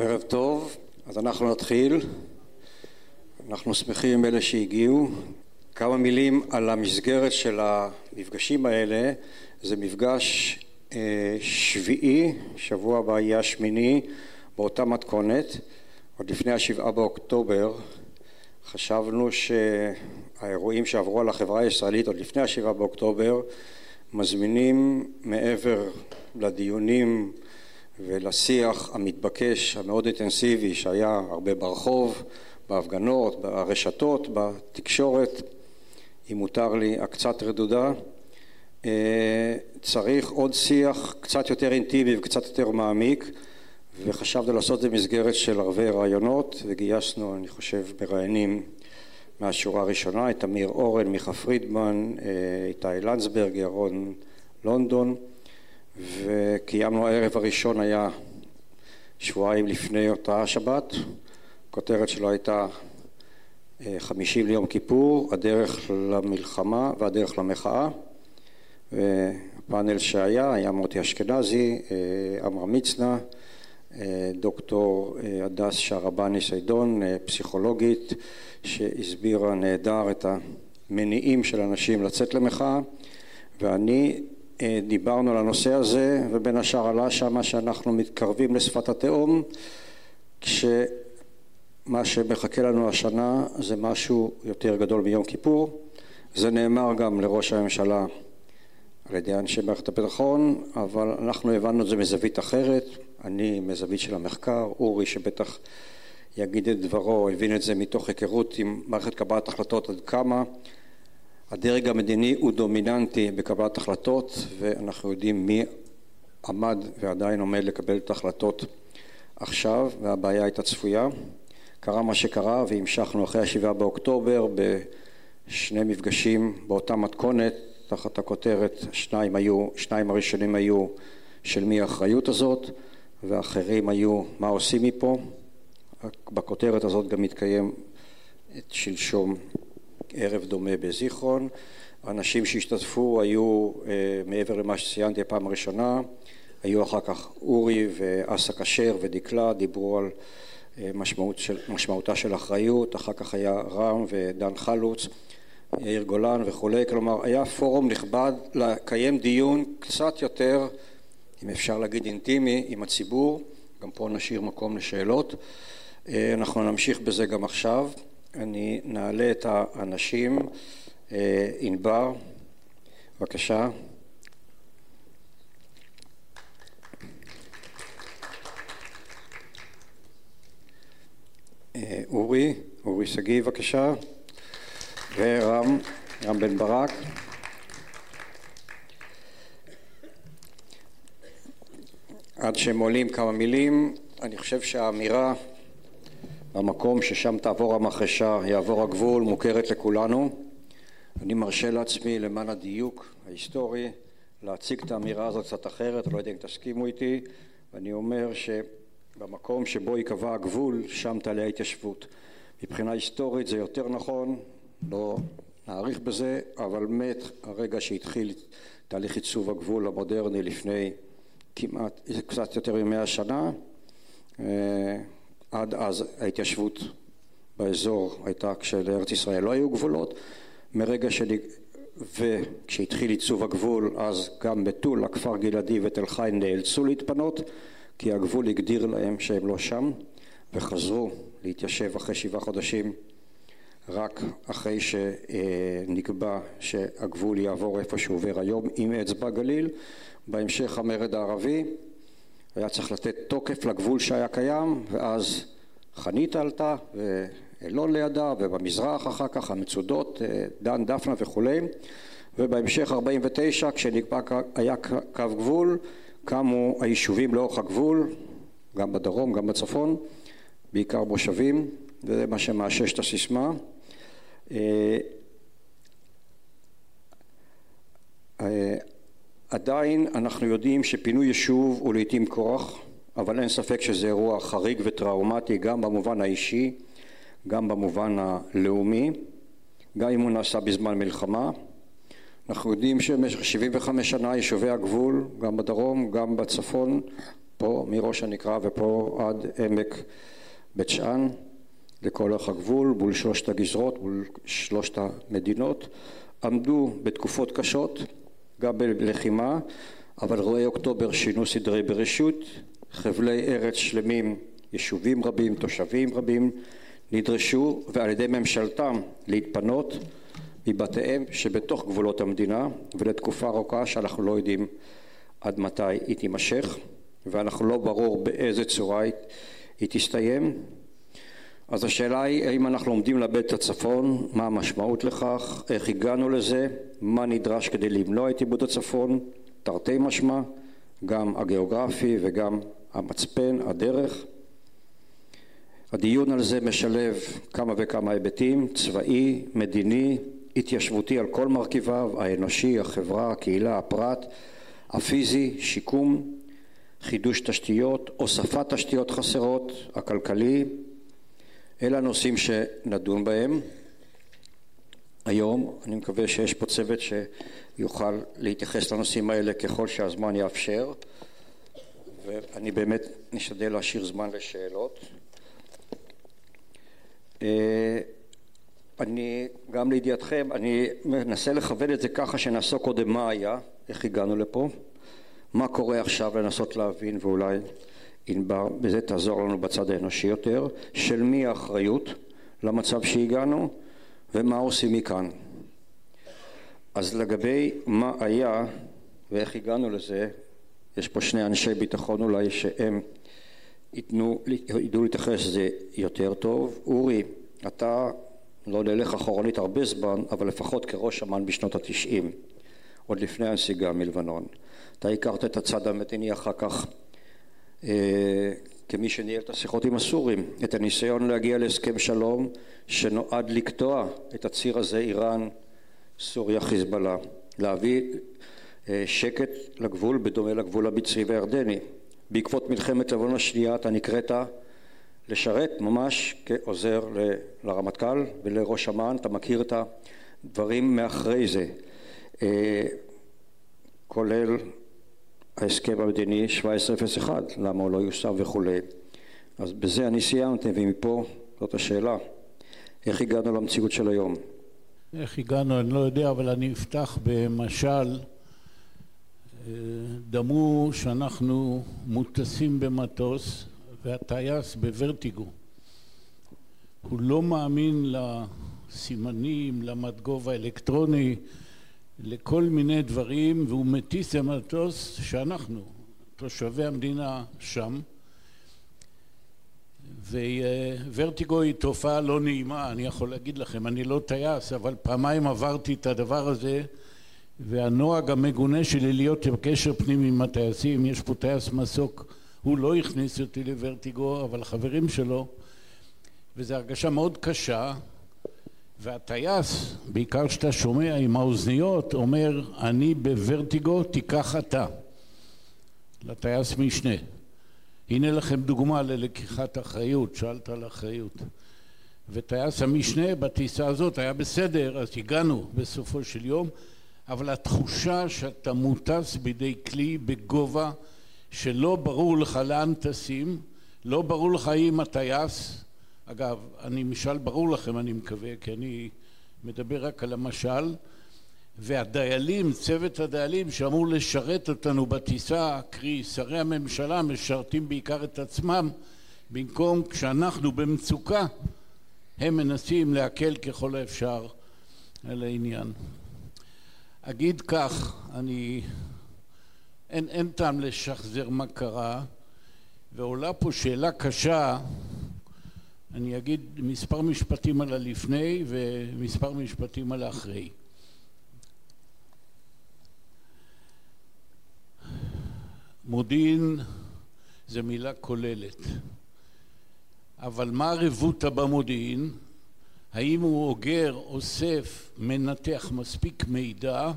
ערב טוב, אז אנחנו נתחיל. אנחנו שמחים עם אלה שהגיעו. כמה מילים על המסגרת של המפגשים האלה. זה מפגש אה, שביעי, שבוע הבא יהיה השמיני, באותה מתכונת. עוד לפני השבעה באוקטובר חשבנו שהאירועים שעברו על החברה הישראלית עוד לפני השבעה באוקטובר מזמינים מעבר לדיונים ולשיח המתבקש המאוד אינטנסיבי שהיה הרבה ברחוב, בהפגנות, ברשתות, בתקשורת, אם מותר לי הקצת רדודה, אה, צריך עוד שיח קצת יותר אינטימי וקצת יותר מעמיק וחשבנו לעשות את זה במסגרת של ערבי רעיונות וגייסנו אני חושב מראיינים מהשורה הראשונה את אמיר אורן, מיכה פרידמן, אה, איתי לנדסברג, ירון לונדון וקיימנו הערב הראשון היה שבועיים לפני אותה שבת, הכותרת שלו הייתה אה, חמישים ליום כיפור, הדרך למלחמה והדרך למחאה והפאנל שהיה היה מוטי אשכנזי, אה, עמרם מצנע, אה, דוקטור הדס שערבני סיידון, פסיכולוגית שהסבירה נהדר את המניעים של אנשים לצאת למחאה. ואני דיברנו על הנושא הזה ובין השאר עלה שמה שאנחנו מתקרבים לשפת התהום כשמה שמחכה לנו השנה זה משהו יותר גדול מיום כיפור. זה נאמר גם לראש הממשלה על ידי אנשי מערכת הביטחון אבל אנחנו הבנו את זה מזווית אחרת. אני מזווית של המחקר אורי שבטח יגיד את דברו הבין את זה מתוך היכרות עם מערכת קבלת החלטות עד כמה הדרג המדיני הוא דומיננטי בקבלת החלטות ואנחנו יודעים מי עמד ועדיין עומד לקבל את ההחלטות עכשיו והבעיה הייתה צפויה. קרה מה שקרה והמשכנו אחרי השבעה באוקטובר בשני מפגשים באותה מתכונת תחת הכותרת שניים היו, שניים הראשונים היו של מי האחריות הזאת ואחרים היו מה עושים מפה. בכותרת הזאת גם מתקיים את שלשום ערב דומה בזיכרון. האנשים שהשתתפו היו אה, מעבר למה שציינתי הפעם הראשונה, היו אחר כך אורי ואסא כשר ודקלה, דיברו על אה, משמעות של, משמעותה של אחריות, אחר כך היה רם ודן חלוץ, יאיר גולן וכולי, כלומר היה פורום נכבד לקיים דיון קצת יותר, אם אפשר להגיד אינטימי, עם הציבור, גם פה נשאיר מקום לשאלות, אה, אנחנו נמשיך בזה גם עכשיו. אני נעלה את האנשים. אה, ענבר, בבקשה. אה, אורי, אורי שגיא בבקשה, ורם, רם בן ברק. עד שהם עולים כמה מילים, אני חושב שהאמירה המקום ששם תעבור המחרשה, יעבור הגבול, מוכרת לכולנו. אני מרשה לעצמי למען הדיוק ההיסטורי להציג את האמירה הזאת קצת אחרת, לא יודע אם תסכימו איתי, ואני אומר שבמקום שבו ייקבע הגבול, שם תעלה ההתיישבות. מבחינה היסטורית זה יותר נכון, לא נאריך בזה, אבל מת הרגע שהתחיל תהליך עיצוב הגבול המודרני לפני כמעט, קצת יותר ממאה שנה אה, עד אז ההתיישבות באזור הייתה כשלארץ ישראל לא היו גבולות. מרגע של... וכשהתחיל עיצוב הגבול אז גם מטולה, כפר גלעדי ותל חי נאלצו להתפנות כי הגבול הגדיר להם שהם לא שם וחזרו להתיישב אחרי שבעה חודשים רק אחרי שנקבע שהגבול יעבור איפה שעובר היום עם אצבע גליל. בהמשך המרד הערבי היה צריך לתת תוקף לגבול שהיה קיים ואז חנית עלתה ואלון לידה ובמזרח אחר כך המצודות אה, דן דפנה וכולי. ובהמשך 49 כשנקבע היה קו גבול קמו היישובים לאורך הגבול גם בדרום גם בצפון בעיקר מושבים וזה מה שמאשש את הסיסמה. אה, אה, עדיין אנחנו יודעים שפינוי יישוב הוא לעיתים כורח אבל אין ספק שזה אירוע חריג וטראומטי גם במובן האישי גם במובן הלאומי גם אם הוא נעשה בזמן מלחמה. אנחנו יודעים שבמשך 75 שנה יישובי הגבול גם בדרום גם בצפון פה מראש הנקרה ופה עד עמק בית שאן, לכל אורך הגבול, מול שלושת הגזרות, מול שלושת המדינות, עמדו בתקופות קשות, גם בלחימה, אבל רואי אוקטובר שינו סדרי בראשות, חבלי ארץ שלמים, יישובים רבים, תושבים רבים, נדרשו ועל ידי ממשלתם להתפנות מבתיהם שבתוך גבולות המדינה ולתקופה ארוכה שאנחנו לא יודעים עד מתי היא תימשך ואנחנו לא ברור באיזה צורה היא תסתיים אז השאלה היא האם אנחנו עומדים לאבד את הצפון, מה המשמעות לכך, איך הגענו לזה, מה נדרש כדי למנוע את איבוד הצפון, תרתי משמע, גם הגיאוגרפי וגם המצפן, הדרך. הדיון על זה משלב כמה וכמה היבטים, צבאי, מדיני, התיישבותי על כל מרכיביו, האנושי, החברה, הקהילה, הפרט, הפיזי, שיקום, חידוש תשתיות, הוספת תשתיות חסרות, הכלכלי, אלה הנושאים שנדון בהם היום. אני מקווה שיש פה צוות שיוכל להתייחס לנושאים האלה ככל שהזמן יאפשר, ואני באמת נשתדל להשאיר זמן לשאלות. אה, אני, גם לידיעתכם, אני מנסה לכוון את זה ככה שנעסוק קודם מה היה, איך הגענו לפה, מה קורה עכשיו לנסות להבין ואולי ענבר, בזה תעזור לנו בצד האנושי יותר, של מי האחריות למצב שהגענו ומה עושים מכאן. אז לגבי מה היה ואיך הגענו לזה, יש פה שני אנשי ביטחון אולי שהם ייתנו, ידעו להתייחס לזה יותר טוב. אורי, אתה לא נלך אחורנית הרבה זמן, אבל לפחות כראש אמ"ן בשנות התשעים, עוד לפני הנסיגה מלבנון. אתה הכרת את הצד המדיני אחר כך כמי שניהל את השיחות עם הסורים, את הניסיון להגיע להסכם שלום שנועד לקטוע את הציר הזה איראן, סוריה, חיזבאללה, להביא אה, שקט לגבול בדומה לגבול המצרי והירדני. בעקבות מלחמת לבנון השנייה אתה נקראת לשרת ממש כעוזר לרמטכ"ל ולראש אמ"ן, אתה מכיר את הדברים מאחרי זה, אה, כולל ההסכם המדיני 1701, למה הוא לא יושם וכולי. אז בזה אני סיימתי, ומפה זאת השאלה, איך הגענו למציאות של היום? איך הגענו אני לא יודע, אבל אני אפתח במשל. אה, דמו שאנחנו מוטסים במטוס והטייס בוורטיגו. הוא לא מאמין לסימנים, למדגוב האלקטרוני, לכל מיני דברים והוא מטיס למטוס שאנחנו, תושבי המדינה שם. וורטיגו היא תופעה לא נעימה, אני יכול להגיד לכם, אני לא טייס, אבל פעמיים עברתי את הדבר הזה והנוהג המגונה שלי להיות בקשר פנימי עם הטייסים, יש פה טייס מסוק, הוא לא הכניס אותי לוורטיגו, אבל חברים שלו, וזו הרגשה מאוד קשה והטייס, בעיקר כשאתה שומע עם האוזניות, אומר אני בוורטיגו תיקח אתה לטייס משנה. הנה לכם דוגמה ללקיחת אחריות, שאלת על אחריות. וטייס המשנה בטיסה הזאת היה בסדר, אז הגענו בסופו של יום, אבל התחושה שאתה מוטס בידי כלי בגובה שלא ברור לך לאן טסים, לא ברור לך אם הטייס אגב, אני משל ברור לכם אני מקווה, כי אני מדבר רק על המשל, והדיילים, צוות הדיילים שאמור לשרת אותנו בטיסה, קרי שרי הממשלה, משרתים בעיקר את עצמם, במקום כשאנחנו במצוקה, הם מנסים להקל ככל האפשר על העניין. אגיד כך, אני... אין, אין טעם לשחזר מה קרה, ועולה פה שאלה קשה אני אגיד מספר משפטים על הלפני ומספר משפטים על האחרי. מודיעין זה מילה כוללת, אבל מה הרבותא במודיעין? האם הוא אוגר, אוסף, מנתח מספיק מידע,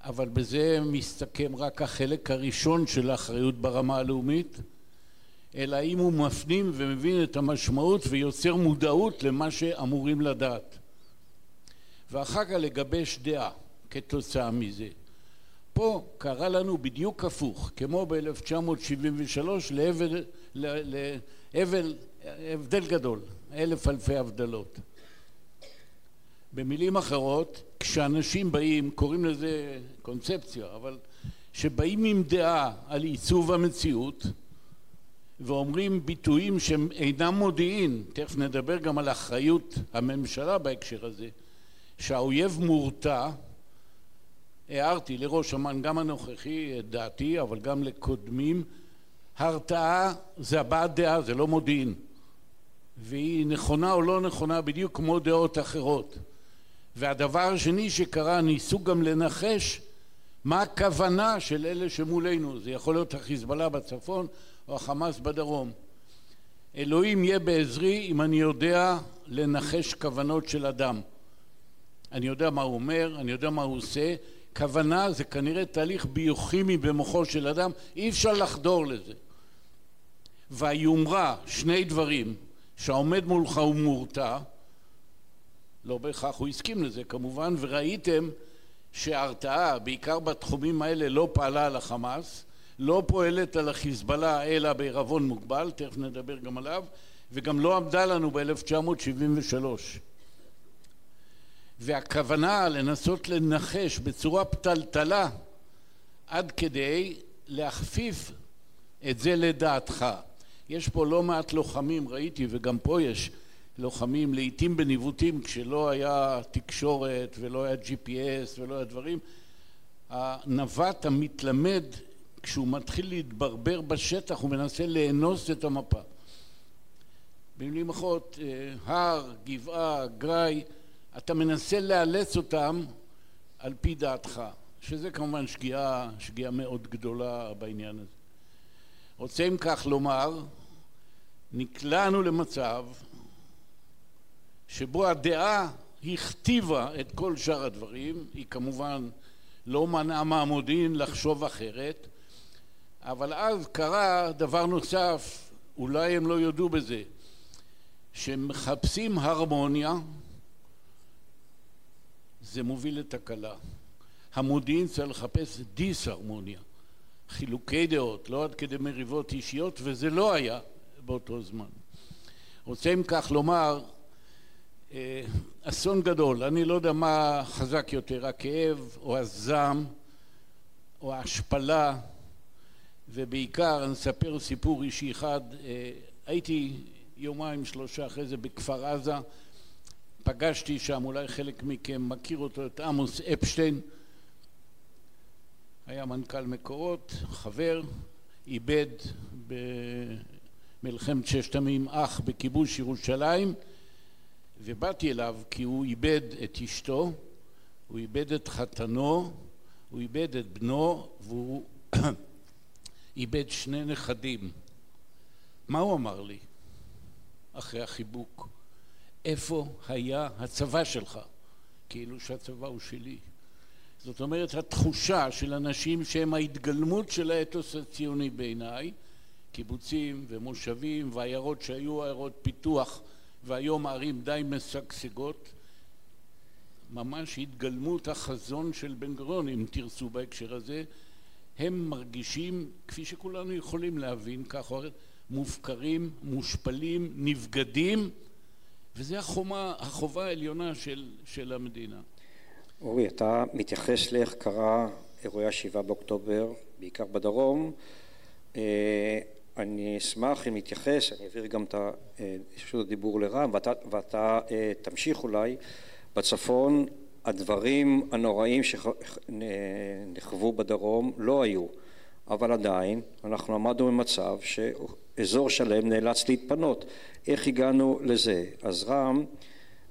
אבל בזה מסתכם רק החלק הראשון של האחריות ברמה הלאומית, אלא אם הוא מפנים ומבין את המשמעות ויוצר מודעות למה שאמורים לדעת. ואחר כך לגבש דעה כתוצאה מזה. פה קרה לנו בדיוק הפוך, כמו ב-1973 להבל, הבדל גדול, אלף אלפי הבדלות. במילים אחרות, כשאנשים באים, קוראים לזה קונספציה, אבל שבאים עם דעה על עיצוב המציאות ואומרים ביטויים שהם אינם מודיעין, תכף נדבר גם על אחריות הממשלה בהקשר הזה, שהאויב מורתע, הערתי לראש אמ"ן גם הנוכחי את דעתי אבל גם לקודמים, הרתעה זה הבעת דעה זה לא מודיעין. והיא נכונה או לא נכונה בדיוק כמו דעות אחרות. והדבר השני שקרה ניסו גם לנחש מה הכוונה של אלה שמולנו. זה יכול להיות החיזבאללה בצפון או החמאס בדרום. אלוהים יהיה בעזרי אם אני יודע לנחש כוונות של אדם. אני יודע מה הוא אומר, אני יודע מה הוא עושה. כוונה זה כנראה תהליך ביוכימי במוחו של אדם אי אפשר לחדור לזה. והיומרה שני דברים שהעומד מולך הוא מורתע לא בהכרח הוא הסכים לזה כמובן וראיתם שההרתעה בעיקר בתחומים האלה לא פעלה על החמאס לא פועלת על החיזבאללה אלא בערבון מוגבל תכף נדבר גם עליו וגם לא עמדה לנו ב-1973. והכוונה לנסות לנחש בצורה פתלתלה עד כדי להכפיף את זה לדעתך. יש פה לא מעט לוחמים ראיתי וגם פה יש לוחמים לעיתים בניווטים כשלא היה תקשורת ולא היה GPS ולא היה דברים הנווט המתלמד כשהוא מתחיל להתברבר בשטח הוא מנסה לאנוס את המפה. במילים אחרות הר, גבעה, גראי אתה מנסה לאלץ אותם על פי דעתך שזה כמובן שגיאה, שגיאה מאוד גדולה בעניין הזה. רוצה אם כך לומר נקלענו למצב שבו הדעה הכתיבה את כל שאר הדברים היא כמובן לא מנעה מהמודיעין לחשוב אחרת אבל אז קרה דבר נוסף אולי הם לא יודו בזה שמחפשים הרמוניה זה מוביל לתקלה. המודיעין צריך לחפש דיסהרמוניה חילוקי דעות לא עד כדי מריבות אישיות וזה לא היה באותו זמן. רוצה אם כך לומר אסון גדול אני לא יודע מה חזק יותר הכאב או הזעם או ההשפלה ובעיקר אני אספר סיפור אישי אחד הייתי יומיים שלושה אחרי זה בכפר עזה פגשתי שם אולי חלק מכם מכיר אותו את עמוס אפשטיין. היה מנכ"ל מקורות חבר איבד במלחמת ששת הימים אח בכיבוש ירושלים ובאתי אליו כי הוא איבד את אשתו הוא איבד את חתנו הוא איבד את בנו והוא איבד שני נכדים. מה הוא אמר לי? אחרי החיבוק. איפה היה הצבא שלך? כאילו שהצבא הוא שלי. זאת אומרת התחושה של אנשים שהם ההתגלמות של האתוס הציוני בעיניי קיבוצים ומושבים ועיירות שהיו עיירות פיתוח והיום הערים די משגשגות ממש התגלמות החזון של בן גוריון אם תרצו בהקשר הזה הם מרגישים כפי שכולנו יכולים להבין כך או אחרת מופקרים, מושפלים, נבגדים וזה החומה, החובה העליונה של, של המדינה. אורי, אתה מתייחס לאיך קרה אירועי השבעה באוקטובר, בעיקר בדרום. אני אשמח אם נתייחס, אני אעביר גם את רשות הדיבור לרם, ואתה, ואתה תמשיך אולי. בצפון הדברים הנוראים שנחוו בדרום לא היו, אבל עדיין אנחנו עמדנו במצב שאזור שלם נאלץ להתפנות. איך הגענו לזה? אז רם,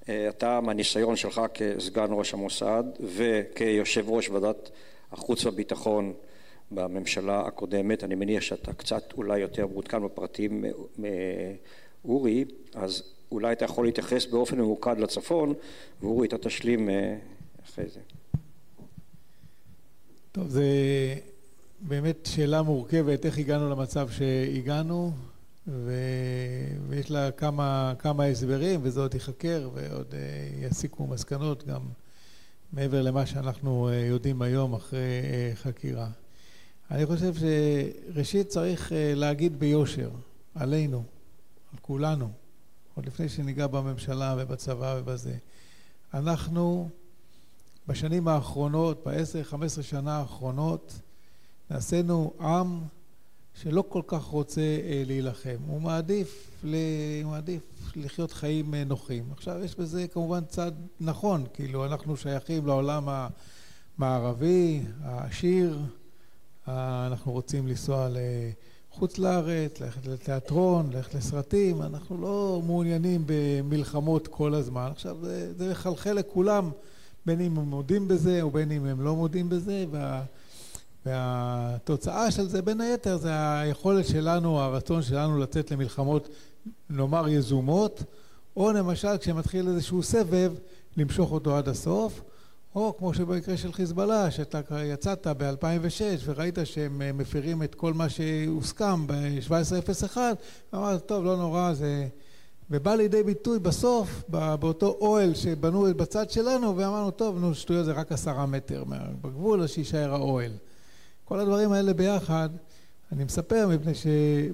אתה מהניסיון שלך כסגן ראש המוסד וכיושב ראש ועדת החוץ והביטחון בממשלה הקודמת, אני מניח שאתה קצת אולי יותר מעודכן בפרטים מאורי, אז אולי אתה יכול להתייחס באופן ממוקד לצפון, ואורי אתה תשלים אחרי זה. טוב, זה באמת שאלה מורכבת, איך הגענו למצב שהגענו, ו... ויש לה כמה, כמה הסברים, וזה עוד ייחקר ועוד יסיקו מסקנות גם מעבר למה שאנחנו יודעים היום אחרי חקירה. אני חושב שראשית צריך להגיד ביושר, עלינו, על כולנו, עוד לפני שניגע בממשלה ובצבא ובזה. אנחנו בשנים האחרונות, בעשר, חמש עשרה שנה האחרונות, נעשינו עם שלא כל כך רוצה אה, להילחם. הוא מעדיף, ל... הוא מעדיף לחיות חיים אה, נוחים. עכשיו, יש בזה כמובן צד נכון, כאילו אנחנו שייכים לעולם המערבי, העשיר, אנחנו רוצים לנסוע לחוץ לארץ, ללכת לתיאטרון, ללכת לסרטים, אנחנו לא מעוניינים במלחמות כל הזמן. עכשיו, זה, זה מחלחל לכולם, בין אם הם מודים בזה ובין אם הם לא מודים בזה, וה... והתוצאה של זה בין היתר זה היכולת שלנו, הרצון שלנו לצאת למלחמות נאמר יזומות או למשל כשמתחיל איזשהו סבב למשוך אותו עד הסוף או כמו שבמקרה של חיזבאללה שאתה יצאת ב-2006 וראית שהם מפירים את כל מה שהוסכם ב-1701 ואמרת טוב לא נורא זה ובא לידי ביטוי בסוף באותו אוהל שבנו בצד שלנו ואמרנו טוב נו שטויות זה רק עשרה מטר בגבול אז שיישאר האוהל כל הדברים האלה ביחד, אני מספר מפני, ש...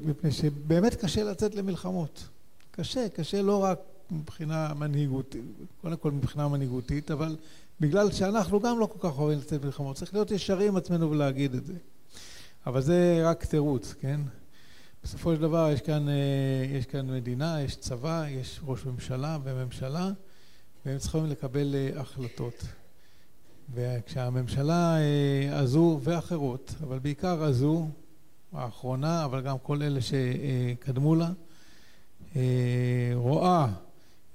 מפני שבאמת קשה לצאת למלחמות. קשה, קשה לא רק מבחינה מנהיגותית, קודם כל מבחינה מנהיגותית, אבל בגלל שאנחנו גם לא כל כך אוהבים לצאת למלחמות. צריך להיות ישרים עם עצמנו ולהגיד את זה. אבל זה רק תירוץ, כן? בסופו של דבר יש כאן, אה, יש כאן מדינה, יש צבא, יש ראש ממשלה וממשלה, והם צריכים לקבל אה, החלטות. וכשהממשלה אה, הזו ואחרות, אבל בעיקר הזו, האחרונה, אבל גם כל אלה שקדמו לה, אה, רואה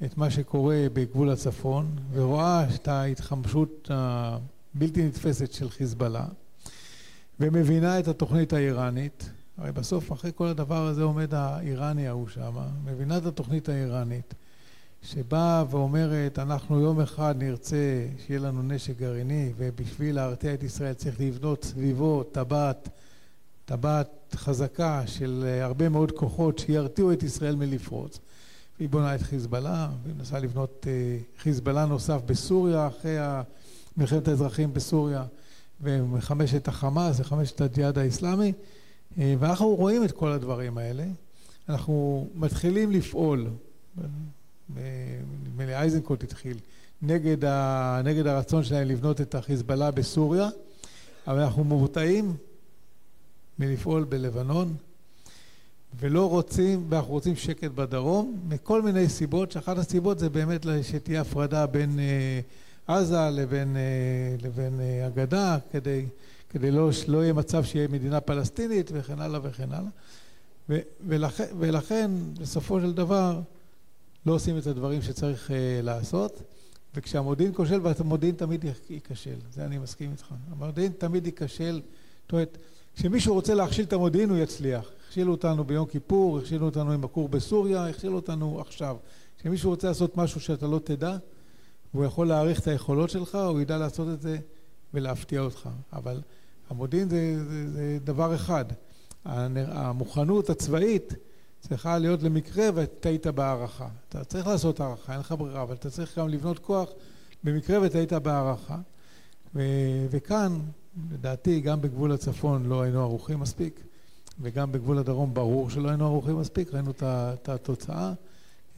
את מה שקורה בגבול הצפון ורואה את ההתחמשות הבלתי נתפסת של חיזבאללה ומבינה את התוכנית האיראנית, הרי בסוף אחרי כל הדבר הזה עומד האיראני ההוא שמה, מבינה את התוכנית האיראנית שבאה ואומרת אנחנו יום אחד נרצה שיהיה לנו נשק גרעיני ובשביל להרתיע את ישראל צריך לבנות סביבו טבעת, טבעת חזקה של הרבה מאוד כוחות שירתיעו את ישראל מלפרוץ. והיא בונה את חיזבאללה, והיא מנסה לבנות אה, חיזבאללה נוסף בסוריה אחרי מלחמת האזרחים בסוריה ומחמש את החמאס וחמש את הג'יהאד האיסלאמי אה, ואנחנו רואים את כל הדברים האלה. אנחנו מתחילים לפעול נדמה לי אייזנקוט התחיל, נגד, ה, נגד הרצון שלהם לבנות את החיזבאללה בסוריה, אבל אנחנו מבוטאים מלפעול בלבנון ולא רוצים, ואנחנו רוצים שקט בדרום מכל מיני סיבות, שאחת הסיבות זה באמת שתהיה הפרדה בין אה, עזה לבין, אה, לבין אה, הגדה, כדי, כדי לא, לא יהיה מצב שיהיה מדינה פלסטינית וכן הלאה וכן הלאה. ו, ולכן, ולכן בסופו של דבר לא עושים את הדברים שצריך uh, לעשות, וכשהמודיעין כושל, והמודיעין תמיד ייכשל, זה אני מסכים איתך. המודיעין תמיד ייכשל, זאת אומרת, כשמישהו רוצה להכשיל את המודיעין הוא יצליח. הכשילו אותנו ביום כיפור, הכשילו אותנו עם הכור בסוריה, הכשילו אותנו עכשיו. כשמישהו רוצה לעשות משהו שאתה לא תדע, והוא יכול להעריך את היכולות שלך, הוא ידע לעשות את זה ולהפתיע אותך. אבל המודיעין זה, זה, זה דבר אחד. המוכנות הצבאית צריכה להיות למקרה וטעית בהערכה. אתה צריך לעשות הערכה, אין לך ברירה, אבל אתה צריך גם לבנות כוח במקרה וטעית בהערכה. ו- וכאן, לדעתי, גם בגבול הצפון לא היינו ערוכים מספיק, וגם בגבול הדרום ברור שלא היינו ערוכים מספיק, ראינו את התוצאה,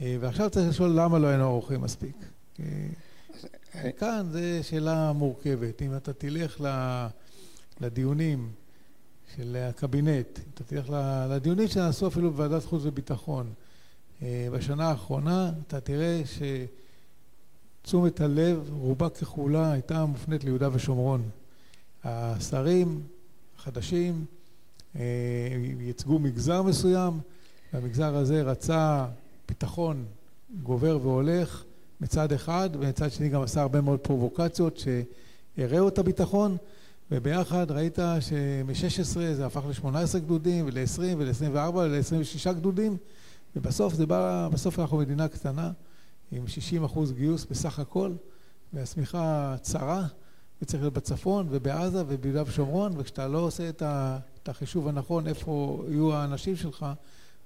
אה, ועכשיו צריך לשאול למה לא היינו ערוכים מספיק. כאן זו שאלה מורכבת. אם אתה תלך לדיונים של הקבינט, אתה תלך לדיונים שנעשו אפילו בוועדת חוץ וביטחון אה, בשנה האחרונה, אתה תראה שתשומת הלב, רובה ככולה, הייתה מופנית ליהודה ושומרון. השרים החדשים אה, ייצגו מגזר מסוים, והמגזר הזה רצה ביטחון גובר והולך מצד אחד, ומצד שני גם עשה הרבה מאוד פרובוקציות שהראו את הביטחון. וביחד ראית שמ-16 זה הפך ל-18 גדודים ול-20 ול-24 ול-26 גדודים ובסוף זה בא, בסוף אנחנו מדינה קטנה עם 60 אחוז גיוס בסך הכל והשמיכה צרה וצריך להיות בצפון ובעזה וביהודה ושומרון וכשאתה לא עושה את החישוב הנכון איפה יהיו האנשים שלך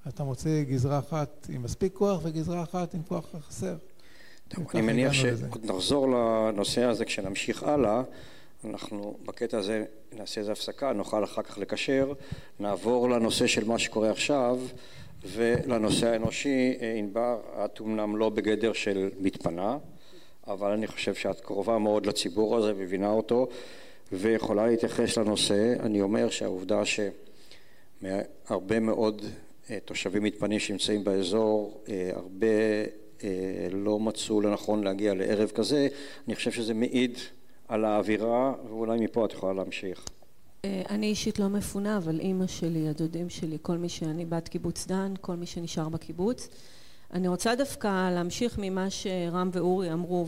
אתה מוצא גזרה אחת עם מספיק כוח וגזרה אחת עם כוח חסר. טוב, אני מניח שנחזור לנושא הזה כשנמשיך הלאה. אנחנו בקטע הזה נעשה איזה הפסקה, נוכל אחר כך לקשר, נעבור לנושא של מה שקורה עכשיו ולנושא האנושי. ענבר, את אומנם לא בגדר של מתפנה, אבל אני חושב שאת קרובה מאוד לציבור הזה, מבינה אותו ויכולה להתייחס לנושא. אני אומר שהעובדה שהרבה מאוד אה, תושבים מתפנים שנמצאים באזור, אה, הרבה אה, לא מצאו לנכון להגיע לערב כזה, אני חושב שזה מעיד על האווירה, ואולי מפה את יכולה להמשיך. אני אישית לא מפונה, אבל אימא שלי, הדודים שלי, כל מי שאני בת קיבוץ דן, כל מי שנשאר בקיבוץ. אני רוצה דווקא להמשיך ממה שרם ואורי אמרו,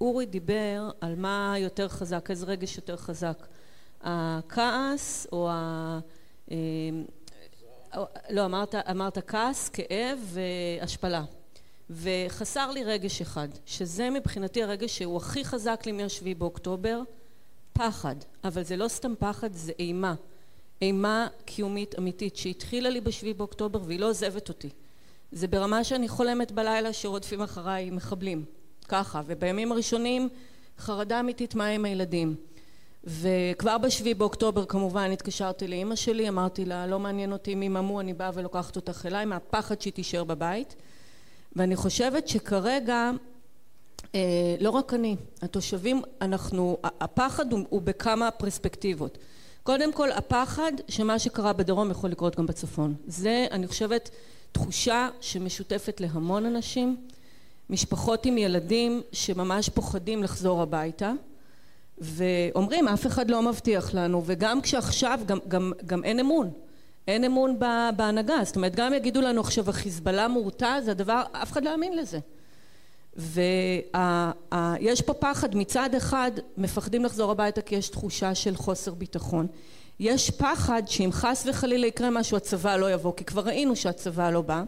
ואורי דיבר על מה יותר חזק, איזה רגש יותר חזק, הכעס או ה... לא, אמרת, אמרת כעס, כאב והשפלה. וחסר לי רגש אחד, שזה מבחינתי הרגש שהוא הכי חזק לי מהשביעי באוקטובר, פחד. אבל זה לא סתם פחד, זה אימה. אימה קיומית אמיתית שהתחילה לי בשביעי באוקטובר והיא לא עוזבת אותי. זה ברמה שאני חולמת בלילה שרודפים אחריי מחבלים. ככה. ובימים הראשונים חרדה אמיתית מה עם הילדים. וכבר בשביעי באוקטובר כמובן התקשרתי לאימא שלי, אמרתי לה לא מעניין אותי אם יממו אני באה ולוקחת אותך אליי מהפחד שהיא תישאר בבית ואני חושבת שכרגע אה, לא רק אני, התושבים אנחנו, הפחד הוא, הוא בכמה פרספקטיבות קודם כל הפחד שמה שקרה בדרום יכול לקרות גם בצפון זה אני חושבת תחושה שמשותפת להמון אנשים משפחות עם ילדים שממש פוחדים לחזור הביתה ואומרים אף אחד לא מבטיח לנו. וגם כשעכשיו גם, גם, גם אין אמון. אין אמון בהנהגה. זאת אומרת גם יגידו לנו עכשיו החיזבאללה מורתע זה הדבר אף אחד לא יאמין לזה. ויש פה פחד. מצד אחד מפחדים לחזור הביתה כי יש תחושה של חוסר ביטחון. יש פחד שאם חס וחלילה יקרה משהו הצבא לא יבוא כי כבר ראינו שהצבא לא בא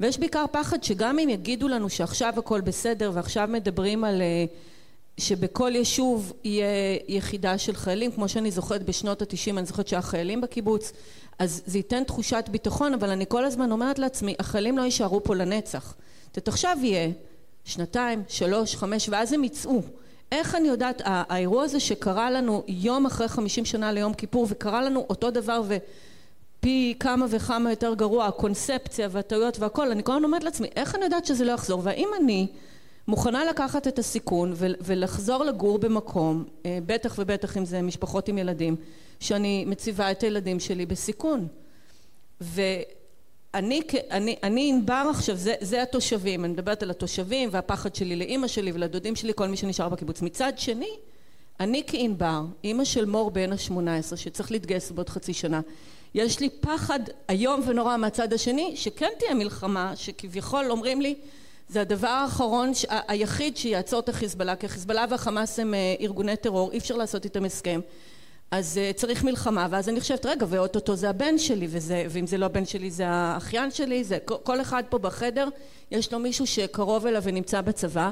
ויש בעיקר פחד שגם אם יגידו לנו שעכשיו הכל בסדר ועכשיו מדברים על שבכל יישוב יהיה יחידה של חיילים כמו שאני זוכרת בשנות התשעים אני זוכרת שהיה חיילים בקיבוץ אז זה ייתן תחושת ביטחון אבל אני כל הזמן אומרת לעצמי החיילים לא יישארו פה לנצח. זאת עכשיו יהיה שנתיים שלוש חמש ואז הם יצאו. איך אני יודעת האירוע הזה שקרה לנו יום אחרי חמישים שנה ליום כיפור וקרה לנו אותו דבר ופי כמה וכמה יותר גרוע הקונספציה והטעויות והכל אני כל הזמן אומרת לעצמי איך אני יודעת שזה לא יחזור? והאם אני מוכנה לקחת את הסיכון ולחזור לגור במקום בטח ובטח אם זה משפחות עם ילדים שאני מציבה את הילדים שלי בסיכון? ואני אני ענבר עכשיו זה, זה התושבים אני מדברת על התושבים והפחד שלי לאימא שלי ולדודים שלי כל מי שנשאר בקיבוץ. מצד שני אני כענבר אימא של מור בן השמונה עשרה שצריך להתגייס בעוד חצי שנה יש לי פחד איום ונורא מהצד השני שכן תהיה מלחמה שכביכול אומרים לי זה הדבר האחרון היחיד שיעצור את החיזבאללה כי החיזבאללה והחמאס הם ארגוני טרור אי אפשר לעשות איתם הסכם. אז צריך מלחמה ואז אני חושבת רגע ואו-טו-טו זה הבן שלי וזה ואם זה לא הבן שלי זה האחיין שלי זה כל אחד פה בחדר יש לו מישהו שקרוב אליו ונמצא בצבא.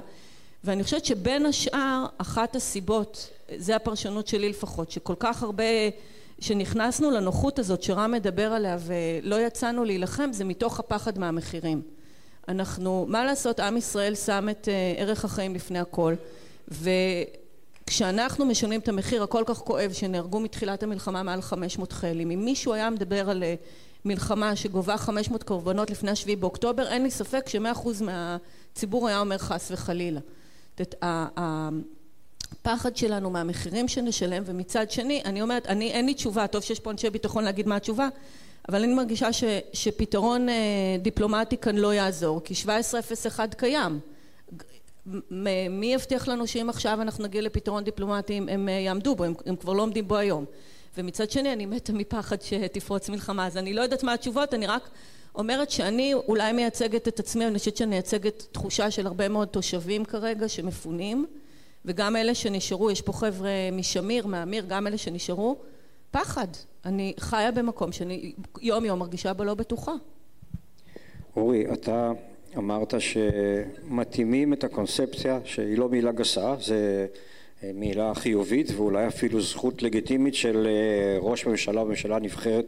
ואני חושבת שבין השאר אחת הסיבות זה הפרשנות שלי לפחות שכל כך הרבה שנכנסנו לנוחות הזאת שרם מדבר עליה ולא יצאנו להילחם זה מתוך הפחד מהמחירים. אנחנו מה לעשות עם ישראל שם את ערך החיים לפני הכל וכשאנחנו משלמים את המחיר הכל כך כואב שנהרגו מתחילת המלחמה מעל חמש מאות חיילים אם מישהו היה מדבר על מלחמה שגובה חמש מאות קורבנות לפני השביעי באוקטובר אין לי ספק שמאה אחוז מהציבור היה אומר חס וחלילה הפחד שלנו מהמחירים שנשלם ומצד שני אני אומרת אני אין לי תשובה. טוב שיש פה אנשי ביטחון להגיד מה התשובה אבל אני מרגישה שפתרון דיפלומטי כאן לא יעזור כי 1701 קיים. מי יבטיח לנו שאם עכשיו אנחנו נגיע לפתרון דיפלומטי הם יעמדו בו הם כבר לא עומדים בו היום. ומצד שני אני מתה מפחד שתפרוץ מלחמה. אז אני לא יודעת מה התשובות אני רק אומרת שאני אולי מייצגת את עצמי אני חושבת שאני מייצגת תחושה של הרבה מאוד תושבים כרגע שמפונים וגם אלה שנשארו יש פה חבר'ה משמיר מאמיר גם אלה שנשארו פחד. אני חיה במקום שאני יום יום מרגישה בו לא בטוחה. אורי אתה אמרת שמתאימים את הקונספציה שהיא לא מילה גסה זה מילה חיובית ואולי אפילו זכות לגיטימית של ראש ממשלה וממשלה נבחרת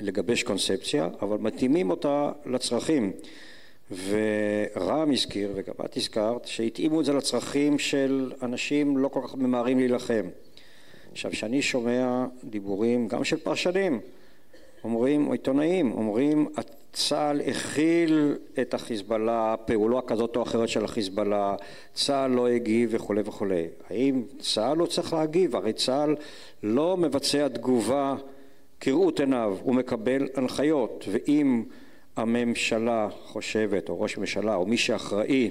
לגבש קונספציה אבל מתאימים אותה לצרכים ורם הזכיר, וגם את הזכרת, שהתאימו את זה לצרכים של אנשים לא כל כך ממהרים להילחם. עכשיו, כשאני שומע דיבורים, גם של פרשנים, אומרים, או עיתונאים, אומרים, צה"ל הכיל את החיזבאללה, פעולה כזאת או אחרת של החיזבאללה, צה"ל לא הגיב וכולי וכולי. האם צה"ל לא צריך להגיב? הרי צה"ל לא מבצע תגובה כראות עיניו, הוא מקבל הנחיות, ואם הממשלה חושבת, או ראש הממשלה, או מי שאחראי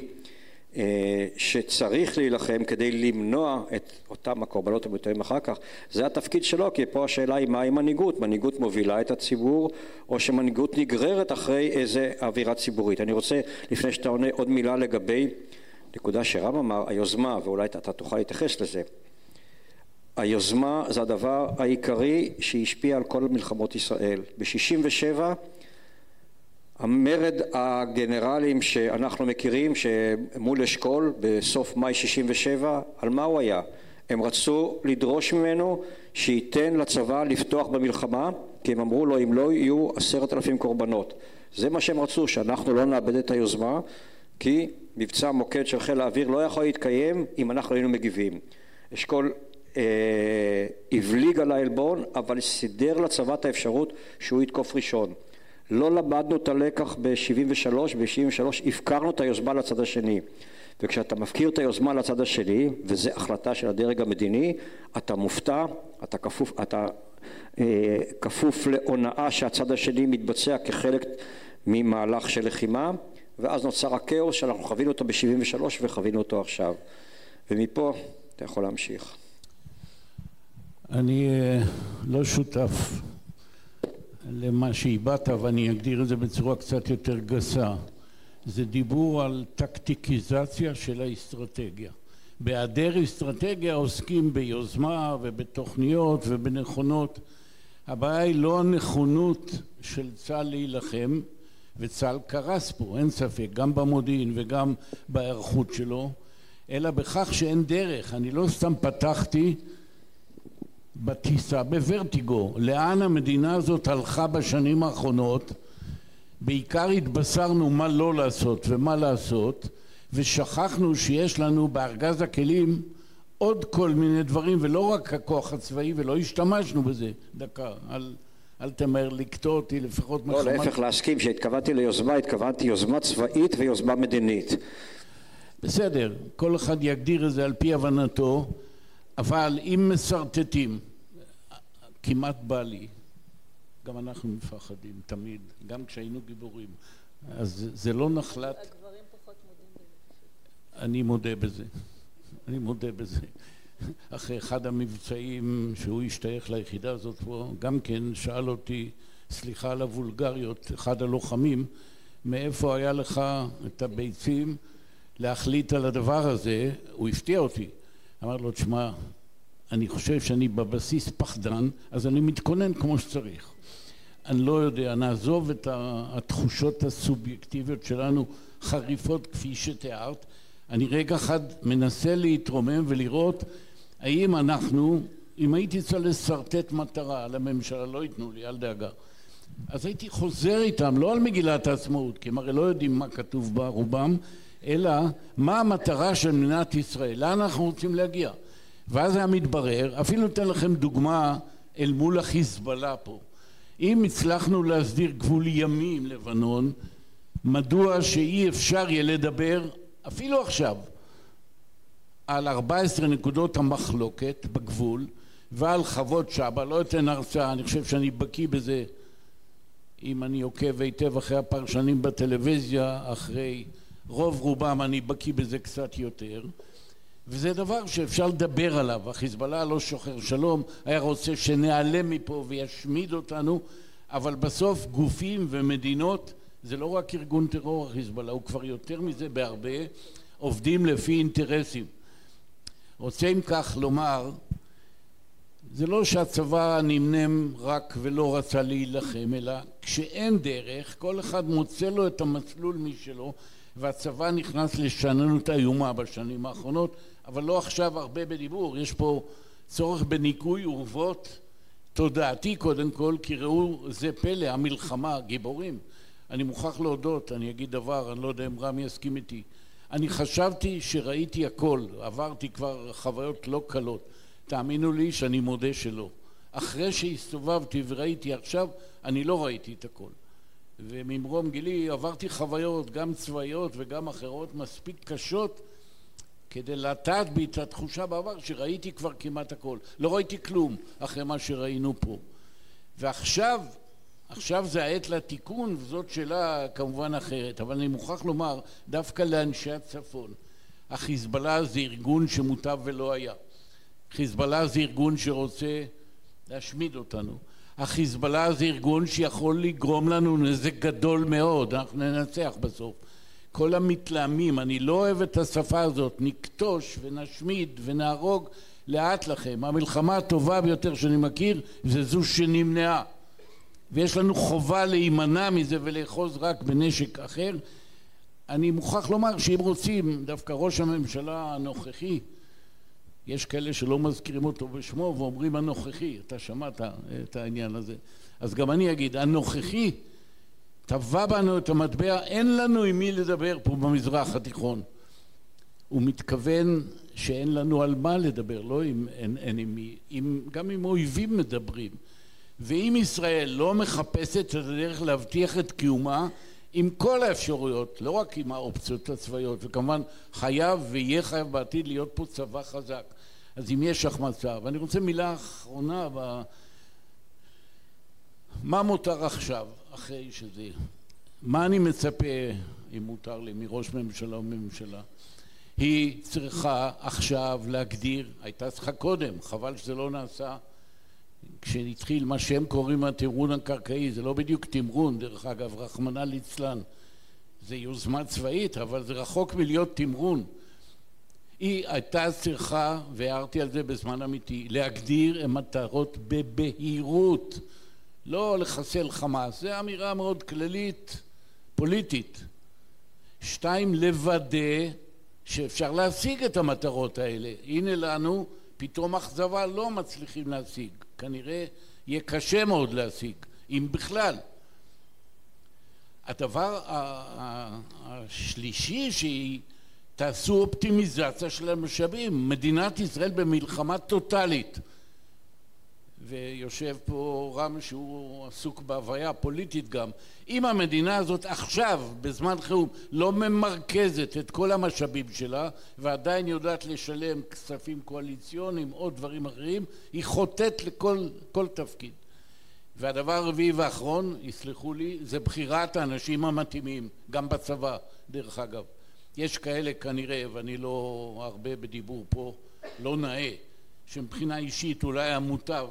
אה, שצריך להילחם כדי למנוע את אותם הקורבנות המתארים אחר כך זה התפקיד שלו כי פה השאלה היא מהי מנהיגות? מנהיגות מובילה את הציבור או שמנהיגות נגררת אחרי איזה אווירה ציבורית? אני רוצה לפני שאתה עונה עוד מילה לגבי נקודה שרם אמר היוזמה ואולי אתה תוכל להתייחס לזה. היוזמה זה הדבר העיקרי שהשפיע על כל מלחמות ישראל. ב-67 המרד הגנרלים שאנחנו מכירים שמול אשכול בסוף מאי 67 על מה הוא היה? הם רצו לדרוש ממנו שייתן לצבא לפתוח במלחמה כי הם אמרו לו אם לא יהיו עשרת אלפים קורבנות. זה מה שהם רצו שאנחנו לא נאבד את היוזמה כי מבצע מוקד של חיל האוויר לא יכול להתקיים אם אנחנו היינו מגיבים. אשכול אה, הבליג על העלבון אבל סידר לצבא את האפשרות שהוא יתקוף ראשון לא למדנו את הלקח ב-73, ב-73 הפקרנו את היוזמה לצד השני. וכשאתה מפקיר את היוזמה לצד השני וזו החלטה של הדרג המדיני אתה מופתע, אתה כפוף, אתה, אה, כפוף להונאה שהצד השני מתבצע כחלק ממהלך של לחימה ואז נוצר הכאוס שאנחנו חווינו אותו ב-73 וחווינו אותו עכשיו. ומפה אתה יכול להמשיך. אני אה, לא שותף למה שהבעת ואני אגדיר את זה בצורה קצת יותר גסה. זה דיבור על טקטיקיזציה של האסטרטגיה. בהיעדר אסטרטגיה עוסקים ביוזמה ובתוכניות ובנכונות. הבעיה היא לא הנכונות של צה"ל להילחם וצה"ל קרס פה אין ספק גם במודיעין וגם בהיערכות שלו אלא בכך שאין דרך. אני לא סתם פתחתי בטיסה בוורטיגו לאן המדינה הזאת הלכה בשנים האחרונות בעיקר התבשרנו מה לא לעשות ומה לעשות ושכחנו שיש לנו בארגז הכלים עוד כל מיני דברים ולא רק הכוח הצבאי ולא השתמשנו בזה. דקה אל, אל תמהר לקטוע אותי לפחות לא להפך להסכים כשהתכוונתי ליוזמה התכוונתי יוזמה צבאית ויוזמה מדינית. בסדר כל אחד יגדיר את זה על פי הבנתו אבל אם משרטטים כמעט בא לי. גם אנחנו מפחדים, תמיד, גם כשהיינו גיבורים. אז זה לא נחלת... הגברים פחות מודים בזה. אני מודה בזה. אני מודה בזה. אחרי אחד המבצעים שהוא השתייך ליחידה הזאת פה, גם כן שאל אותי, סליחה על הוולגריות, אחד הלוחמים, מאיפה היה לך את הביצים להחליט על הדבר הזה? הוא הפתיע אותי. אמר לו, תשמע, אני חושב שאני בבסיס פחדן, אז אני מתכונן כמו שצריך. אני לא יודע, נעזוב את התחושות הסובייקטיביות שלנו חריפות כפי שתיארת. אני רגע אחד מנסה להתרומם ולראות האם אנחנו, אם הייתי צריך לשרטט מטרה לממשלה, לא ייתנו לי, אל דאגה. אז הייתי חוזר איתם, לא על מגילת העצמאות, כי הם הרי לא יודעים מה כתוב בה רובם, אלא מה המטרה של מדינת ישראל, לאן אנחנו רוצים להגיע. ואז היה מתברר, אפילו אתן לכם דוגמה אל מול החיזבאללה פה. אם הצלחנו להסדיר גבול ימי עם לבנון, מדוע שאי אפשר יהיה לדבר אפילו עכשיו על 14 נקודות המחלוקת בגבול ועל חוות שבא, לא אתן הרצאה, אני חושב שאני בקיא בזה אם אני עוקב היטב אחרי הפרשנים בטלוויזיה, אחרי רוב רובם אני בקיא בזה קצת יותר וזה דבר שאפשר לדבר עליו. החיזבאללה לא שוחר שלום, היה רוצה שנעלם מפה וישמיד אותנו, אבל בסוף גופים ומדינות, זה לא רק ארגון טרור החיזבאללה, הוא כבר יותר מזה בהרבה, עובדים לפי אינטרסים. רוצה אם כך לומר, זה לא שהצבא נמנם רק ולא רצה להילחם, אלא כשאין דרך, כל אחד מוצא לו את המסלול משלו, והצבא נכנס לשננות איומה בשנים האחרונות אבל לא עכשיו הרבה בדיבור, יש פה צורך בניקוי אורוות תודעתי קודם כל, כי ראו זה פלא, המלחמה, גיבורים, אני מוכרח להודות, אני אגיד דבר, אני לא יודע אם רם יסכים איתי. אני חשבתי שראיתי הכל, עברתי כבר חוויות לא קלות. תאמינו לי שאני מודה שלא. אחרי שהסתובבתי וראיתי עכשיו, אני לא ראיתי את הכל. וממרום גילי עברתי חוויות, גם צבאיות וגם אחרות, מספיק קשות כדי לטעת בי את התחושה בעבר שראיתי כבר כמעט הכל. לא ראיתי כלום אחרי מה שראינו פה. ועכשיו, עכשיו זה העת לתיקון, וזאת שאלה כמובן אחרת, אבל אני מוכרח לומר, דווקא לאנשי הצפון, החיזבאללה זה ארגון שמוטב ולא היה. חיזבאללה זה ארגון שרוצה להשמיד אותנו. החיזבאללה זה ארגון שיכול לגרום לנו נזק גדול מאוד, אנחנו ננצח בסוף. כל המתלהמים, אני לא אוהב את השפה הזאת, נכתוש ונשמיד ונהרוג לאט לכם. המלחמה הטובה ביותר שאני מכיר זה זו שנמנעה. ויש לנו חובה להימנע מזה ולאחוז רק בנשק אחר. אני מוכרח לומר שאם רוצים, דווקא ראש הממשלה הנוכחי יש כאלה שלא מזכירים אותו בשמו ואומרים הנוכחי, אתה שמעת את העניין הזה. אז גם אני אגיד, הנוכחי טבע בנו את המטבע, אין לנו עם מי לדבר פה במזרח התיכון. הוא מתכוון שאין לנו על מה לדבר, לא עם, אין, אין עם מי, עם, גם עם אויבים מדברים. ואם ישראל לא מחפשת את הדרך להבטיח את קיומה עם כל האפשרויות, לא רק עם האופציות הצבאיות, וכמובן חייב ויהיה חייב בעתיד להיות פה צבא חזק. אז אם יש החמצה, ואני רוצה מילה אחרונה, ב... מה מותר עכשיו, אחרי שזה... מה אני מצפה, אם מותר לי, מראש ממשלה או ממשלה? היא צריכה עכשיו להגדיר, הייתה צריכה קודם, חבל שזה לא נעשה כשהתחיל מה שהם קוראים התמרון הקרקעי, זה לא בדיוק תמרון, דרך אגב, רחמנא ליצלן, זה יוזמה צבאית, אבל זה רחוק מלהיות תמרון. היא הייתה צריכה, והערתי על זה בזמן אמיתי, להגדיר מטרות בבהירות, לא לחסל חמאס, זו אמירה מאוד כללית, פוליטית. שתיים, לוודא שאפשר להשיג את המטרות האלה. הנה לנו פתאום אכזבה לא מצליחים להשיג. כנראה יהיה קשה מאוד להשיג, אם בכלל. הדבר השלישי שהיא תעשו אופטימיזציה של המשאבים. מדינת ישראל במלחמה טוטאלית. ויושב פה רם שהוא עסוק בהוויה פוליטית גם. אם המדינה הזאת עכשיו, בזמן חירום, לא ממרכזת את כל המשאבים שלה ועדיין יודעת לשלם כספים קואליציוניים או דברים אחרים, היא חוטאת לכל תפקיד. והדבר הרביעי והאחרון, יסלחו לי, זה בחירת האנשים המתאימים, גם בצבא, דרך אגב. יש כאלה כנראה, ואני לא הרבה בדיבור פה, לא נאה, שמבחינה אישית אולי המוטב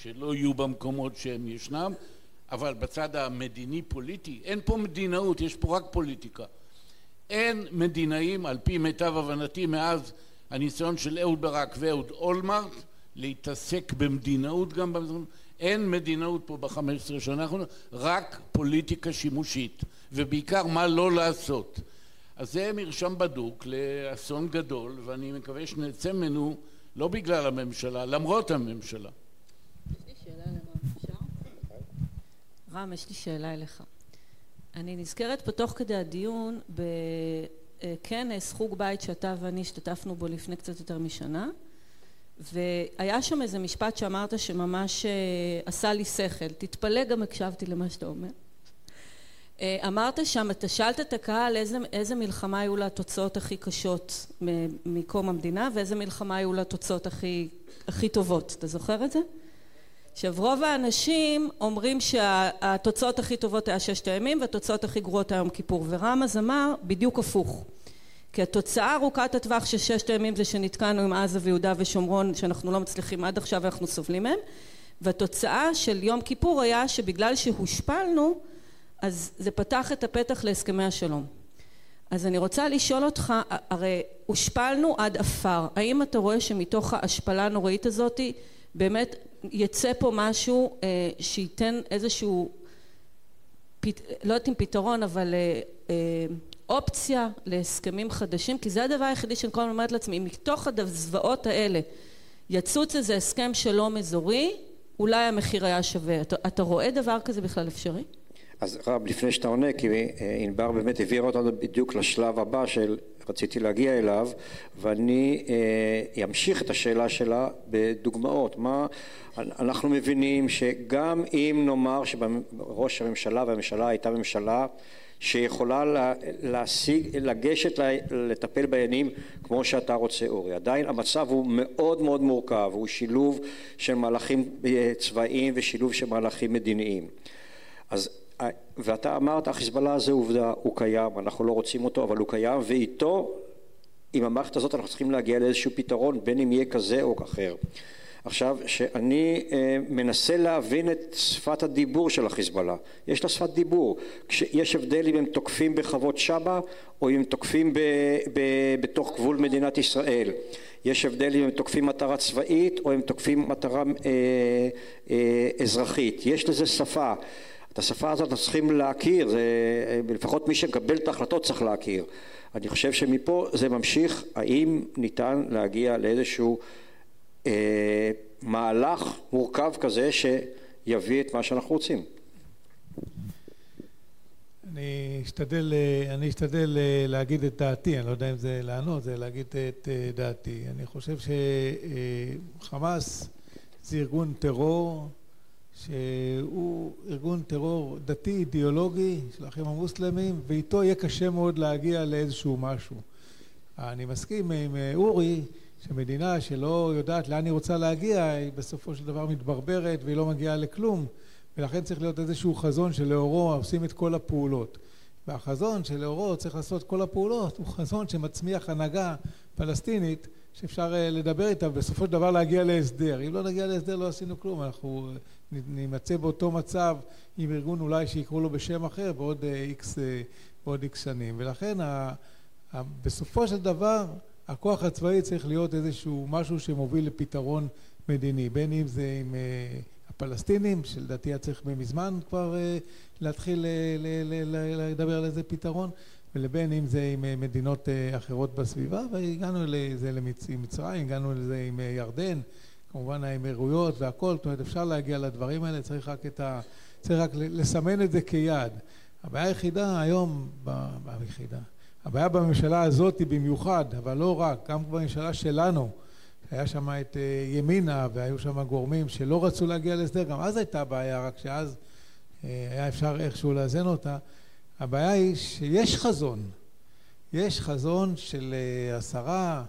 שלא יהיו במקומות שהם ישנם, אבל בצד המדיני-פוליטי אין פה מדינאות, יש פה רק פוליטיקה. אין מדינאים, על פי מיטב הבנתי, מאז הניסיון של אהוד ברק ואהוד אולמרט להתעסק במדינאות גם במזרח, אין מדינאות פה בחמש עשרה שנה האחרונות, רק פוליטיקה שימושית, ובעיקר מה לא לעשות. אז זה מרשם בדוק לאסון גדול, ואני מקווה שנצא ממנו לא בגלל הממשלה, למרות הממשלה. יש לי שאלה לרם, אפשר? רם, יש לי שאלה אליך. אני נזכרת פה תוך כדי הדיון בכנס חוג בית שאתה ואני השתתפנו בו לפני קצת יותר משנה, והיה שם איזה משפט שאמרת שממש אה, עשה לי שכל. תתפלא, גם הקשבתי למה שאתה אומר. אה, אמרת שם, אתה שאלת את הקהל איזה, איזה מלחמה היו לה התוצאות הכי קשות מקום המדינה ואיזה מלחמה היו לה התוצאות הכי, הכי טובות. אתה זוכר את זה? עכשיו רוב האנשים אומרים שהתוצאות הכי טובות היה ששת הימים והתוצאות הכי גרועות היה יום כיפור. ורמז אמר בדיוק הפוך. כי התוצאה ארוכת הטווח של ששת הימים זה שנתקענו עם עזה ויהודה ושומרון שאנחנו לא מצליחים עד עכשיו ואנחנו סובלים מהם. והתוצאה של יום כיפור היה שבגלל שהושפלנו אז זה פתח את הפתח להסכמי השלום. אז אני רוצה לשאול אותך, הרי הושפלנו עד עפר, האם אתה רואה שמתוך ההשפלה הנוראית הזאת באמת יצא פה משהו אה, שייתן איזשהו, לא יודעת אם פתרון, אבל אה, אה, אופציה להסכמים חדשים? כי זה הדבר היחידי שאני כל הזמן אומרת לעצמי, אם מתוך הזוועות האלה יצוץ איזה הסכם שלום אזורי, אולי המחיר היה שווה. אתה, אתה רואה דבר כזה בכלל אפשרי? אז רב, לפני שאתה עונה, כי ענבר באמת העבירה אותנו בדיוק לשלב הבא של רציתי להגיע אליו, ואני אמשיך את השאלה שלה בדוגמאות. מה, אנחנו מבינים שגם אם נאמר שראש הממשלה והממשלה הייתה ממשלה שיכולה להשיג, לגשת לטפל בעניינים כמו שאתה רוצה אורי. עדיין המצב הוא מאוד מאוד מורכב, הוא שילוב של מהלכים צבאיים ושילוב של מהלכים מדיניים. אז ואתה אמרת החיזבאללה זה עובדה, הוא קיים, אנחנו לא רוצים אותו אבל הוא קיים ואיתו עם המערכת הזאת אנחנו צריכים להגיע לאיזשהו פתרון בין אם יהיה כזה או אחר. עכשיו שאני אה, מנסה להבין את שפת הדיבור של החיזבאללה. יש לה שפת דיבור. יש הבדל אם הם תוקפים בחוות שבא או אם הם תוקפים ב, ב, בתוך גבול מדינת ישראל. יש הבדל אם הם תוקפים מטרה צבאית או הם תוקפים מטרה אה, אה, אזרחית. יש לזה שפה את השפה הזאת אנחנו צריכים להכיר זה, לפחות מי שמקבל את ההחלטות צריך להכיר אני חושב שמפה זה ממשיך האם ניתן להגיע לאיזשהו אה, מהלך מורכב כזה שיביא את מה שאנחנו רוצים. אני אשתדל, אה, אני אשתדל אה, להגיד את דעתי, אני לא יודע אם זה לענות, זה להגיד את דעתי. אני חושב שחמאס זה ארגון טרור שהוא ארגון טרור דתי אידיאולוגי של האחים המוסלמים ואיתו יהיה קשה מאוד להגיע לאיזשהו משהו. אני מסכים עם אורי שמדינה שלא יודעת לאן היא רוצה להגיע היא בסופו של דבר מתברברת והיא לא מגיעה לכלום ולכן צריך להיות איזשהו חזון שלאורו עושים את כל הפעולות. והחזון שלאורו צריך לעשות כל הפעולות הוא חזון שמצמיח הנהגה פלסטינית שאפשר אה, לדבר איתה ובסופו של דבר להגיע להסדר. אם לא נגיע להסדר לא עשינו כלום. אנחנו אה, נימצא באותו מצב עם ארגון אולי שיקראו לו בשם אחר בעוד איקס, אה, בעוד איקס שנים. ולכן בסופו של דבר הכוח הצבאי צריך להיות איזשהו משהו שמוביל לפתרון מדיני. בין אם זה עם הפלסטינים שלדעתי היה צריך מזמן כבר להתחיל לדבר על איזה פתרון ולבין אם זה עם מדינות אחרות בסביבה והגענו לזה עם מצרים, הגענו לזה עם ירדן כמובן האמירויות והכל, זאת אומרת אפשר להגיע לדברים האלה, צריך רק את ה... צריך רק לסמן את זה כיעד. הבעיה היחידה היום, ביחידה, הבעיה בממשלה הזאת היא במיוחד, אבל לא רק, גם בממשלה שלנו, היה שם את ימינה והיו שם גורמים שלא רצו להגיע להסדר, גם אז הייתה בעיה, רק שאז היה אפשר איכשהו לאזן אותה. הבעיה היא שיש חזון, יש חזון של עשרה,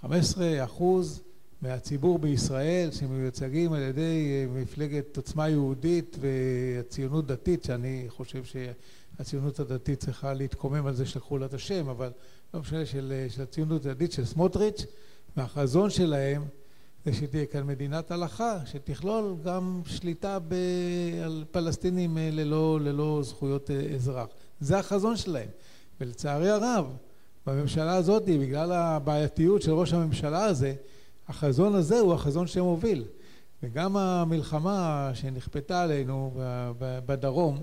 חמש עשרה אחוז מהציבור בישראל שמיוצגים על ידי מפלגת עוצמה יהודית והציונות דתית שאני חושב שהציונות הדתית צריכה להתקומם על זה שלקחו לה את השם אבל לא משנה של, של הציונות הדתית של סמוטריץ' והחזון שלהם זה שתהיה כאן מדינת הלכה שתכלול גם שליטה ב, על פלסטינים ללא, ללא זכויות אזרח. זה החזון שלהם. ולצערי הרב בממשלה הזאת בגלל הבעייתיות של ראש הממשלה הזה החזון הזה הוא החזון שמוביל. וגם המלחמה שנכפתה עלינו בדרום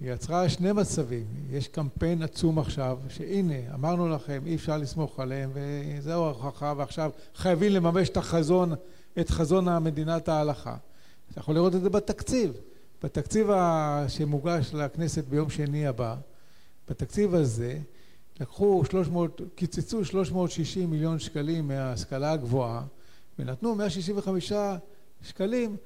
יצרה שני מצבים. יש קמפיין עצום עכשיו שהנה אמרנו לכם אי אפשר לסמוך עליהם וזהו ההוכחה ועכשיו חייבים לממש את החזון את חזון המדינת ההלכה. אתה יכול לראות את זה בתקציב. בתקציב שמוגש לכנסת ביום שני הבא בתקציב הזה לקחו 300, קיצצו 360 מיליון שקלים מההשכלה הגבוהה ונתנו 165 שקלים,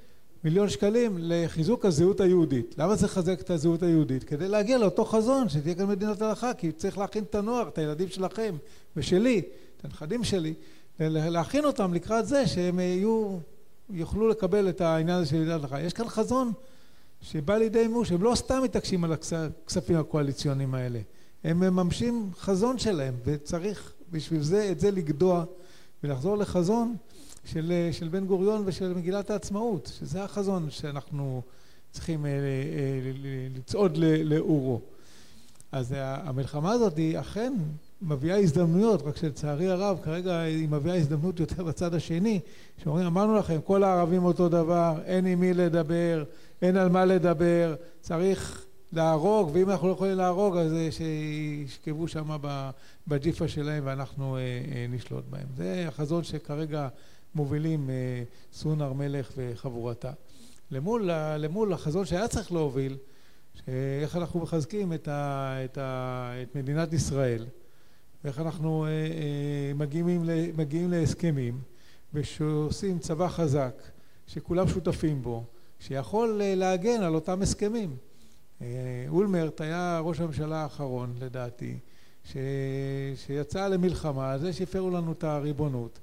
מיליון שקלים לחיזוק הזהות היהודית. למה צריך לחזק את הזהות היהודית? כדי להגיע לאותו חזון שתהיה כאן מדינת הלכה כי צריך להכין את הנוער, את הילדים שלכם ושלי, את הנכדים שלי, להכין אותם לקראת זה שהם יהיו, יוכלו לקבל את העניין הזה של מדינת הלכה. יש כאן חזון שבא לידי מימוש, הם לא סתם מתעקשים על הכספים הקואליציוניים האלה הם מממשים חזון שלהם וצריך בשביל זה את זה לגדוע ולחזור לחזון של, של בן גוריון ושל מגילת העצמאות שזה החזון שאנחנו צריכים לצעוד לאורו. אז המלחמה הזאת היא אכן מביאה הזדמנויות רק שלצערי הרב כרגע היא מביאה הזדמנות יותר בצד השני שאומרים אמרנו לכם כל הערבים אותו דבר אין עם מי לדבר אין על מה לדבר צריך להרוג ואם אנחנו לא יכולים להרוג אז שישכבו שם בג'יפה שלהם ואנחנו נשלוט בהם. זה החזון שכרגע מובילים סון הר מלך וחבורתה. למול, למול החזון שהיה צריך להוביל איך אנחנו מחזקים את, ה, את, ה, את מדינת ישראל ואיך אנחנו מגיעים, מגיעים להסכמים ושעושים צבא חזק שכולם שותפים בו שיכול להגן על אותם הסכמים אולמרט היה ראש הממשלה האחרון לדעתי ש... שיצא למלחמה על זה שהפרו לנו את הריבונות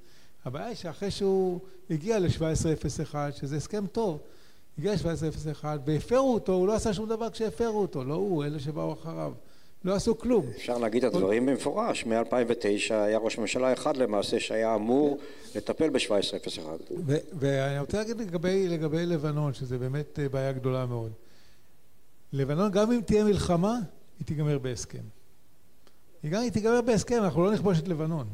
הבעיה היא שאחרי שהוא הגיע ל-1701 שזה הסכם טוב הגיע ל-1701 והפרו אותו הוא לא עשה שום דבר כשהפרו אותו לא הוא אלה שבאו אחריו לא עשו כלום. אפשר להגיד את הדברים במפורש, מ-2009 היה ראש ממשלה אחד למעשה שהיה אמור לטפל ב-1701. ואני רוצה להגיד לגבי, לגבי לבנון, שזה באמת בעיה גדולה מאוד. לבנון, גם אם תהיה מלחמה, היא תיגמר בהסכם. היא גם היא תיגמר בהסכם, אנחנו לא נכבוש את לבנון.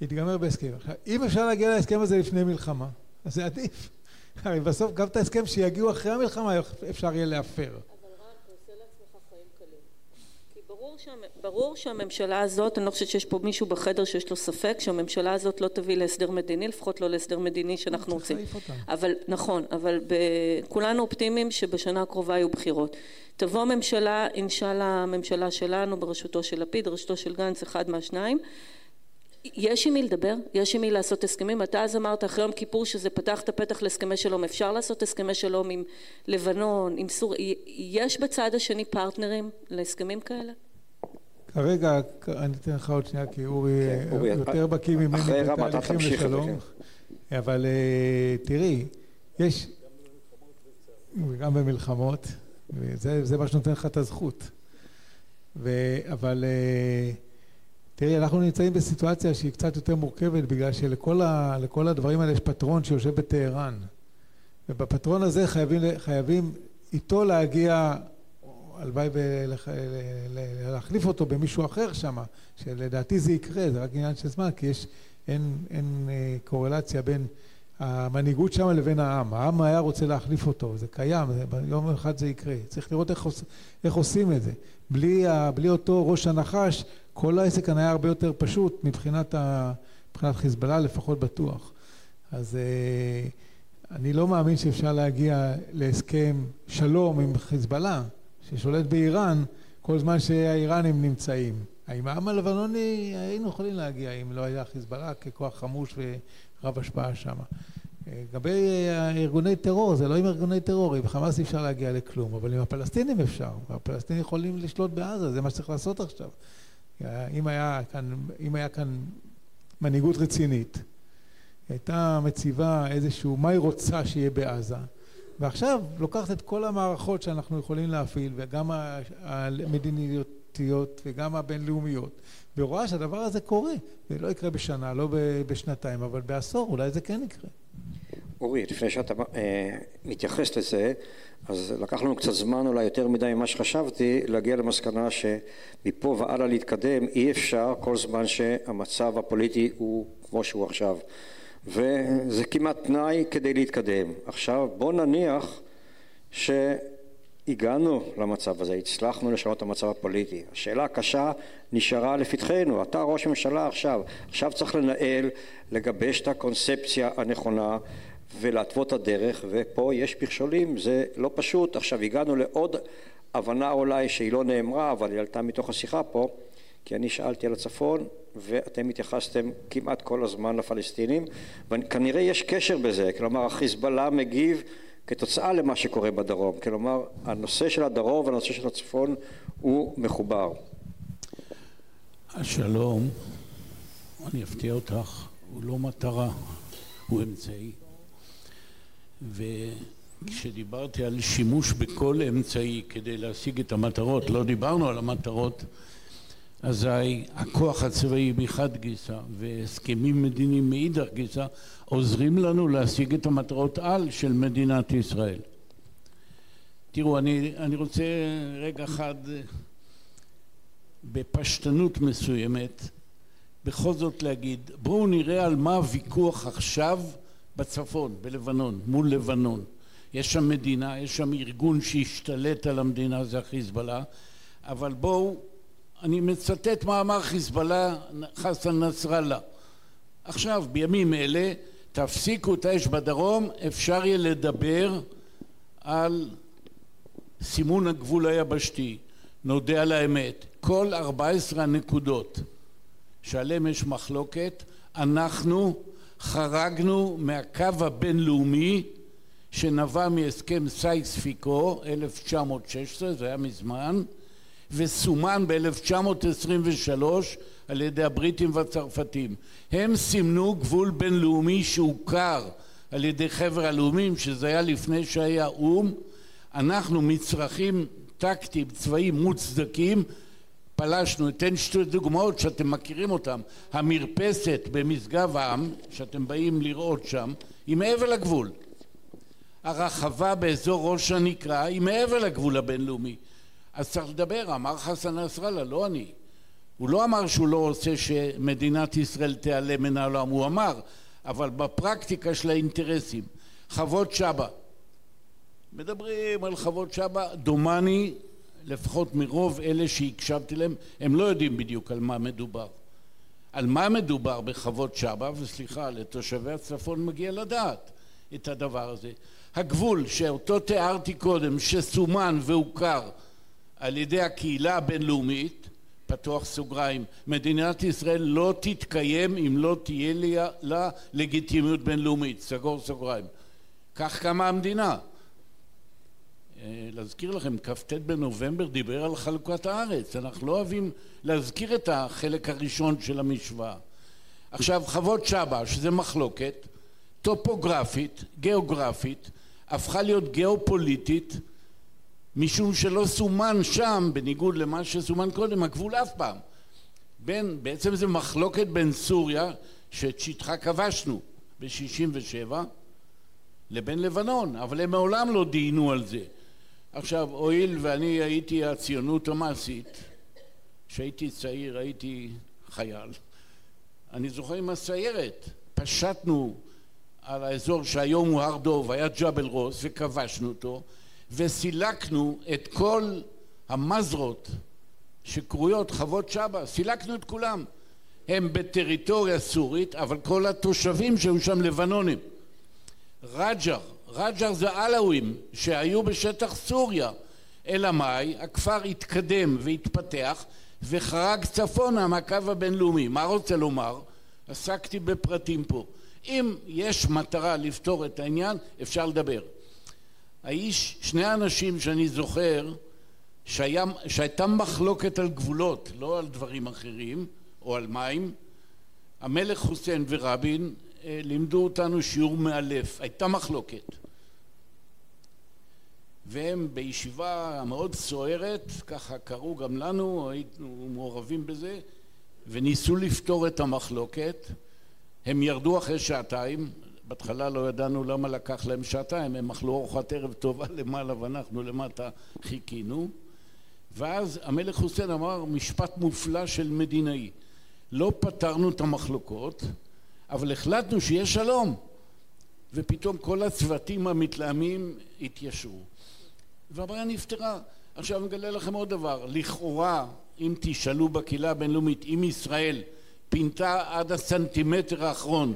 היא תיגמר בהסכם. עכשיו, אם אפשר להגיע להסכם הזה לפני מלחמה, אז זה עדיף. הרי בסוף גם את ההסכם שיגיעו אחרי המלחמה אפשר יהיה להפר. ברור שהממשלה הזאת, אני לא חושבת שיש פה מישהו בחדר שיש לו ספק שהממשלה הזאת לא תביא להסדר מדיני, לפחות לא להסדר מדיני שאנחנו רוצים. אבל נכון, אבל כולנו אופטימיים שבשנה הקרובה יהיו בחירות. תבוא ממשלה, אינשאללה הממשלה שלנו בראשותו של לפיד, בראשותו של גנץ, אחד מהשניים. יש עם מי לדבר, יש עם מי לעשות הסכמים. אתה אז אמרת אחרי יום כיפור שזה פתח את הפתח להסכמי שלום. אפשר לעשות הסכמי שלום עם לבנון, עם סוריה. יש בצד השני פרטנרים להסכמים כאלה? כרגע, אני אתן לך עוד שנייה, כי אורי כן, יותר בקיא ממני בתהליכים לשלום. אבל אה, תראי, יש... גם במלחמות, וזה מה שנותן לך את הזכות. אבל אה, תראי, אנחנו נמצאים בסיטואציה שהיא קצת יותר מורכבת, בגלל שלכל הדברים האלה יש פטרון שיושב בטהרן. ובפטרון הזה חייבים, חייבים איתו להגיע הלוואי ולהחליף אותו במישהו אחר שם, שלדעתי זה יקרה, זה רק עניין של זמן, כי יש, אין, אין אה, קורלציה בין המנהיגות שם לבין העם. העם היה רוצה להחליף אותו, זה קיים, ביום אחד זה יקרה. צריך לראות איך, איך עושים את זה. בלי, בלי אותו ראש הנחש, כל העסק כאן היה הרבה יותר פשוט מבחינת, ה, מבחינת חיזבאללה, לפחות בטוח. אז אה, אני לא מאמין שאפשר להגיע להסכם שלום עם חיזבאללה. ששולט באיראן כל זמן שהאיראנים נמצאים. עם העם הלבנוני היינו יכולים להגיע אם לא היה חיזבאללה ככוח חמוש ורב השפעה שם. לגבי ארגוני טרור, זה לא עם ארגוני טרור, עם חמאס אי אפשר להגיע לכלום, אבל עם הפלסטינים אפשר, והפלסטינים יכולים לשלוט בעזה, זה מה שצריך לעשות עכשיו. אם היה כאן, אם היה כאן מנהיגות רצינית, הייתה מציבה איזשהו, מה היא רוצה שיהיה בעזה, ועכשיו לוקחת את כל המערכות שאנחנו יכולים להפעיל, וגם המדיניות וגם הבינלאומיות, ורואה שהדבר הזה קורה. זה לא יקרה בשנה, לא בשנתיים, אבל בעשור אולי זה כן יקרה. אורי, לפני שאתה אה, מתייחס לזה, אז לקח לנו קצת זמן, אולי יותר מדי ממה שחשבתי, להגיע למסקנה שמפה והלאה להתקדם אי אפשר כל זמן שהמצב הפוליטי הוא כמו שהוא עכשיו. וזה כמעט תנאי כדי להתקדם. עכשיו בוא נניח שהגענו למצב הזה, הצלחנו לשנות את המצב הפוליטי. השאלה הקשה נשארה לפתחנו, אתה ראש ממשלה עכשיו, עכשיו צריך לנהל, לגבש את הקונספציה הנכונה ולהתוות את הדרך ופה יש מכשולים, זה לא פשוט. עכשיו הגענו לעוד הבנה אולי שהיא לא נאמרה אבל היא עלתה מתוך השיחה פה כי אני שאלתי על הצפון ואתם התייחסתם כמעט כל הזמן לפלסטינים וכנראה יש קשר בזה, כלומר החיזבאללה מגיב כתוצאה למה שקורה בדרום, כלומר הנושא של הדרום והנושא של הצפון הוא מחובר. השלום, אני אפתיע אותך, הוא לא מטרה, הוא אמצעי. וכשדיברתי על שימוש בכל אמצעי כדי להשיג את המטרות, לא דיברנו על המטרות, אזי הכוח הצבאי מחד גיסא והסכמים מדיניים מאידך גיסא עוזרים לנו להשיג את המטרות על של מדינת ישראל. תראו, אני, אני רוצה רגע אחד בפשטנות מסוימת בכל זאת להגיד בואו נראה על מה הוויכוח עכשיו בצפון, בלבנון, מול לבנון. יש שם מדינה, יש שם ארגון שהשתלט על המדינה, זה החיזבאללה, אבל בואו אני מצטט מה אמר חיזבאללה חסן נסראללה. עכשיו בימים אלה תפסיקו את האש בדרום אפשר יהיה לדבר על סימון הגבול היבשתי, נודה על האמת, כל 14 הנקודות שעליהן יש מחלוקת, אנחנו חרגנו מהקו הבינלאומי שנבע מהסכם סייקס פיקו 1916, זה היה מזמן, וסומן ב-1923 על ידי הבריטים והצרפתים. הם סימנו גבול בינלאומי שהוכר על ידי חבר הלאומים, שזה היה לפני שהיה או"ם. אנחנו מצרכים טקטיים צבאיים מוצדקים פלשנו, אתן שתי דוגמאות שאתם מכירים אותן. המרפסת במשגב עם, שאתם באים לראות שם, היא מעבר לגבול. הרחבה באזור ראש הנקרה היא מעבר לגבול הבינלאומי. אז צריך לדבר, אמר חסן נסראללה, לא אני. הוא לא אמר שהוא לא רוצה שמדינת ישראל תיעלם מן העולם, הוא אמר, אבל בפרקטיקה של האינטרסים. חוות שבא. מדברים על חוות שבא, דומני לפחות מרוב אלה שהקשבתי להם, הם לא יודעים בדיוק על מה מדובר. על מה מדובר בחוות שבא, וסליחה, לתושבי הצפון מגיע לדעת את הדבר הזה. הגבול שאותו תיארתי קודם, שסומן והוכר על ידי הקהילה הבינלאומית, פתוח סוגריים, מדינת ישראל לא תתקיים אם לא תהיה לה לגיטימיות בינלאומית, סגור סוגריים. כך קמה המדינה. אה, להזכיר לכם, כ"ט בנובמבר דיבר על חלוקת הארץ, אנחנו לא אוהבים להזכיר את החלק הראשון של המשוואה. עכשיו חוות שבא, שזה מחלוקת טופוגרפית, גיאוגרפית, הפכה להיות גיאופוליטית משום שלא סומן שם, בניגוד למה שסומן קודם, הגבול אף פעם. בין, בעצם זה מחלוקת בין סוריה, שאת שטחה כבשנו ב-67', לבין לבנון, אבל הם מעולם לא דיינו על זה. עכשיו, הואיל ואני הייתי הציונות המעשית, כשהייתי צעיר הייתי חייל, אני זוכר עם הסיירת, פשטנו על האזור שהיום הוא הר דוב, היה ג'בל רוס, וכבשנו אותו, וסילקנו את כל המזרות שקרויות חוות שבא, סילקנו את כולם. הם בטריטוריה סורית, אבל כל התושבים שהיו שם לבנונים. רג'ר, רג'ר זה עלאווים שהיו בשטח סוריה. אלא מאי? הכפר התקדם והתפתח וחרג צפונה מהקו הבינלאומי. מה רוצה לומר? עסקתי בפרטים פה. אם יש מטרה לפתור את העניין, אפשר לדבר. האיש, שני האנשים שאני זוכר שהיה, שהייתה מחלוקת על גבולות, לא על דברים אחרים או על מים, המלך חוסיין ורבין אה, לימדו אותנו שיעור מאלף, הייתה מחלוקת. והם בישיבה המאוד סוערת, ככה קראו גם לנו, היינו מעורבים בזה, וניסו לפתור את המחלוקת. הם ירדו אחרי שעתיים, בהתחלה לא ידענו למה לקח להם שעתיים, הם אכלו ארוחת ערב טובה למעלה ואנחנו למטה חיכינו. ואז המלך חוסיין אמר משפט מופלא של מדינאי: לא פתרנו את המחלוקות, אבל החלטנו שיש שלום. ופתאום כל הצוותים המתלהמים התיישרו. והבעיה נפתרה. עכשיו אני אגלה לכם עוד דבר, לכאורה אם תשאלו בקהילה הבינלאומית אם ישראל פינתה עד הסנטימטר האחרון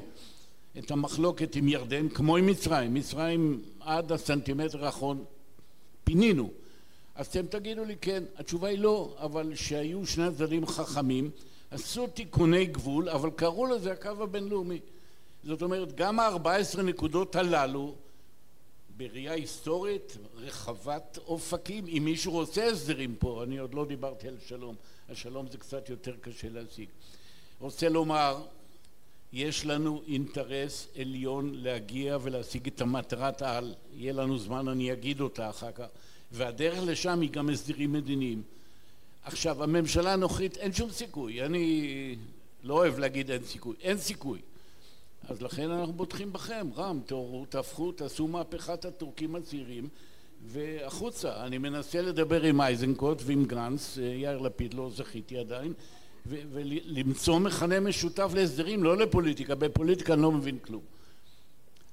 את המחלוקת עם ירדן כמו עם מצרים, מצרים עד הסנטימטר האחרון פינינו. אז אתם תגידו לי כן, התשובה היא לא, אבל שהיו שני הצדדים חכמים עשו תיקוני גבול אבל קראו לזה הקו הבינלאומי. זאת אומרת גם הארבע עשרה נקודות הללו בראייה היסטורית רחבת אופקים. אם מישהו רוצה הסדרים פה אני עוד לא דיברתי על שלום. השלום זה קצת יותר קשה להשיג. רוצה לומר יש לנו אינטרס עליון להגיע ולהשיג את המטרת העל. יהיה לנו זמן אני אגיד אותה אחר כך. והדרך לשם היא גם הסדרים מדיניים. עכשיו הממשלה הנוכחית אין שום סיכוי. אני לא אוהב להגיד אין סיכוי. אין סיכוי. אז לכן אנחנו בוטחים בכם, רם, תעוררו, תהפכו, תעשו מהפכת הטורקים הצעירים והחוצה. אני מנסה לדבר עם איזנקוט ועם גנץ, יאיר לפיד לא זכיתי עדיין, ולמצוא מכנה משותף להסדרים, לא לפוליטיקה, בפוליטיקה אני לא מבין כלום.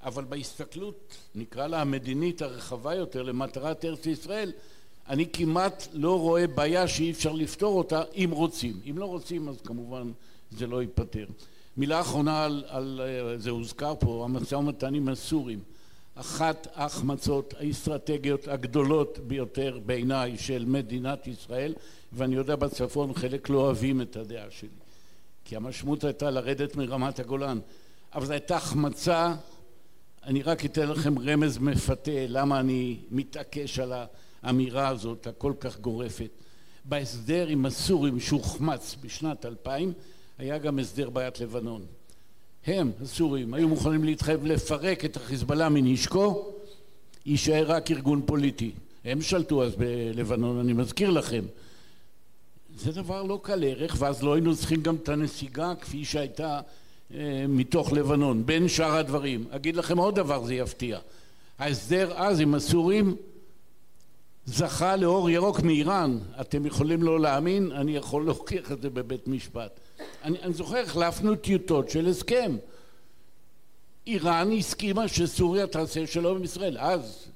אבל בהסתכלות, נקרא לה המדינית הרחבה יותר, למטרת ארץ ישראל, אני כמעט לא רואה בעיה שאי אפשר לפתור אותה אם רוצים. אם לא רוצים אז כמובן זה לא ייפתר. מילה אחרונה על, על זה הוזכר פה, המשא ומתן עם הסורים. אחת ההחמצות האסטרטגיות הגדולות ביותר בעיניי של מדינת ישראל ואני יודע בצפון חלק לא אוהבים את הדעה שלי כי המשמעות הייתה לרדת מרמת הגולן אבל זו הייתה החמצה אני רק אתן לכם רמז מפתה למה אני מתעקש על האמירה הזאת הכל כך גורפת בהסדר עם הסורים שהוחמץ בשנת 2000 היה גם הסדר בעיית לבנון הם, הסורים, היו מוכנים להתחייב לפרק את החיזבאללה מנשקו, יישאר רק ארגון פוליטי. הם שלטו אז בלבנון, אני מזכיר לכם. זה דבר לא קל ערך, ואז לא היינו צריכים גם את הנסיגה כפי שהייתה אה, מתוך לבנון, בין שאר הדברים. אגיד לכם עוד דבר, זה יפתיע. ההסדר אז עם הסורים זכה לאור ירוק מאיראן. אתם יכולים לא להאמין, אני יכול להוכיח את זה בבית משפט. אני, אני זוכר, החלפנו טיוטות של הסכם. איראן הסכימה שסוריה תעשה שלום עם ישראל. אז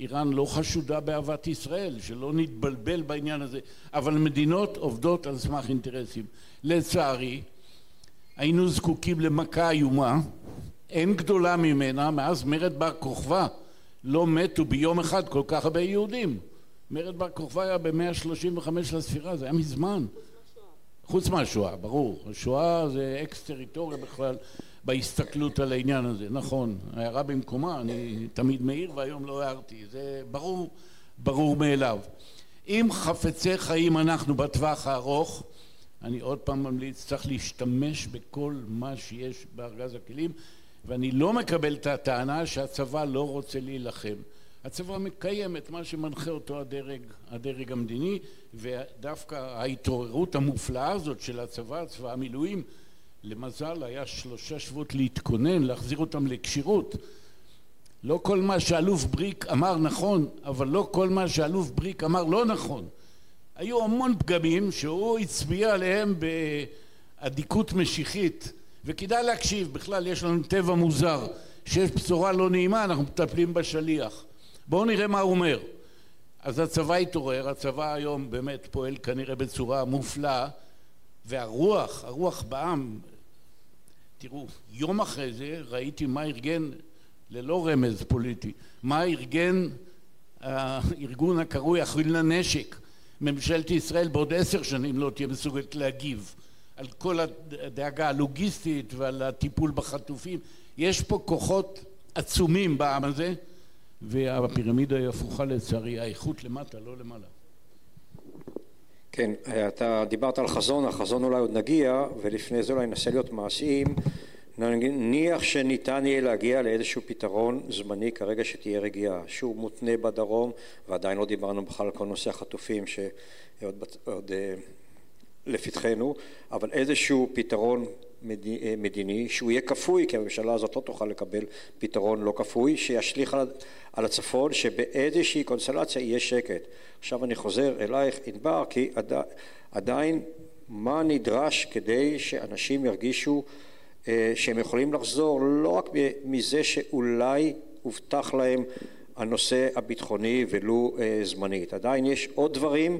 איראן לא חשודה באהבת ישראל, שלא נתבלבל בעניין הזה, אבל מדינות עובדות על סמך אינטרסים. לצערי, היינו זקוקים למכה איומה, אין גדולה ממנה, מאז מרד בר כוכבא לא מתו ביום אחד כל כך הרבה יהודים. מרד בר כוכבא היה במאה שלושים וחמש לספירה, זה היה מזמן. חוץ מהשואה, ברור. השואה זה אקס טריטוריה בכלל בהסתכלות על העניין הזה. נכון, ההערה במקומה, אני תמיד מעיר והיום לא הערתי. זה ברור, ברור מאליו. אם חפצי חיים אנחנו בטווח הארוך, אני עוד פעם ממליץ, צריך להשתמש בכל מה שיש בארגז הכלים, ואני לא מקבל את הטענה שהצבא לא רוצה להילחם. הצבא מקיים את מה שמנחה אותו הדרג, הדרג המדיני ודווקא ההתעוררות המופלאה הזאת של הצבא, צבא המילואים למזל היה שלושה שבועות להתכונן, להחזיר אותם לכשירות לא כל מה שאלוף בריק אמר נכון, אבל לא כל מה שאלוף בריק אמר לא נכון. היו המון פגמים שהוא הצביע עליהם באדיקות משיחית, וכדאי להקשיב, בכלל יש לנו טבע מוזר, שיש בשורה לא נעימה אנחנו מטפלים בשליח. בואו נראה מה הוא אומר. אז הצבא התעורר, הצבא היום באמת פועל כנראה בצורה מופלאה, והרוח, הרוח בעם, תראו, יום אחרי זה ראיתי מה ארגן, ללא רמז פוליטי, מה ארגן הארגון הקרוי אחים לנשק. ממשלת ישראל בעוד עשר שנים לא תהיה מסוגלת להגיב על כל הדאגה הלוגיסטית ועל הטיפול בחטופים. יש פה כוחות עצומים בעם הזה והפירמידה היא הפוכה לצערי, האיכות למטה, לא למעלה. כן, אתה דיברת על חזון, החזון אולי עוד נגיע, ולפני זה אולי ננסה להיות מעשיים. נניח שניתן יהיה להגיע לאיזשהו פתרון זמני כרגע שתהיה רגיעה, שהוא מותנה בדרום, ועדיין לא דיברנו בכלל על כל נושא החטופים שעוד עוד, אה, לפתחנו, אבל איזשהו פתרון מדיני שהוא יהיה כפוי כי הממשלה הזאת לא תוכל לקבל פתרון לא כפוי שישליך על הצפון שבאיזושהי קונסטלציה יהיה שקט. עכשיו אני חוזר אלייך ענבר כי עדיין מה נדרש כדי שאנשים ירגישו אה, שהם יכולים לחזור לא רק מזה שאולי הובטח להם הנושא הביטחוני ולו אה, זמנית עדיין יש עוד דברים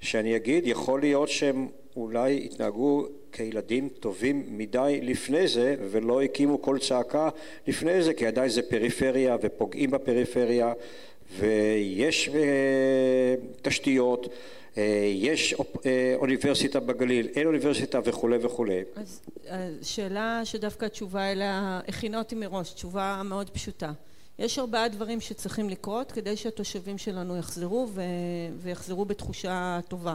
שאני אגיד יכול להיות שהם אולי התנהגו כילדים טובים מדי לפני זה ולא הקימו קול צעקה לפני זה כי עדיין זה פריפריה ופוגעים בפריפריה ויש אה, תשתיות אה, יש אה, אוניברסיטה בגליל, אין אוניברסיטה וכולי וכולי. אז שאלה שדווקא התשובה אליה הכינה אותי מראש, תשובה מאוד פשוטה. יש ארבעה דברים שצריכים לקרות כדי שהתושבים שלנו יחזרו. ויחזרו בתחושה טובה.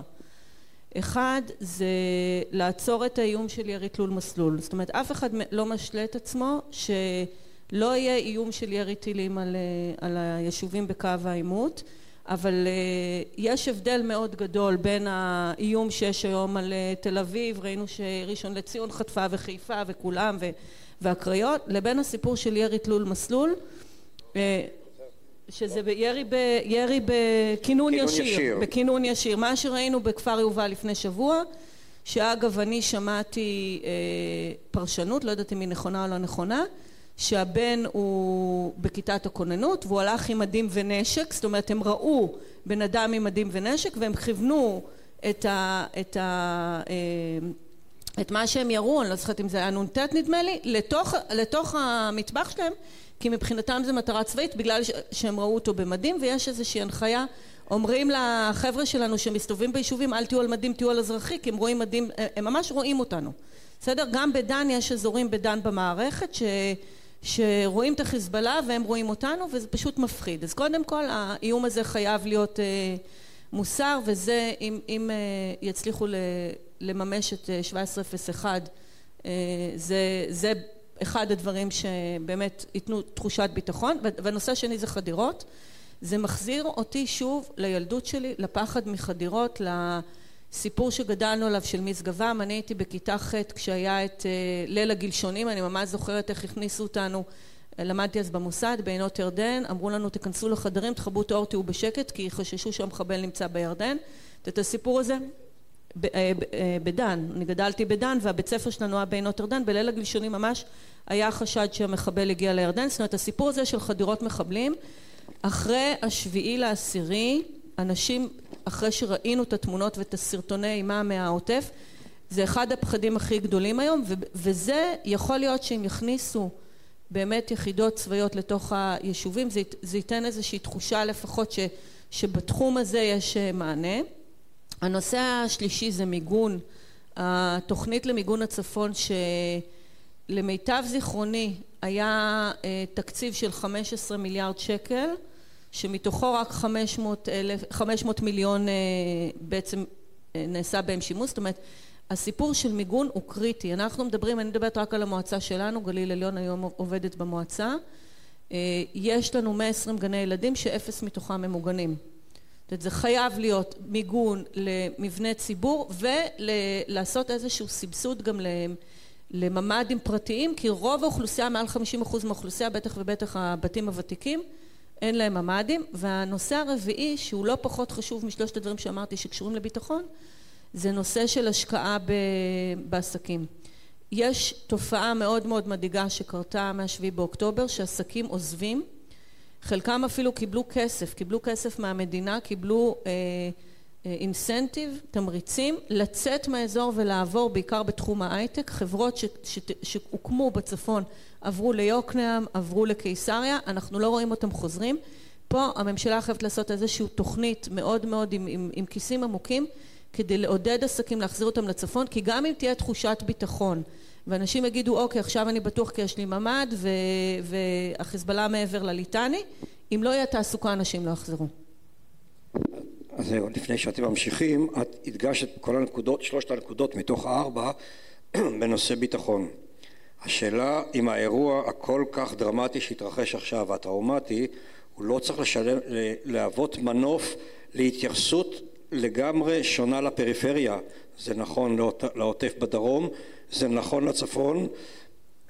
אחד זה לעצור את האיום של ירי תלול מסלול. זאת אומרת אף אחד לא משלה את עצמו שלא יהיה איום של ירי טילים על, על היישובים בקו העימות אבל יש הבדל מאוד גדול בין האיום שיש היום על תל אביב ראינו שראשון לציון חטפה וחיפה וכולם והקריות לבין הסיפור של ירי תלול מסלול שזה בירי בירי בכינון ישיר, ישיר, בכינון ישיר, מה שראינו בכפר יובל לפני שבוע, שאגב אני שמעתי אה, פרשנות, לא יודעת אם היא נכונה או לא נכונה, שהבן הוא בכיתת הכוננות והוא הלך עם מדים ונשק, זאת אומרת הם ראו בן אדם עם מדים ונשק והם כיוונו את ה... את ה אה, את מה שהם יראו, אני לא זוכרת אם זה היה נ"ט נדמה לי, לתוך, לתוך המטבח שלהם, כי מבחינתם זה מטרה צבאית, בגלל שהם ראו אותו במדים, ויש איזושהי הנחיה, אומרים לחבר'ה שלנו שמסתובבים ביישובים, אל תהיו על מדים, תהיו על אזרחי, כי הם רואים מדים, הם ממש רואים אותנו. בסדר? גם בדן יש אזורים בדן במערכת ש... שרואים את החיזבאללה והם רואים אותנו וזה פשוט מפחיד. אז קודם כל האיום הזה חייב להיות אה, מוסר וזה אם, אם אה, יצליחו ל, לממש את 1701 אה, זה, זה אחד הדברים שבאמת ייתנו תחושת ביטחון. והנושא השני זה חדירות. זה מחזיר אותי שוב לילדות שלי לפחד מחדירות סיפור שגדלנו עליו של משגבם, אני הייתי בכיתה ח' כשהיה את ליל הגלשונים, אני ממש זוכרת איך הכניסו אותנו, למדתי אז במוסד, בעינות ירדן, אמרו לנו תכנסו לחדרים, תכבו את האור, תהיו בשקט, כי חששו שהמחבל נמצא בירדן. את הסיפור הזה בדן, אני גדלתי בדן והבית ספר שלנו היה בעינות ירדן, בליל הגלשונים ממש היה חשד שהמחבל הגיע לירדן, זאת אומרת הסיפור הזה של חדירות מחבלים, אחרי השביעי לעשירי אנשים אחרי שראינו את התמונות ואת הסרטוני אימה מהעוטף זה אחד הפחדים הכי גדולים היום וזה יכול להיות שהם יכניסו באמת יחידות צבאיות לתוך היישובים. זה, זה ייתן איזושהי תחושה לפחות ש, שבתחום הזה יש מענה. הנושא השלישי זה מיגון. התוכנית למיגון הצפון שלמיטב זיכרוני היה תקציב של 15 מיליארד שקל שמתוכו רק 500, אלף, 500 מיליון בעצם נעשה בהם שימוש, זאת אומרת הסיפור של מיגון הוא קריטי, אנחנו מדברים, אני מדברת רק על המועצה שלנו, גליל עליון היום עובדת במועצה, יש לנו 120 גני ילדים שאפס מתוכם ממוגנים, זה חייב להיות מיגון למבני ציבור ולעשות איזשהו סבסוד גם לממ"דים פרטיים כי רוב האוכלוסייה, מעל 50% מהאוכלוסייה, בטח ובטח הבתים הוותיקים אין להם ממ"דים. והנושא הרביעי שהוא לא פחות חשוב משלושת הדברים שאמרתי שקשורים לביטחון זה נושא של השקעה בעסקים. יש תופעה מאוד מאוד מדאיגה שקרתה מהשביעי באוקטובר שעסקים עוזבים חלקם אפילו קיבלו כסף, קיבלו כסף מהמדינה, קיבלו אינסנטיב, תמריצים לצאת מהאזור ולעבור בעיקר בתחום ההייטק, חברות שהוקמו בצפון עברו ליוקנעם, עברו לקיסריה, אנחנו לא רואים אותם חוזרים, פה הממשלה חייבת לעשות איזושהי תוכנית מאוד מאוד עם, עם, עם כיסים עמוקים כדי לעודד עסקים להחזיר אותם לצפון כי גם אם תהיה תחושת ביטחון ואנשים יגידו אוקיי עכשיו אני בטוח כי יש לי ממ"ד והחיזבאללה מעבר לליטני אם לא יהיה תעסוקה אנשים לא יחזרו אז זהו, לפני שאתם ממשיכים, את הדגשת כל הנקודות, שלושת הנקודות מתוך הארבע בנושא ביטחון. השאלה אם האירוע הכל כך דרמטי שהתרחש עכשיו, הטראומטי, הוא לא צריך לשלם, להוות מנוף להתייחסות לגמרי שונה לפריפריה. זה נכון לעוטף בדרום, זה נכון לצפון,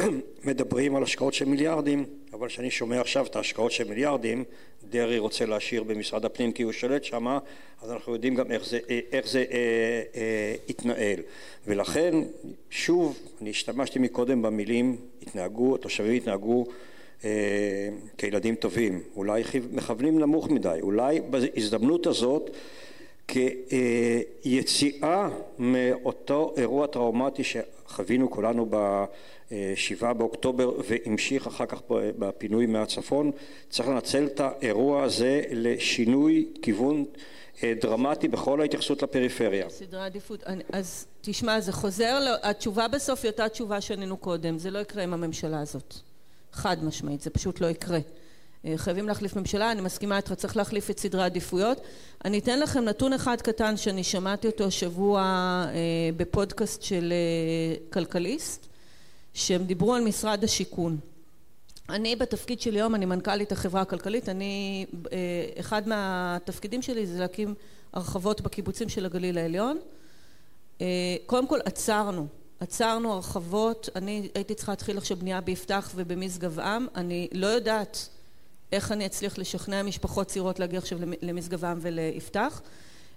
מדברים על השקעות של מיליארדים, אבל כשאני שומע עכשיו את ההשקעות של מיליארדים, דרעי רוצה להשאיר במשרד הפנים כי הוא שולט שם, אז אנחנו יודעים גם איך זה, איך זה אה, אה, התנהל. ולכן, שוב, אני השתמשתי מקודם במילים, התנהגו, התושבים התנהגו אה, כילדים טובים. אולי מכוונים נמוך מדי. אולי בהזדמנות הזאת כיציאה מאותו אירוע טראומטי שחווינו כולנו בשבעה באוקטובר והמשיך אחר כך בפינוי מהצפון צריך לנצל את האירוע הזה לשינוי כיוון דרמטי בכל ההתייחסות לפריפריה. סדרי עדיפות, אז תשמע זה חוזר, התשובה בסוף היא אותה תשובה שענינו קודם, זה לא יקרה עם הממשלה הזאת, חד משמעית, זה פשוט לא יקרה חייבים להחליף ממשלה, אני מסכימה איתך, צריך להחליף את סדרי העדיפויות. אני אתן לכם נתון אחד קטן שאני שמעתי אותו השבוע בפודקאסט של כלכליסט, שהם דיברו על משרד השיכון. אני בתפקיד שלי היום, אני מנכ"לית החברה הכלכלית, אני, אחד מהתפקידים שלי זה להקים הרחבות בקיבוצים של הגליל העליון. קודם כל עצרנו, עצרנו הרחבות, אני הייתי צריכה להתחיל עכשיו בנייה ביפתח ובמשגב עם, אני לא יודעת איך אני אצליח לשכנע משפחות צעירות להגיע עכשיו למשגב עם וליפתח.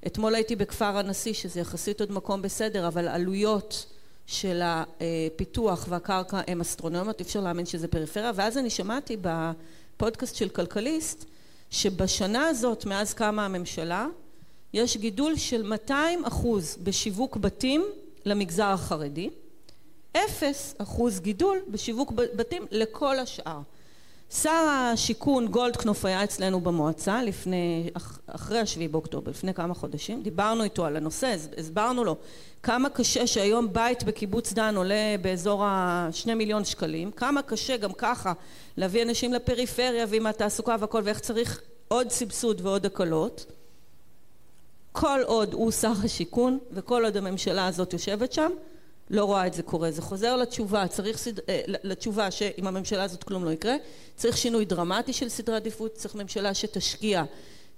אתמול הייתי בכפר הנשיא שזה יחסית עוד מקום בסדר אבל עלויות של הפיתוח והקרקע הם אסטרונומיות, אי אפשר להאמין שזה פריפריה ואז אני שמעתי בפודקאסט של כלכליסט שבשנה הזאת מאז קמה הממשלה יש גידול של 200 אחוז בשיווק בתים למגזר החרדי, אפס אחוז גידול בשיווק בתים לכל השאר. שר השיכון גולדקנופ היה אצלנו במועצה לפני, אחרי השביעי באוקטובר, לפני כמה חודשים, דיברנו איתו על הנושא, הסברנו לו כמה קשה שהיום בית בקיבוץ דן עולה באזור השני מיליון שקלים, כמה קשה גם ככה להביא אנשים לפריפריה ועם התעסוקה והכל ואיך צריך עוד סבסוד ועוד הקלות. כל עוד הוא שר השיכון וכל עוד הממשלה הזאת יושבת שם לא רואה את זה קורה. זה חוזר לתשובה, צריך סד... אה, לתשובה שעם הממשלה הזאת כלום לא יקרה, צריך שינוי דרמטי של סדרי עדיפות, צריך ממשלה שתשקיע,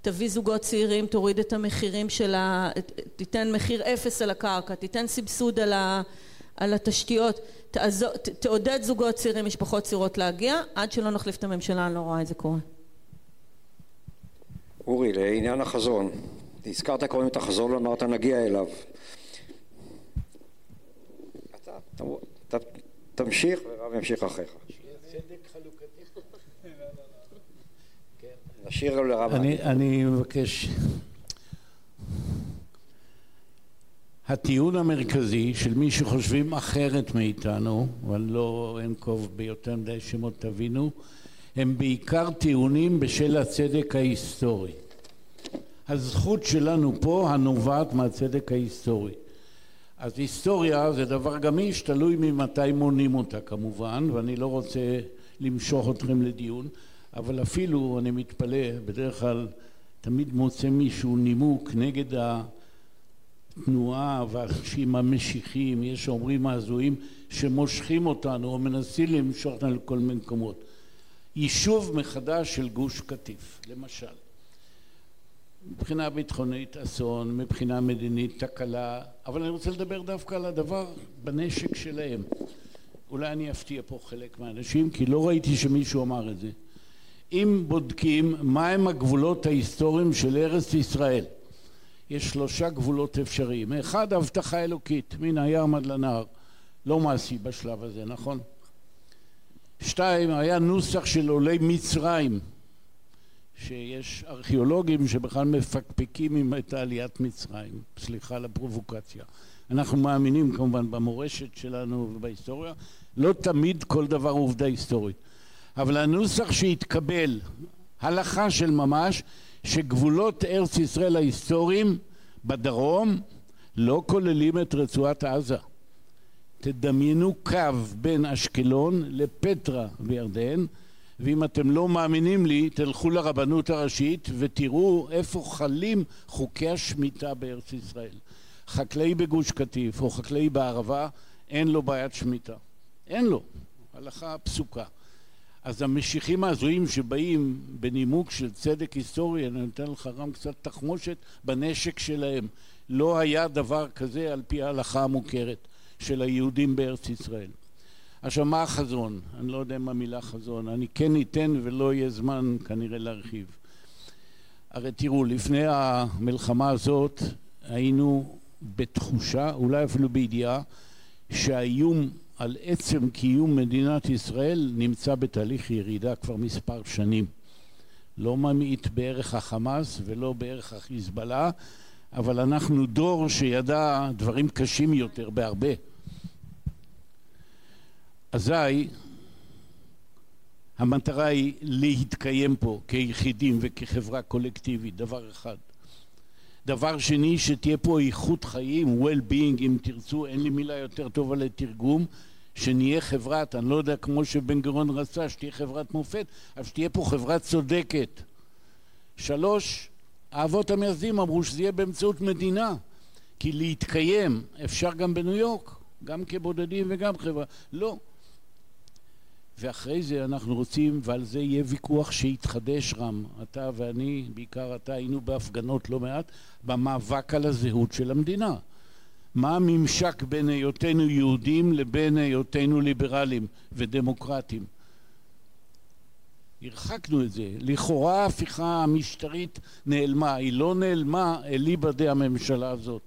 תביא זוגות צעירים, תוריד את המחירים של ה... תיתן מחיר אפס על הקרקע, תיתן סבסוד על, ה... על התשתיות, תעזור... תעודד זוגות צעירים, משפחות צעירות להגיע, עד שלא נחליף את הממשלה אני לא רואה את זה קורה. אורי, לעניין החזון, הזכרת קודם את החזון ואמרת נגיע אליו תמשיך ורב ימשיך אחריך. נשאיר לרב. אני מבקש. הטיעון המרכזי של מי שחושבים אחרת מאיתנו, אבל לא אנקוב ביותר מדי שמות תבינו, הם בעיקר טיעונים בשל הצדק ההיסטורי. הזכות שלנו פה הנובעת מהצדק ההיסטורי. אז היסטוריה זה דבר גמיש, תלוי ממתי מונים אותה כמובן, ואני לא רוצה למשוך אתכם לדיון, אבל אפילו, אני מתפלא, בדרך כלל תמיד מוצא מישהו נימוק נגד התנועה והאנשים המשיחיים, יש אומרים ההזויים, שמושכים אותנו או מנסים למשוך אותנו לכל מיני מקומות. יישוב מחדש של גוש קטיף, למשל. מבחינה ביטחונית אסון, מבחינה מדינית תקלה, אבל אני רוצה לדבר דווקא על הדבר בנשק שלהם. אולי אני אפתיע פה חלק מהאנשים, כי לא ראיתי שמישהו אמר את זה. אם בודקים מהם הגבולות ההיסטוריים של ארץ ישראל, יש שלושה גבולות אפשריים. אחד, הבטחה אלוקית, מן הים עד לנהר. לא מעשי בשלב הזה, נכון? שתיים, היה נוסח של עולי מצרים, שיש ארכיאולוגים שבכלל מפקפקים עם את עליית מצרים, סליחה על הפרובוקציה. אנחנו מאמינים כמובן במורשת שלנו ובהיסטוריה, לא תמיד כל דבר הוא עובדה היסטורית. אבל הנוסח שהתקבל, הלכה של ממש, שגבולות ארץ ישראל ההיסטוריים בדרום לא כוללים את רצועת עזה. תדמיינו קו בין אשקלון לפטרה בירדן ואם אתם לא מאמינים לי, תלכו לרבנות הראשית ותראו איפה חלים חוקי השמיטה בארץ ישראל. חקלאי בגוש קטיף או חקלאי בערבה, אין לו בעיית שמיטה. אין לו. הלכה פסוקה. אז המשיחים ההזויים שבאים בנימוק של צדק היסטורי, אני נותן לך רם קצת תחמושת, בנשק שלהם. לא היה דבר כזה על פי ההלכה המוכרת של היהודים בארץ ישראל. עכשיו מה החזון? אני לא יודע מה מילה חזון, אני כן אתן ולא יהיה זמן כנראה להרחיב. הרי תראו, לפני המלחמה הזאת היינו בתחושה, אולי אפילו בידיעה, שהאיום על עצם קיום מדינת ישראל נמצא בתהליך ירידה כבר מספר שנים. לא ממעיט בערך החמאס ולא בערך החיזבאללה, אבל אנחנו דור שידע דברים קשים יותר בהרבה. אזי המטרה היא להתקיים פה כיחידים וכחברה קולקטיבית, דבר אחד. דבר שני, שתהיה פה איכות חיים, well-being אם תרצו, אין לי מילה יותר טובה לתרגום, שנהיה חברת, אני לא יודע, כמו שבן גוריון רצה, שתהיה חברת מופת, אבל שתהיה פה חברה צודקת. שלוש, האבות המייסדים אמרו שזה יהיה באמצעות מדינה, כי להתקיים אפשר גם בניו יורק, גם כבודדים וגם חברה. לא. ואחרי זה אנחנו רוצים, ועל זה יהיה ויכוח שיתחדש רם, אתה ואני, בעיקר אתה, היינו בהפגנות לא מעט, במאבק על הזהות של המדינה. מה הממשק בין היותנו יהודים לבין היותנו ליברלים ודמוקרטים? הרחקנו את זה. לכאורה ההפיכה המשטרית נעלמה, היא לא נעלמה אליבא דה הממשלה הזאת.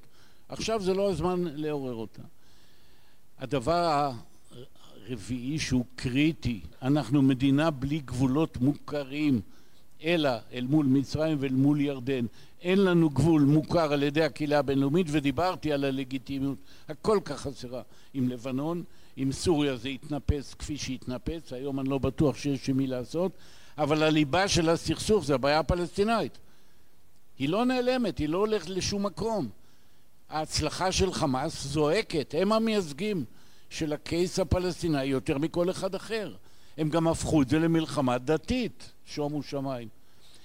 עכשיו זה לא הזמן לעורר אותה. הדבר רביעי שהוא קריטי, אנחנו מדינה בלי גבולות מוכרים, אלא אל מול מצרים ואל מול ירדן. אין לנו גבול מוכר על ידי הקהילה הבינלאומית ודיברתי על הלגיטימיות הכל כך חסרה עם לבנון, עם סוריה זה התנפץ כפי שהתנפץ, היום אני לא בטוח שיש עם מי לעשות, אבל הליבה של הסכסוך זה הבעיה הפלסטינאית. היא לא נעלמת, היא לא הולכת לשום מקום. ההצלחה של חמאס זועקת, הם המייצגים של הקייס הפלסטיני יותר מכל אחד אחר. הם גם הפכו את זה למלחמה דתית, שומו שמיים.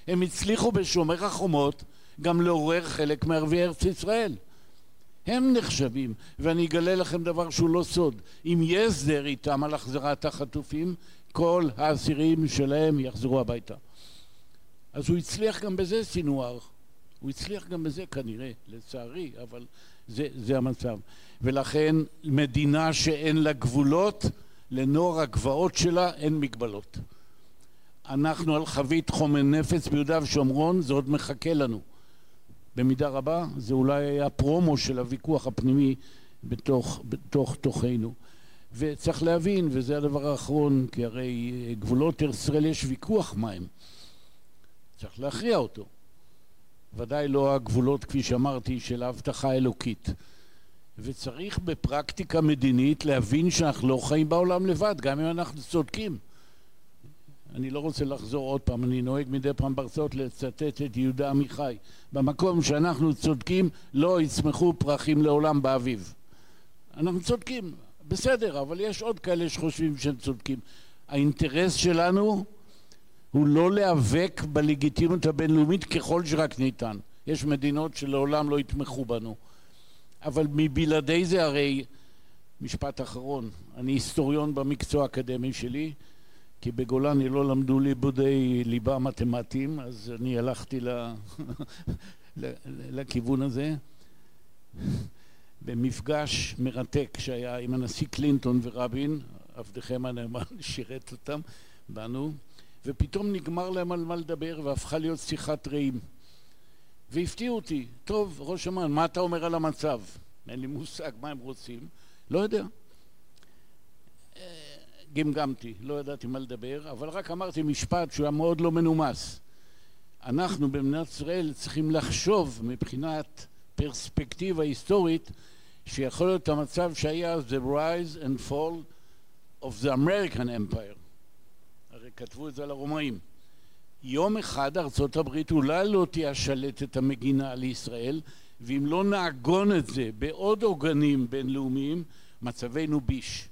הם הצליחו בשומר החומות גם לעורר חלק מערביי ארץ ישראל. הם נחשבים, ואני אגלה לכם דבר שהוא לא סוד, אם יהיה הסדר איתם על החזרת החטופים, כל האסירים שלהם יחזרו הביתה. אז הוא הצליח גם בזה, סינואר. הוא הצליח גם בזה כנראה, לצערי, אבל זה, זה המצב. ולכן מדינה שאין לה גבולות, לנוער הגבעות שלה אין מגבלות. אנחנו על חבית חומר נפץ ביהודה ושומרון, זה עוד מחכה לנו. במידה רבה זה אולי היה פרומו של הוויכוח הפנימי בתוך, בתוך תוכנו. וצריך להבין, וזה הדבר האחרון, כי הרי גבולות ארץ ישראל יש ויכוח מהם. צריך להכריע אותו. ודאי לא הגבולות, כפי שאמרתי, של ההבטחה האלוקית. וצריך בפרקטיקה מדינית להבין שאנחנו לא חיים בעולם לבד, גם אם אנחנו צודקים. אני לא רוצה לחזור עוד פעם, אני נוהג מדי פעם בהרצאות לצטט את יהודה עמיחי. במקום שאנחנו צודקים, לא יצמחו פרחים לעולם באביב. אנחנו צודקים, בסדר, אבל יש עוד כאלה שחושבים שהם צודקים. האינטרס שלנו הוא לא להיאבק בלגיטימיות הבינלאומית ככל שרק ניתן. יש מדינות שלעולם לא יתמכו בנו. אבל מבלעדי זה הרי, משפט אחרון, אני היסטוריון במקצוע האקדמי שלי, כי בגולני לא למדו לימודי ליבה מתמטיים, אז אני הלכתי לכיוון הזה. במפגש מרתק שהיה עם הנשיא קלינטון ורבין, עבדכם הנאמן שירת אותם, בנו, ופתאום נגמר להם על מה לדבר והפכה להיות שיחת רעים. והפתיעו אותי, טוב, ראש אמ"ן, מה אתה אומר על המצב? אין לי מושג מה הם רוצים, לא יודע. גמגמתי, לא ידעתי מה לדבר, אבל רק אמרתי משפט שהוא היה מאוד לא מנומס. אנחנו במדינת ישראל צריכים לחשוב מבחינת פרספקטיבה היסטורית שיכול להיות המצב שהיה the rise and fall of the American Empire. כתבו את זה על הרומאים. יום אחד ארצות הברית אולי לא תהיה השלטת המגינה על ישראל, ואם לא נעגון את זה בעוד עוגנים בינלאומיים, מצבנו ביש.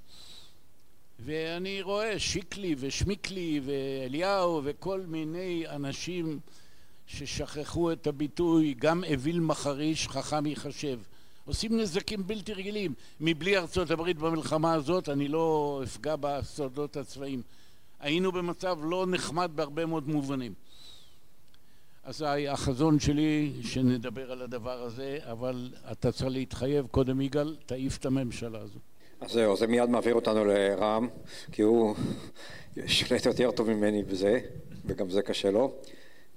ואני רואה שיקלי ושמיקלי ואליהו וכל מיני אנשים ששכחו את הביטוי גם אוויל מחריש חכם ייחשב עושים נזקים בלתי רגילים מבלי ארצות הברית במלחמה הזאת אני לא אפגע בסודות הצבאיים היינו במצב לא נחמד בהרבה מאוד מובנים אז החזון שלי שנדבר על הדבר הזה אבל אתה צריך להתחייב קודם יגאל תעיף את הממשלה הזאת אז זהו, זה מיד מעביר אותנו לרם, כי הוא שולט יותר טוב ממני בזה, וגם זה קשה לו.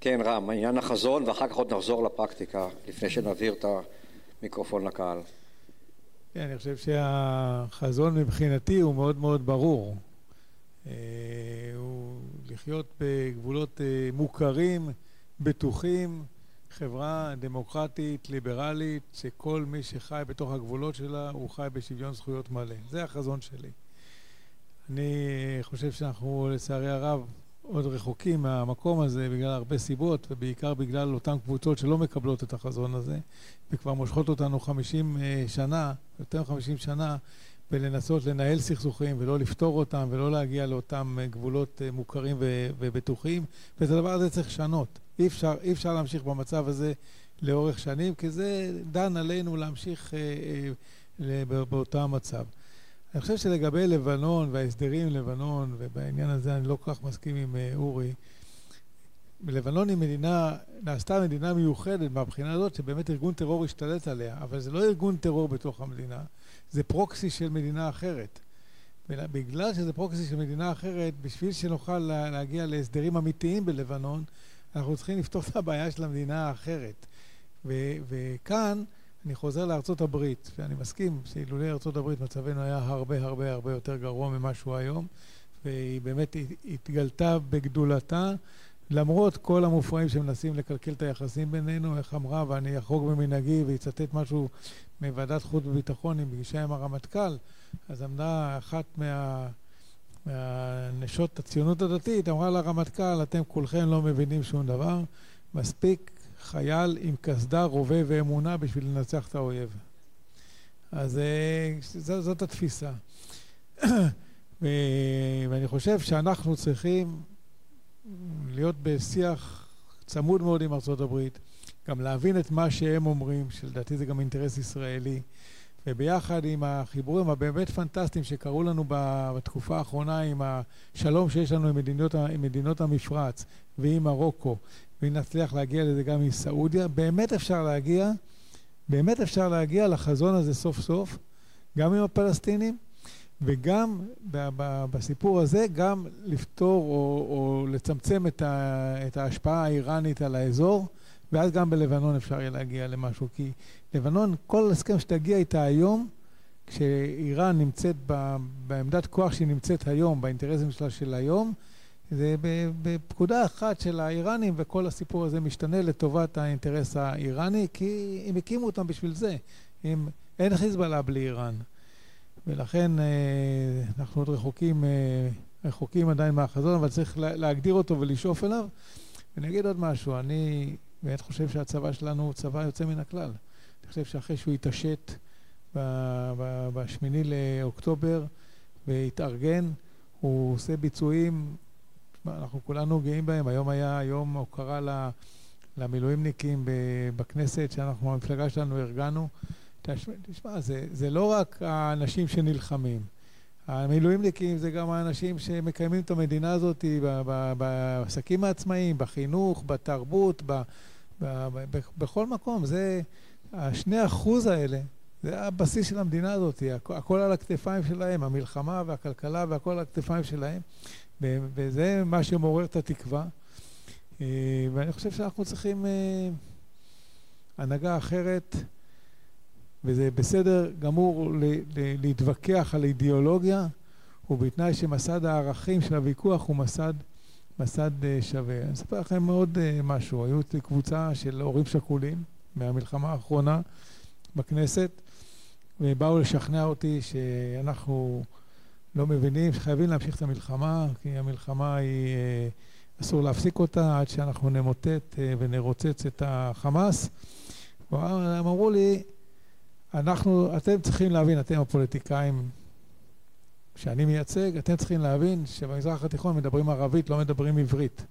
כן, רם, עניין החזון, ואחר כך עוד נחזור לפרקטיקה, לפני שנעביר את המיקרופון לקהל. כן, אני חושב שהחזון מבחינתי הוא מאוד מאוד ברור. אה, הוא לחיות בגבולות אה, מוכרים, בטוחים, חברה דמוקרטית, ליברלית, שכל מי שחי בתוך הגבולות שלה הוא חי בשוויון זכויות מלא. זה החזון שלי. אני חושב שאנחנו לצערי הרב עוד רחוקים מהמקום הזה בגלל הרבה סיבות ובעיקר בגלל אותן קבוצות שלא מקבלות את החזון הזה וכבר מושכות אותנו חמישים אה, שנה, יותר מחמישים שנה ולנסות לנהל סכסוכים ולא לפתור אותם ולא להגיע לאותם אה, גבולות אה, מוכרים ובטוחים ואת הדבר הזה צריך לשנות. אי אפשר, אי אפשר להמשיך במצב הזה לאורך שנים כי זה דן עלינו להמשיך אה, אה, באותו המצב. אני חושב שלגבי לבנון וההסדרים לבנון ובעניין הזה אני לא כל כך מסכים עם אה, אורי לבנון היא מדינה, נעשתה מדינה מיוחדת מהבחינה הזאת שבאמת ארגון טרור השתלט עליה, אבל זה לא ארגון טרור בתוך המדינה, זה פרוקסי של מדינה אחרת. בגלל שזה פרוקסי של מדינה אחרת, בשביל שנוכל להגיע להסדרים אמיתיים בלבנון, אנחנו צריכים לפתור את הבעיה של המדינה האחרת. וכאן אני חוזר לארצות הברית, ואני מסכים שאילולא ארצות הברית מצבנו היה הרבה הרבה הרבה יותר גרוע ממה שהוא היום, והיא באמת התגלתה בגדולתה, למרות כל המופרעים שמנסים לקלקל את היחסים בינינו, איך אמרה, ואני אחרוג במנהגי ואצטט משהו מוועדת חוץ וביטחון עם פגישה עם הרמטכ"ל, אז עמדה אחת מה... מהנשות הציונות הדתית, אמרה לרמטכ"ל, אתם כולכם לא מבינים שום דבר, מספיק חייל עם קסדה, רובה ואמונה בשביל לנצח את האויב. אז אה, זאת, זאת התפיסה. ואני חושב שאנחנו צריכים להיות בשיח צמוד מאוד עם ארצות הברית, גם להבין את מה שהם אומרים, שלדעתי זה גם אינטרס ישראלי, וביחד עם החיבורים הבאמת פנטסטיים שקרו לנו בתקופה האחרונה עם השלום שיש לנו עם מדינות, עם מדינות המפרץ ועם מרוקו, ואם נצליח להגיע לזה גם עם סעודיה, באמת אפשר להגיע, באמת אפשר להגיע לחזון הזה סוף סוף, גם עם הפלסטינים, וגם בסיפור הזה גם לפתור או, או לצמצם את, ה, את ההשפעה האיראנית על האזור, ואז גם בלבנון אפשר יהיה להגיע למשהו. כי לבנון, כל הסכם שתגיע איתה היום, כשאיראן נמצאת בעמדת כוח שהיא נמצאת היום, באינטרסים שלה של היום, זה בפקודה אחת של האיראנים, וכל הסיפור הזה משתנה לטובת האינטרס האיראני, כי הם הקימו אותם בשביל זה. הם, אין חיזבאללה בלי איראן. ולכן אה, אנחנו עוד רחוקים, אה, רחוקים עדיין מהחזון, אבל צריך להגדיר אותו ולשאוף אליו. ואני אגיד עוד משהו, אני באמת חושב שהצבא שלנו הוא צבא יוצא מן הכלל. אני חושב שאחרי שהוא התעשת בשמיני לאוקטובר והתארגן, הוא עושה ביצועים, אנחנו כולנו גאים בהם. היום היה יום הוקרה למילואימניקים בכנסת, שאנחנו, המפלגה שלנו, ארגנו. תשמע, זה, זה לא רק האנשים שנלחמים. המילואימניקים זה גם האנשים שמקיימים את המדינה הזאת בעסקים העצמאיים, בחינוך, בתרבות, ב, ב, ב, בכל מקום. זה, השני אחוז האלה, זה הבסיס של המדינה הזאת, הכל על הכתפיים שלהם, המלחמה והכלכלה והכל על הכתפיים שלהם, וזה מה שמעורר את התקווה. אה, ואני חושב שאנחנו צריכים אה, הנהגה אחרת. וזה בסדר גמור להתווכח על אידיאולוגיה, ובתנאי שמסד הערכים של הוויכוח הוא מסד, מסד אה, שווה. אני אספר לכם עוד אה, משהו. היו קבוצה של הורים שכולים מהמלחמה האחרונה בכנסת, ובאו לשכנע אותי שאנחנו לא מבינים, שחייבים להמשיך את המלחמה, כי המלחמה היא, אה, אסור להפסיק אותה עד שאנחנו נמוטט ונרוצץ את החמאס. הם אמרו לי, אנחנו, אתם צריכים להבין, אתם הפוליטיקאים שאני מייצג, אתם צריכים להבין שבמזרח התיכון מדברים ערבית, לא מדברים עברית.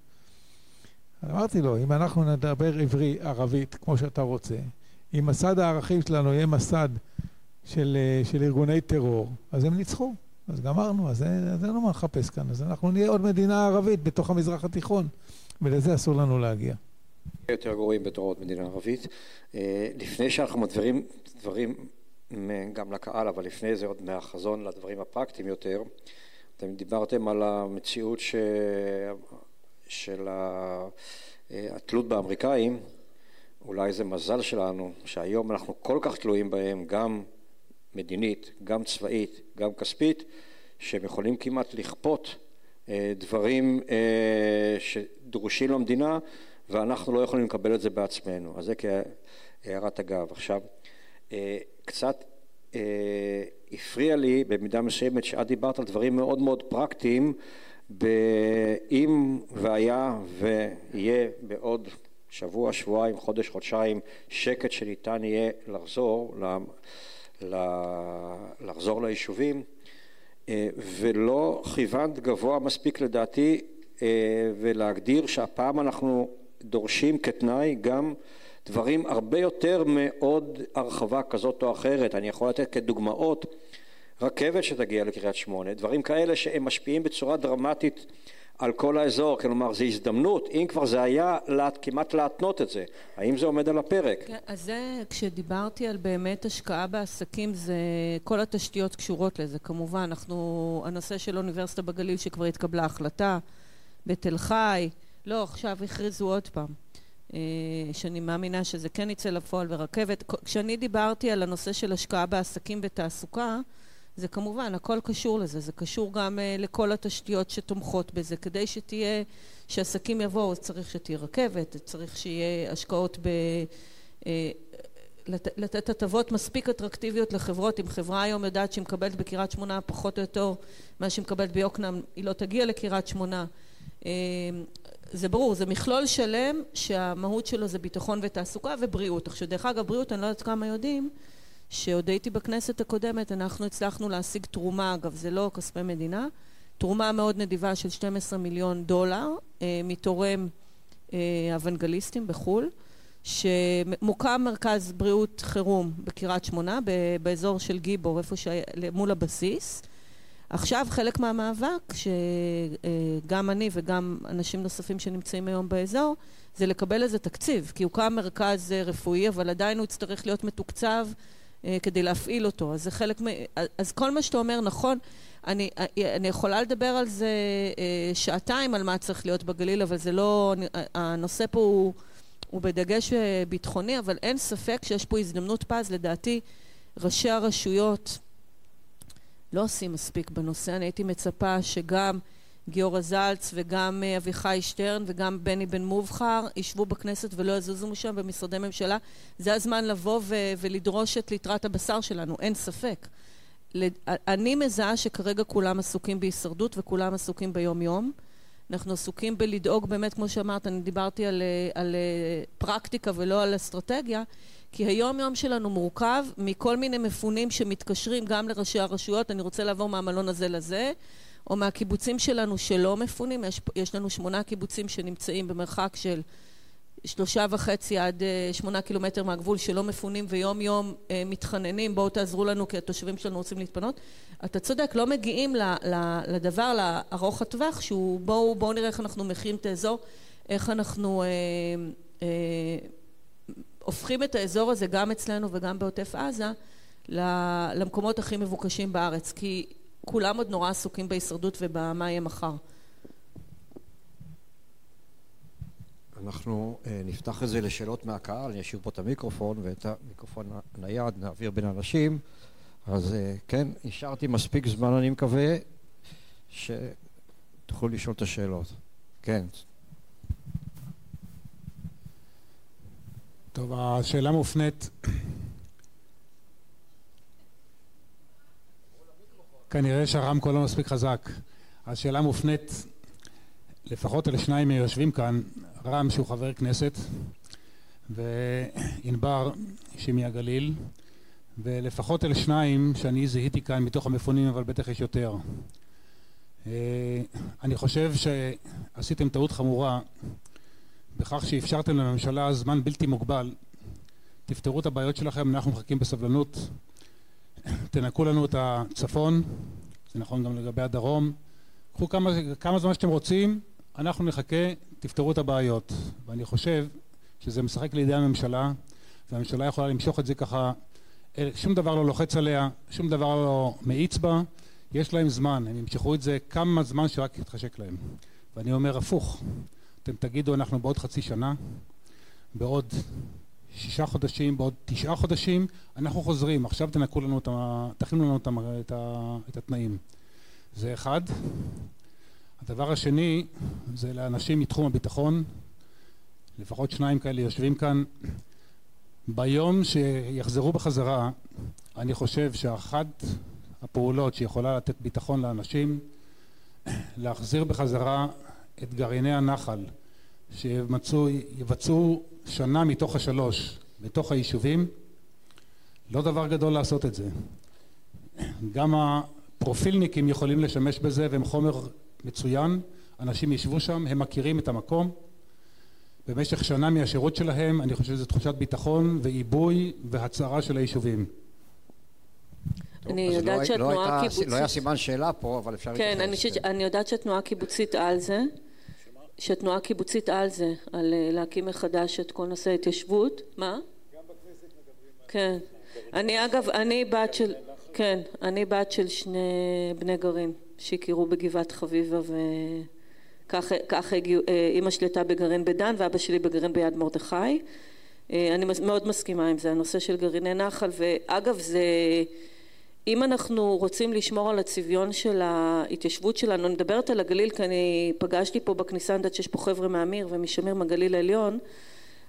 אמרתי לו, אם אנחנו נדבר עברי, ערבית, כמו שאתה רוצה, אם מסד הערכים שלנו יהיה מסד של, של ארגוני טרור, אז הם ניצחו. אז גמרנו, אז אין לנו מה לחפש כאן. אז אנחנו נהיה עוד מדינה ערבית בתוך המזרח התיכון, ולזה אסור לנו להגיע. יותר גרועים בתור עוד מדינה ערבית. אה, לפני שאנחנו מדברים דברים גם לקהל, אבל לפני זה עוד מהחזון לדברים הפרקטיים יותר, אתם דיברתם על המציאות ש... של התלות באמריקאים, אולי זה מזל שלנו שהיום אנחנו כל כך תלויים בהם גם מדינית, גם צבאית, גם כספית, שהם יכולים כמעט לכפות אה, דברים אה, שדרושים למדינה ואנחנו לא יכולים לקבל את זה בעצמנו. אז זה כהערת אגב. עכשיו, אה, קצת אה, הפריע לי במידה מסוימת שאת דיברת על דברים מאוד מאוד פרקטיים אם והיה ויהיה בעוד שבוע, שבועיים, חודש, חודשיים שקט שניתן יהיה לחזור, לחזור ליישובים אה, ולא כיוונת גבוה מספיק לדעתי ולהגדיר שהפעם אנחנו דורשים כתנאי גם דברים הרבה יותר מעוד הרחבה כזאת או אחרת. אני יכול לתת כדוגמאות רכבת שתגיע לקריית שמונה, דברים כאלה שהם משפיעים בצורה דרמטית על כל האזור, כלומר זו הזדמנות, אם כבר זה היה כמעט להתנות את זה, האם זה עומד על הפרק? כן, אז זה, כשדיברתי על באמת השקעה בעסקים, זה כל התשתיות קשורות לזה, כמובן, אנחנו, הנושא של אוניברסיטה בגליל שכבר התקבלה החלטה, בתל חי, לא, עכשיו הכריזו עוד פעם. אה, שאני מאמינה שזה כן יצא לפועל ורכבת. כשאני דיברתי על הנושא של השקעה בעסקים ותעסוקה, זה כמובן, הכל קשור לזה, זה קשור גם uh, לכל התשתיות שתומכות בזה. כדי שתהיה, שעסקים יבואו, אז צריך שתהיה רכבת, צריך שיהיה השקעות ב... Uh, לת, לתת הטבות מספיק אטרקטיביות לחברות. אם חברה היום יודעת שהיא מקבלת בקריית שמונה פחות או יותר מה שהיא מקבלת ביוקנעם, היא לא תגיע לקריית שמונה. זה ברור, זה מכלול שלם שהמהות שלו זה ביטחון ותעסוקה ובריאות. עכשיו, דרך אגב, בריאות, אני לא יודעת כמה יודעים, שעוד הייתי בכנסת הקודמת, אנחנו הצלחנו להשיג תרומה, אגב, זה לא כספי מדינה, תרומה מאוד נדיבה של 12 מיליון דולר אה, מתורם אה, אוונגליסטים בחו"ל, שמוקם מרכז בריאות חירום בקריית שמונה, באזור של גיבור, איפה שהיה, מול הבסיס. עכשיו חלק מהמאבק, שגם אני וגם אנשים נוספים שנמצאים היום באזור, זה לקבל איזה תקציב, כי הוקם מרכז רפואי, אבל עדיין הוא יצטרך להיות מתוקצב אה, כדי להפעיל אותו. אז זה חלק מ... אז כל מה שאתה אומר נכון. אני, אני יכולה לדבר על זה אה, שעתיים, על מה צריך להיות בגליל, אבל זה לא... הנושא פה הוא, הוא בדגש אה, ביטחוני, אבל אין ספק שיש פה הזדמנות פז. לדעתי, ראשי הרשויות לא עושים מספיק בנושא. אני הייתי מצפה שגם גיורא זלץ וגם אביחי שטרן וגם בני בן מובחר ישבו בכנסת ולא יזוזו משם במשרדי ממשלה. זה הזמן לבוא ו- ולדרוש את ליטרת הבשר שלנו, אין ספק. אני מזהה שכרגע כולם עסוקים בהישרדות וכולם עסוקים ביום יום. אנחנו עסוקים בלדאוג באמת, כמו שאמרת, אני דיברתי על, על פרקטיקה ולא על אסטרטגיה, כי היום יום שלנו מורכב מכל מיני מפונים שמתקשרים גם לראשי הרשויות, אני רוצה לעבור מהמלון הזה לזה, או מהקיבוצים שלנו שלא מפונים, יש, יש לנו שמונה קיבוצים שנמצאים במרחק של שלושה וחצי עד אה, שמונה קילומטר מהגבול שלא מפונים ויום יום אה, מתחננים בואו תעזרו לנו כי התושבים שלנו רוצים להתפנות. אתה צודק לא מגיעים ל, ל, לדבר לארוך הטווח שהוא בואו בוא נראה איך אנחנו מכירים את האזור איך אנחנו אה, אה, הופכים את האזור הזה גם אצלנו וגם בעוטף עזה למקומות הכי מבוקשים בארץ כי כולם עוד נורא עסוקים בהישרדות ובמה יהיה מחר. אנחנו uh, נפתח את זה לשאלות מהקהל, אני אשאיר פה את המיקרופון ואת המיקרופון הנייד נעביר בין אנשים אז uh, כן, השארתי מספיק זמן אני מקווה שתוכלו לשאול את השאלות. כן. טוב, השאלה מופנית כנראה שהרמקול לא מספיק חזק. השאלה מופנית לפחות אל שניים מיושבים כאן, רם שהוא חבר כנסת וענבר שהיא מהגליל ולפחות אל שניים שאני זיהיתי כאן מתוך המפונים אבל בטח יש יותר. אה, אני חושב שעשיתם טעות חמורה בכך שאפשרתם לממשלה זמן בלתי מוגבל. תפתרו את הבעיות שלכם, אנחנו מחכים בסבלנות. תנקו לנו את הצפון, זה נכון גם לגבי הדרום, קחו כמה, כמה זמן שאתם רוצים, אנחנו נחכה, תפתרו את הבעיות. ואני חושב שזה משחק לידי הממשלה, והממשלה יכולה למשוך את זה ככה, שום דבר לא לוחץ עליה, שום דבר לא מאיץ בה, יש להם זמן, הם ימשכו את זה כמה זמן שרק יתחשק להם. ואני אומר הפוך, אתם תגידו אנחנו בעוד חצי שנה, בעוד שישה חודשים, בעוד תשעה חודשים, אנחנו חוזרים, עכשיו תנקו לנו, תכינו לנו את, את, את התנאים. זה אחד. הדבר השני זה לאנשים מתחום הביטחון, לפחות שניים כאלה יושבים כאן. ביום שיחזרו בחזרה, אני חושב שאחת הפעולות שיכולה לתת ביטחון לאנשים, להחזיר בחזרה את גרעיני הנחל שיבצעו שנה מתוך השלוש בתוך היישובים, לא דבר גדול לעשות את זה. גם הפרופילניקים יכולים לשמש בזה והם חומר מצוין, אנשים ישבו שם, הם מכירים את המקום. במשך שנה מהשירות שלהם, אני חושב שזו תחושת ביטחון ועיבוי והצערה של היישובים. אני יודעת לא שהתנועה הקיבוצית... לא היה סימן שאלה פה, אבל אפשר להתייחס. כן, אני יודעת שהתנועה הקיבוצית על זה. שהתנועה הקיבוצית על זה, על אה, להקים מחדש את כל נושא ההתיישבות. מה? גם בכנסת מדברים כן. אני אגב, אני בת של... כן, אני בת של שני בני גרעין שהכירו בגבעת חביבה וכך אה, אימא שלי הייתה בגרעין בדן ואבא שלי בגרעין ביד מרדכי. אה, אני מאוד מסכימה עם זה, הנושא של גרעיני נחל, ואגב זה אם אנחנו רוצים לשמור על הצביון של ההתיישבות שלנו, אני מדברת על הגליל כי אני פגשתי פה בכניסה, אני יודעת שיש פה חבר'ה מאמיר ומשמיר מהגליל העליון,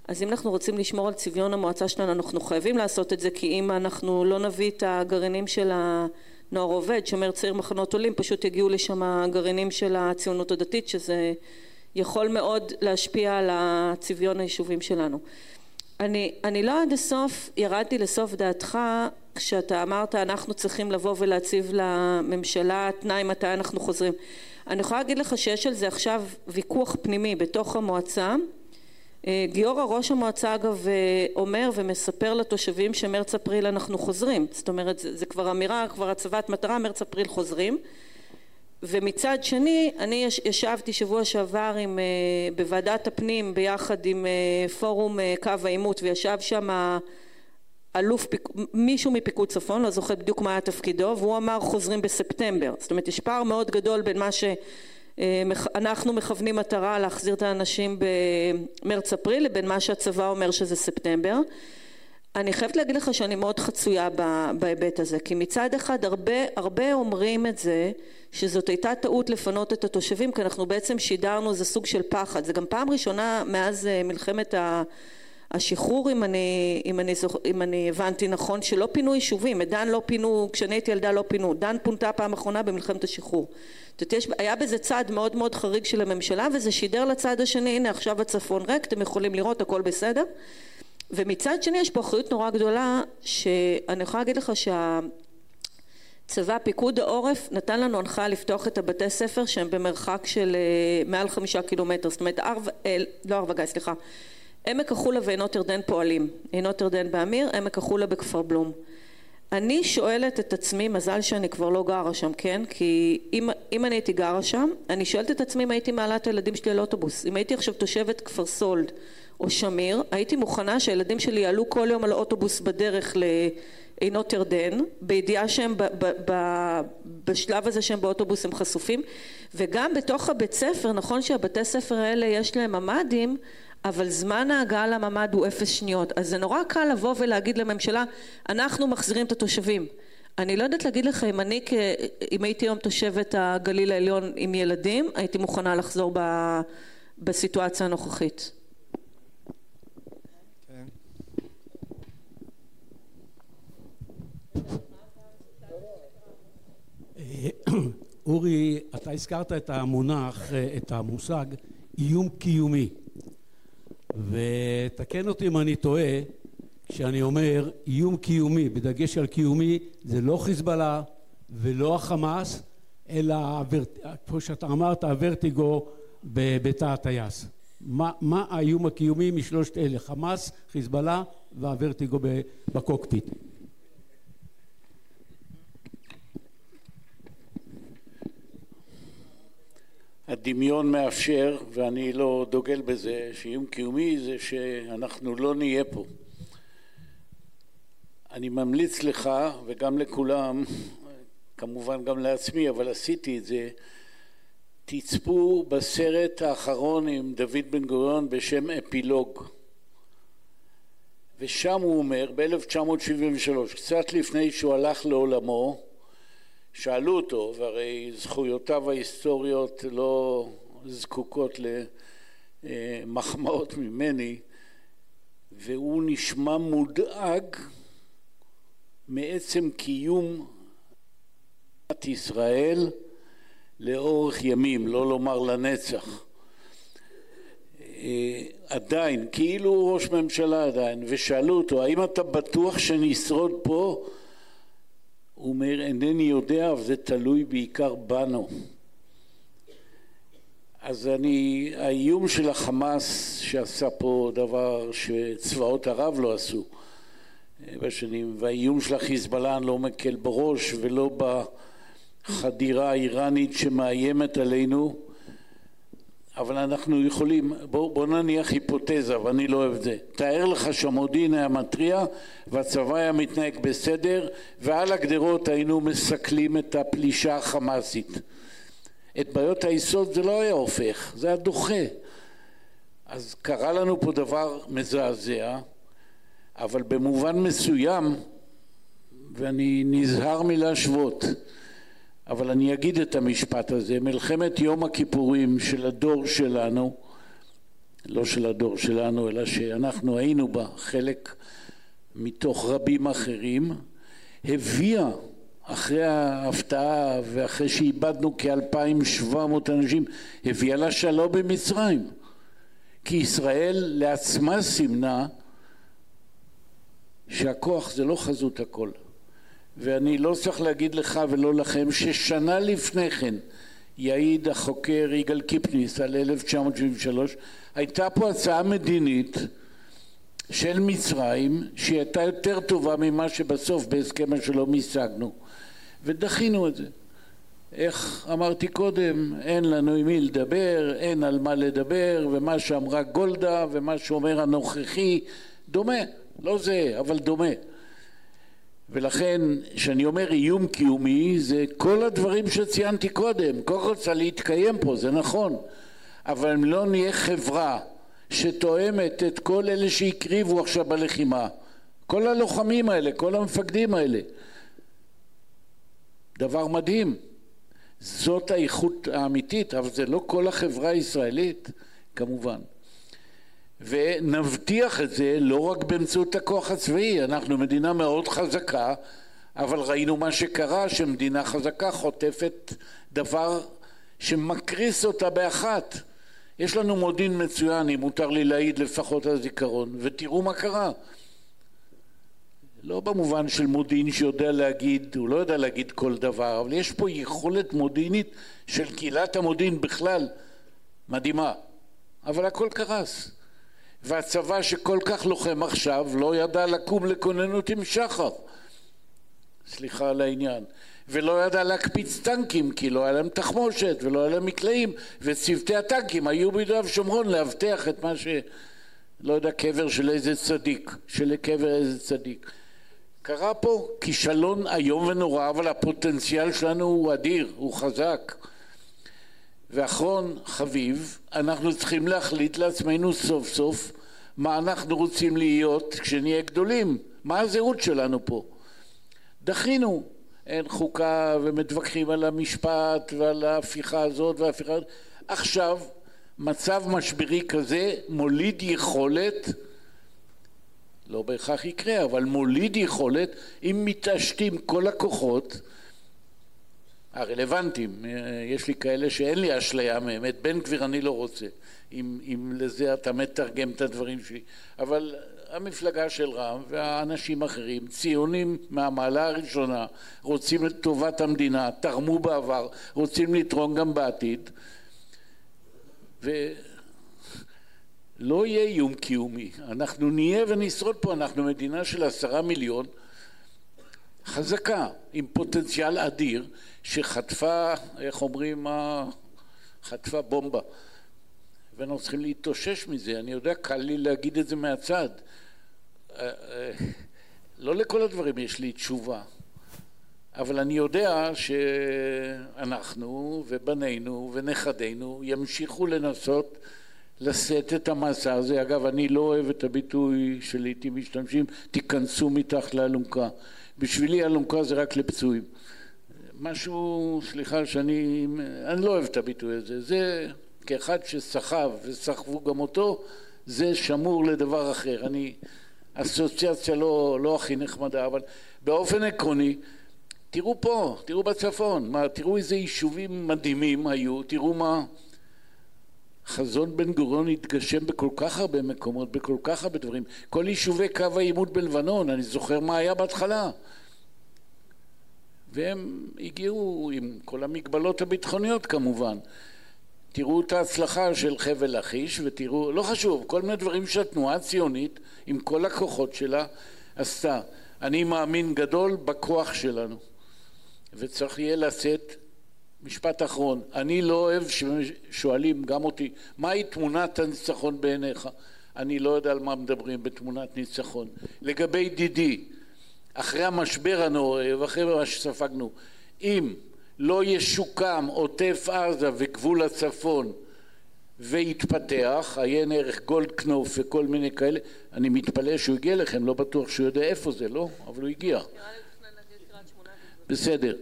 אז אם אנחנו רוצים לשמור על צביון המועצה שלנו, אנחנו חייבים לעשות את זה, כי אם אנחנו לא נביא את הגרעינים של הנוער עובד, שומר צעיר מחנות עולים, פשוט יגיעו לשם הגרעינים של הציונות הדתית, שזה יכול מאוד להשפיע על הצביון היישובים שלנו. אני, אני לא עד הסוף ירדתי לסוף דעתך כשאתה אמרת אנחנו צריכים לבוא ולהציב לממשלה תנאי מתי אנחנו חוזרים. אני יכולה להגיד לך שיש על זה עכשיו ויכוח פנימי בתוך המועצה. אה, גיורא ראש המועצה אגב אה, אומר ומספר לתושבים שמרץ אפריל אנחנו חוזרים. זאת אומרת זה, זה כבר אמירה, כבר הצבת מטרה, מרץ אפריל חוזרים. ומצד שני אני ישבתי שבוע שעבר עם, uh, בוועדת הפנים ביחד עם uh, פורום uh, קו העימות וישב שם אלוף, מישהו מפיקוד צפון, לא זוכר בדיוק מה היה תפקידו, והוא אמר חוזרים בספטמבר. זאת אומרת יש פער מאוד גדול בין מה שאנחנו מכוונים מטרה להחזיר את האנשים במרץ אפריל לבין מה שהצבא אומר שזה ספטמבר. אני חייבת להגיד לך שאני מאוד חצויה בהיבט הזה כי מצד אחד הרבה הרבה אומרים את זה שזאת הייתה טעות לפנות את התושבים כי אנחנו בעצם שידרנו איזה סוג של פחד. זה גם פעם ראשונה מאז אה, מלחמת השחרור אם אני, אם אני, אם אני הבנתי נכון שלא פינו יישובים. את דן לא פינו כשאני הייתי ילדה לא פינו. דן פונתה פעם אחרונה במלחמת השחרור. זאת אומרת היה בזה צעד מאוד מאוד חריג של הממשלה וזה שידר לצד השני הנה עכשיו הצפון ריק אתם יכולים לראות הכל בסדר ומצד שני יש פה אחריות נורא גדולה שאני יכולה להגיד לך שהצבא פיקוד העורף נתן לנו הנחיה לפתוח את הבתי ספר שהם במרחק של אה, מעל חמישה קילומטר. זאת אומרת ערב, אה, לא ערב הגיא סליחה. עמק החולה ועינות ירדן פועלים. עינות ירדן באמיר עמק החולה בכפר בלום. אני שואלת את עצמי מזל שאני כבר לא גרה שם כן? כי אם, אם אני הייתי גרה שם אני שואלת את עצמי אם הייתי מעלה את הילדים שלי על אוטובוס. אם הייתי עכשיו תושבת כפר סולד או שמיר, הייתי מוכנה שהילדים שלי יעלו כל יום על אוטובוס בדרך לעינות ירדן, בידיעה שהם ב, ב, ב, בשלב הזה שהם באוטובוס הם חשופים, וגם בתוך הבית ספר, נכון שהבתי ספר האלה יש להם ממ"דים, אבל זמן ההגעה לממ"ד הוא אפס שניות, אז זה נורא קל לבוא ולהגיד לממשלה, אנחנו מחזירים את התושבים. אני לא יודעת להגיד לך אם אני, אם הייתי היום תושבת הגליל העליון עם ילדים, הייתי מוכנה לחזור ב, בסיטואציה הנוכחית. אורי, אתה הזכרת את המונח, את המושג איום קיומי. ותקן אותי אם אני טועה כשאני אומר איום קיומי, בדגש על קיומי, זה לא חיזבאללה ולא החמאס אלא כמו שאתה אמרת הוורטיגו בתא הטייס. מה, מה האיום הקיומי משלושת אלה? חמאס, חיזבאללה והוורטיגו בקוקפיט הדמיון מאפשר, ואני לא דוגל בזה, שאיום קיומי זה שאנחנו לא נהיה פה. אני ממליץ לך וגם לכולם, כמובן גם לעצמי, אבל עשיתי את זה, תצפו בסרט האחרון עם דוד בן גוריון בשם אפילוג. ושם הוא אומר, ב-1973, קצת לפני שהוא הלך לעולמו, שאלו אותו, והרי זכויותיו ההיסטוריות לא זקוקות למחמאות ממני, והוא נשמע מודאג מעצם קיום מדינת ישראל לאורך ימים, לא לומר לנצח. אה, עדיין, כאילו הוא ראש ממשלה עדיין, ושאלו אותו, האם אתה בטוח שנשרוד פה? הוא אומר אינני יודע אבל זה תלוי בעיקר בנו. אז אני האיום של החמאס שעשה פה דבר שצבאות ערב לא עשו בשנים והאיום של החיזבאללה אני לא מקל בראש ולא בחדירה האיראנית שמאיימת עלינו אבל אנחנו יכולים, בוא, בוא נניח היפותזה, ואני לא אוהב את זה. תאר לך שהמודיעין היה מתריע והצבא היה מתנהג בסדר ועל הגדרות היינו מסכלים את הפלישה החמאסית. את בעיות היסוד זה לא היה הופך, זה היה דוחה. אז קרה לנו פה דבר מזעזע, אבל במובן מסוים, ואני נזהר מלהשוות, אבל אני אגיד את המשפט הזה, מלחמת יום הכיפורים של הדור שלנו, לא של הדור שלנו, אלא שאנחנו היינו בה חלק מתוך רבים אחרים, הביאה אחרי ההפתעה ואחרי שאיבדנו כ-2,700 אנשים, הביאה לשלום במצרים. כי ישראל לעצמה סימנה שהכוח זה לא חזות הכל. ואני לא צריך להגיד לך ולא לכם ששנה לפני כן יעיד החוקר יגאל קיפניס על 1973 הייתה פה הצעה מדינית של מצרים שהיא הייתה יותר טובה ממה שבסוף בהסכם השלום השגנו ודחינו את זה איך אמרתי קודם, אין לנו עם מי לדבר, אין על מה לדבר, ומה שאמרה גולדה ומה שאומר הנוכחי דומה, לא זה, אבל דומה. ולכן, כשאני אומר איום קיומי, זה כל הדברים שציינתי קודם. כל רוצה להתקיים פה, זה נכון. אבל אם לא נהיה חברה שתואמת את כל אלה שהקריבו עכשיו בלחימה, כל הלוחמים האלה, כל המפקדים האלה, דבר מדהים. זאת האיכות האמיתית, אבל זה לא כל החברה הישראלית, כמובן. ונבטיח את זה לא רק באמצעות הכוח הצבאי, אנחנו מדינה מאוד חזקה, אבל ראינו מה שקרה, שמדינה חזקה חוטפת דבר שמקריס אותה באחת. יש לנו מודיעין מצוין, אם מותר לי להעיד לפחות על זיכרון, ותראו מה קרה. לא במובן של מודיעין שיודע להגיד, הוא לא יודע להגיד כל דבר, אבל יש פה יכולת מודיעינית של קהילת המודיעין בכלל מדהימה, אבל הכל קרס. והצבא שכל כך לוחם עכשיו לא ידע לקום לכוננות עם שחר, סליחה על העניין, ולא ידע להקפיץ טנקים כי לא היה להם תחמושת ולא היה להם מקלעים וצוותי הטנקים היו ביהודה ושומרון לאבטח את מה ש... לא יודע, קבר של איזה צדיק, של קבר איזה צדיק. קרה פה כישלון איום ונורא, אבל הפוטנציאל שלנו הוא אדיר, הוא חזק. ואחרון חביב, אנחנו צריכים להחליט לעצמנו סוף סוף מה אנחנו רוצים להיות כשנהיה גדולים, מה הזהות שלנו פה. דחינו, אין חוקה ומתווכחים על המשפט ועל ההפיכה הזאת וההפיכה הזאת. עכשיו מצב משברי כזה מוליד יכולת לא בהכרח יקרה, אבל מוליד יכולת אם מתעשתים כל הכוחות הרלוונטיים, יש לי כאלה שאין לי אשליה מהם, את בן גביר אני לא רוצה, אם, אם לזה אתה מתרגם את הדברים שלי, אבל המפלגה של רע"מ והאנשים האחרים, ציונים מהמעלה הראשונה, רוצים את טובת המדינה, תרמו בעבר, רוצים לתרום גם בעתיד, ו... לא יהיה איום קיומי, אנחנו נהיה ונשרוד פה, אנחנו מדינה של עשרה מיליון. חזקה, עם פוטנציאל אדיר, שחטפה, איך אומרים, חטפה בומבה. ואנחנו צריכים להתאושש מזה, אני יודע, קל לי להגיד את זה מהצד. אה, אה, לא לכל הדברים יש לי תשובה, אבל אני יודע שאנחנו ובנינו ונכדינו ימשיכו לנסות לשאת את המסע הזה. אגב, אני לא אוהב את הביטוי שלעיתים משתמשים, תיכנסו מתחת לאלונקה. בשבילי אלונקה זה רק לפצועים. משהו, סליחה שאני, אני לא אוהב את הביטוי הזה. זה כאחד שסחב וסחבו גם אותו, זה שמור לדבר אחר. אני, אסוציאציה לא, לא הכי נחמדה, אבל באופן עקרוני, תראו פה, תראו בצפון, מה, תראו איזה יישובים מדהימים היו, תראו מה... חזון בן גוריון התגשם בכל כך הרבה מקומות, בכל כך הרבה דברים. כל יישובי קו העימות בלבנון, אני זוכר מה היה בהתחלה. והם הגיעו עם כל המגבלות הביטחוניות כמובן. תראו את ההצלחה של חבל לכיש ותראו, לא חשוב, כל מיני דברים שהתנועה הציונית עם כל הכוחות שלה עשתה. אני מאמין גדול בכוח שלנו וצריך יהיה לשאת משפט אחרון, אני לא אוהב ששואלים גם אותי, מהי תמונת הניצחון בעיניך? אני לא יודע על מה מדברים בתמונת ניצחון. לגבי דידי, אחרי המשבר הנורא ואחרי מה שספגנו, אם לא ישוקם עוטף עזה וגבול הצפון ויתפתח, עיין ערך גולדקנופ וכל מיני כאלה, אני מתפלא שהוא הגיע לכם, לא בטוח שהוא יודע איפה זה, לא? אבל הוא הגיע. בסדר.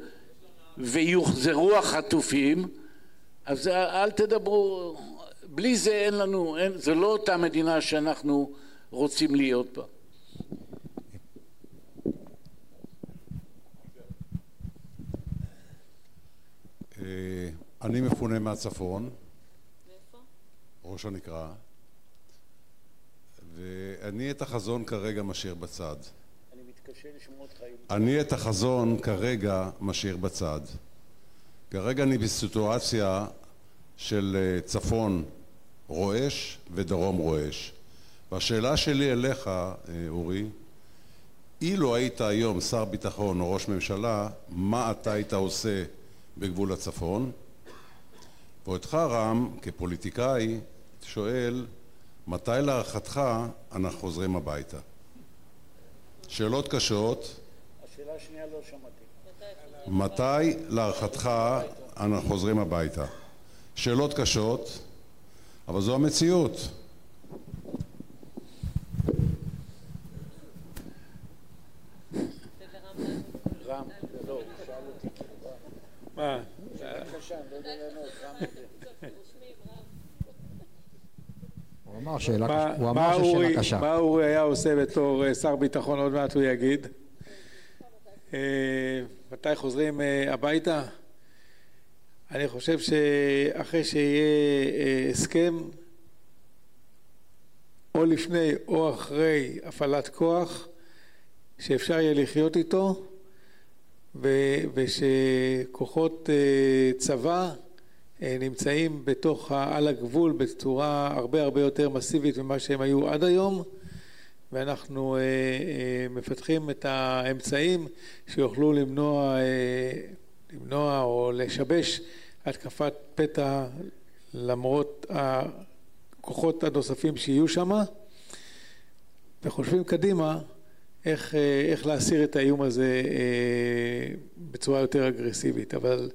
ויוחזרו החטופים, אז אל תדברו, בלי זה אין לנו, אין, זה לא אותה מדינה שאנחנו רוצים להיות בה. אה, אני מפונה מהצפון, ראש הנקרה, ואני את החזון כרגע משאיר בצד. אני מתקשה לשמוע אותך. אני את החזון כרגע משאיר בצד. כרגע אני בסיטואציה של אה, צפון רועש ודרום רועש. והשאלה שלי אליך, אה, אורי, אילו היית היום שר ביטחון או ראש ממשלה, מה אתה היית עושה בגבול הצפון? ואותך רם, כפוליטיקאי, שואל, מתי להערכתך אנחנו חוזרים הביתה? שאלות קשות. השאלה השנייה לא שמעתי. מתי להערכתך אנחנו חוזרים הביתה? שאלות קשות, אבל זו המציאות. מה? הוא אמר שאלה קשה. מה אורי היה עושה בתור אה, שר ביטחון, עוד מעט הוא יגיד. אה, מתי חוזרים אה, הביתה? אני חושב שאחרי שיהיה הסכם, או לפני או אחרי הפעלת כוח, שאפשר יהיה לחיות איתו, ושכוחות צבא נמצאים בתוך, על הגבול בצורה הרבה הרבה יותר מסיבית ממה שהם היו עד היום. ואנחנו מפתחים את האמצעים שיוכלו למנוע, למנוע או לשבש התקפת פתע למרות הכוחות הנוספים שיהיו שם וחושבים קדימה איך, איך להסיר את האיום הזה בצורה יותר אגרסיבית אבל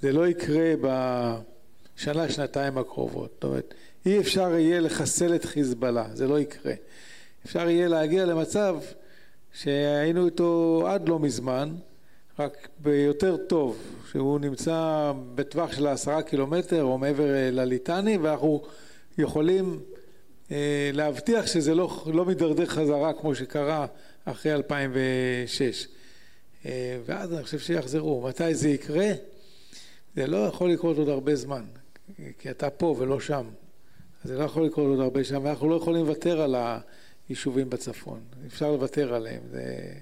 זה לא יקרה בשנה, שנתיים הקרובות. זאת אומרת, אי אפשר יהיה לחסל את חיזבאללה, זה לא יקרה. אפשר יהיה להגיע למצב שהיינו איתו עד לא מזמן, רק ביותר טוב, שהוא נמצא בטווח של עשרה קילומטר או מעבר לליטני, ואנחנו יכולים אה, להבטיח שזה לא, לא מידרדר חזרה כמו שקרה אחרי 2006. אה, ואז אני חושב שיחזרו. מתי זה יקרה? זה לא יכול לקרות עוד הרבה זמן, כי אתה פה ולא שם. זה לא יכול לקרות עוד הרבה שם, ואנחנו לא יכולים לוותר על היישובים בצפון. אפשר לוותר עליהם. זה,